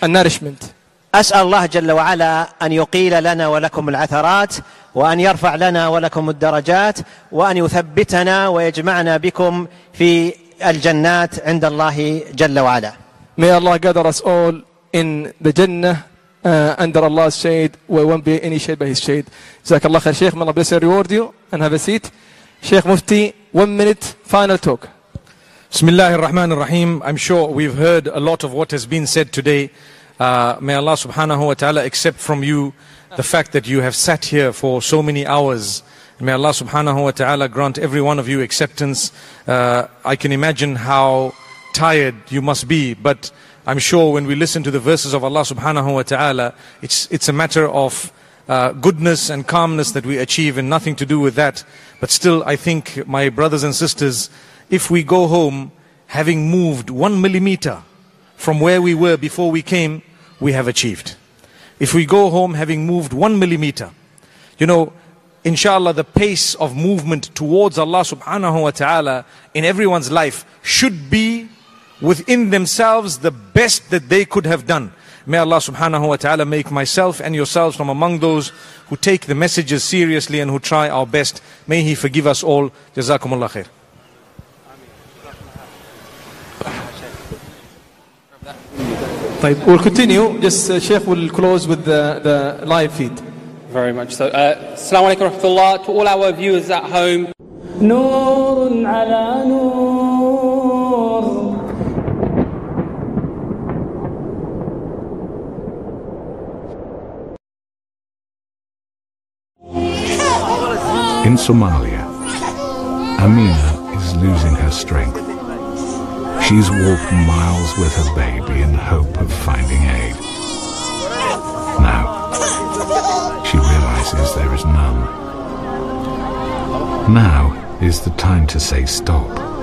and nourishment. اسال الله جل وعلا ان يقيل لنا ولكم العثرات وان يرفع لنا ولكم الدرجات وان يثبتنا ويجمعنا بكم في الجنات عند الله جل وعلا. May Allah gather us all in the Jannah uh, under Allah's shade where won't be any shade by His shade. Jazakallah khair Shaykh. May Allah bless and reward you and have a seat. Shaykh Mufti, one minute, final talk. Bismillah ar-Rahman ar-Rahim. I'm sure we've heard a lot of what has been said today. Uh, may Allah subhanahu wa ta'ala accept from you the fact that you have sat here for so many hours. May Allah subhanahu wa ta'ala grant every one of you acceptance. Uh, I can imagine how tired you must be, but I'm sure when we listen to the verses of Allah subhanahu wa ta'ala, it's, it's a matter of uh, goodness and calmness that we achieve and nothing to do with that. But still, I think, my brothers and sisters, if we go home having moved one millimeter from where we were before we came, we have achieved. If we go home having moved one millimeter, you know, inshallah, the pace of movement towards Allah subhanahu wa ta'ala in everyone's life should be within themselves the best that they could have done. May Allah subhanahu wa ta'ala make myself and yourselves from among those who take the messages seriously and who try our best. May He forgive us all. Jazakumullah khair. طيب, we'll continue. Just uh, Sheikh will close with the, the live feed. Very much so. Uh, Assalamu alaikum rahmatullah to all our viewers at home. نور على نور In Somalia, Amina is losing her strength. She's walked miles with her baby in hope of finding aid. Now, she realizes there is none. Now is the time to say stop.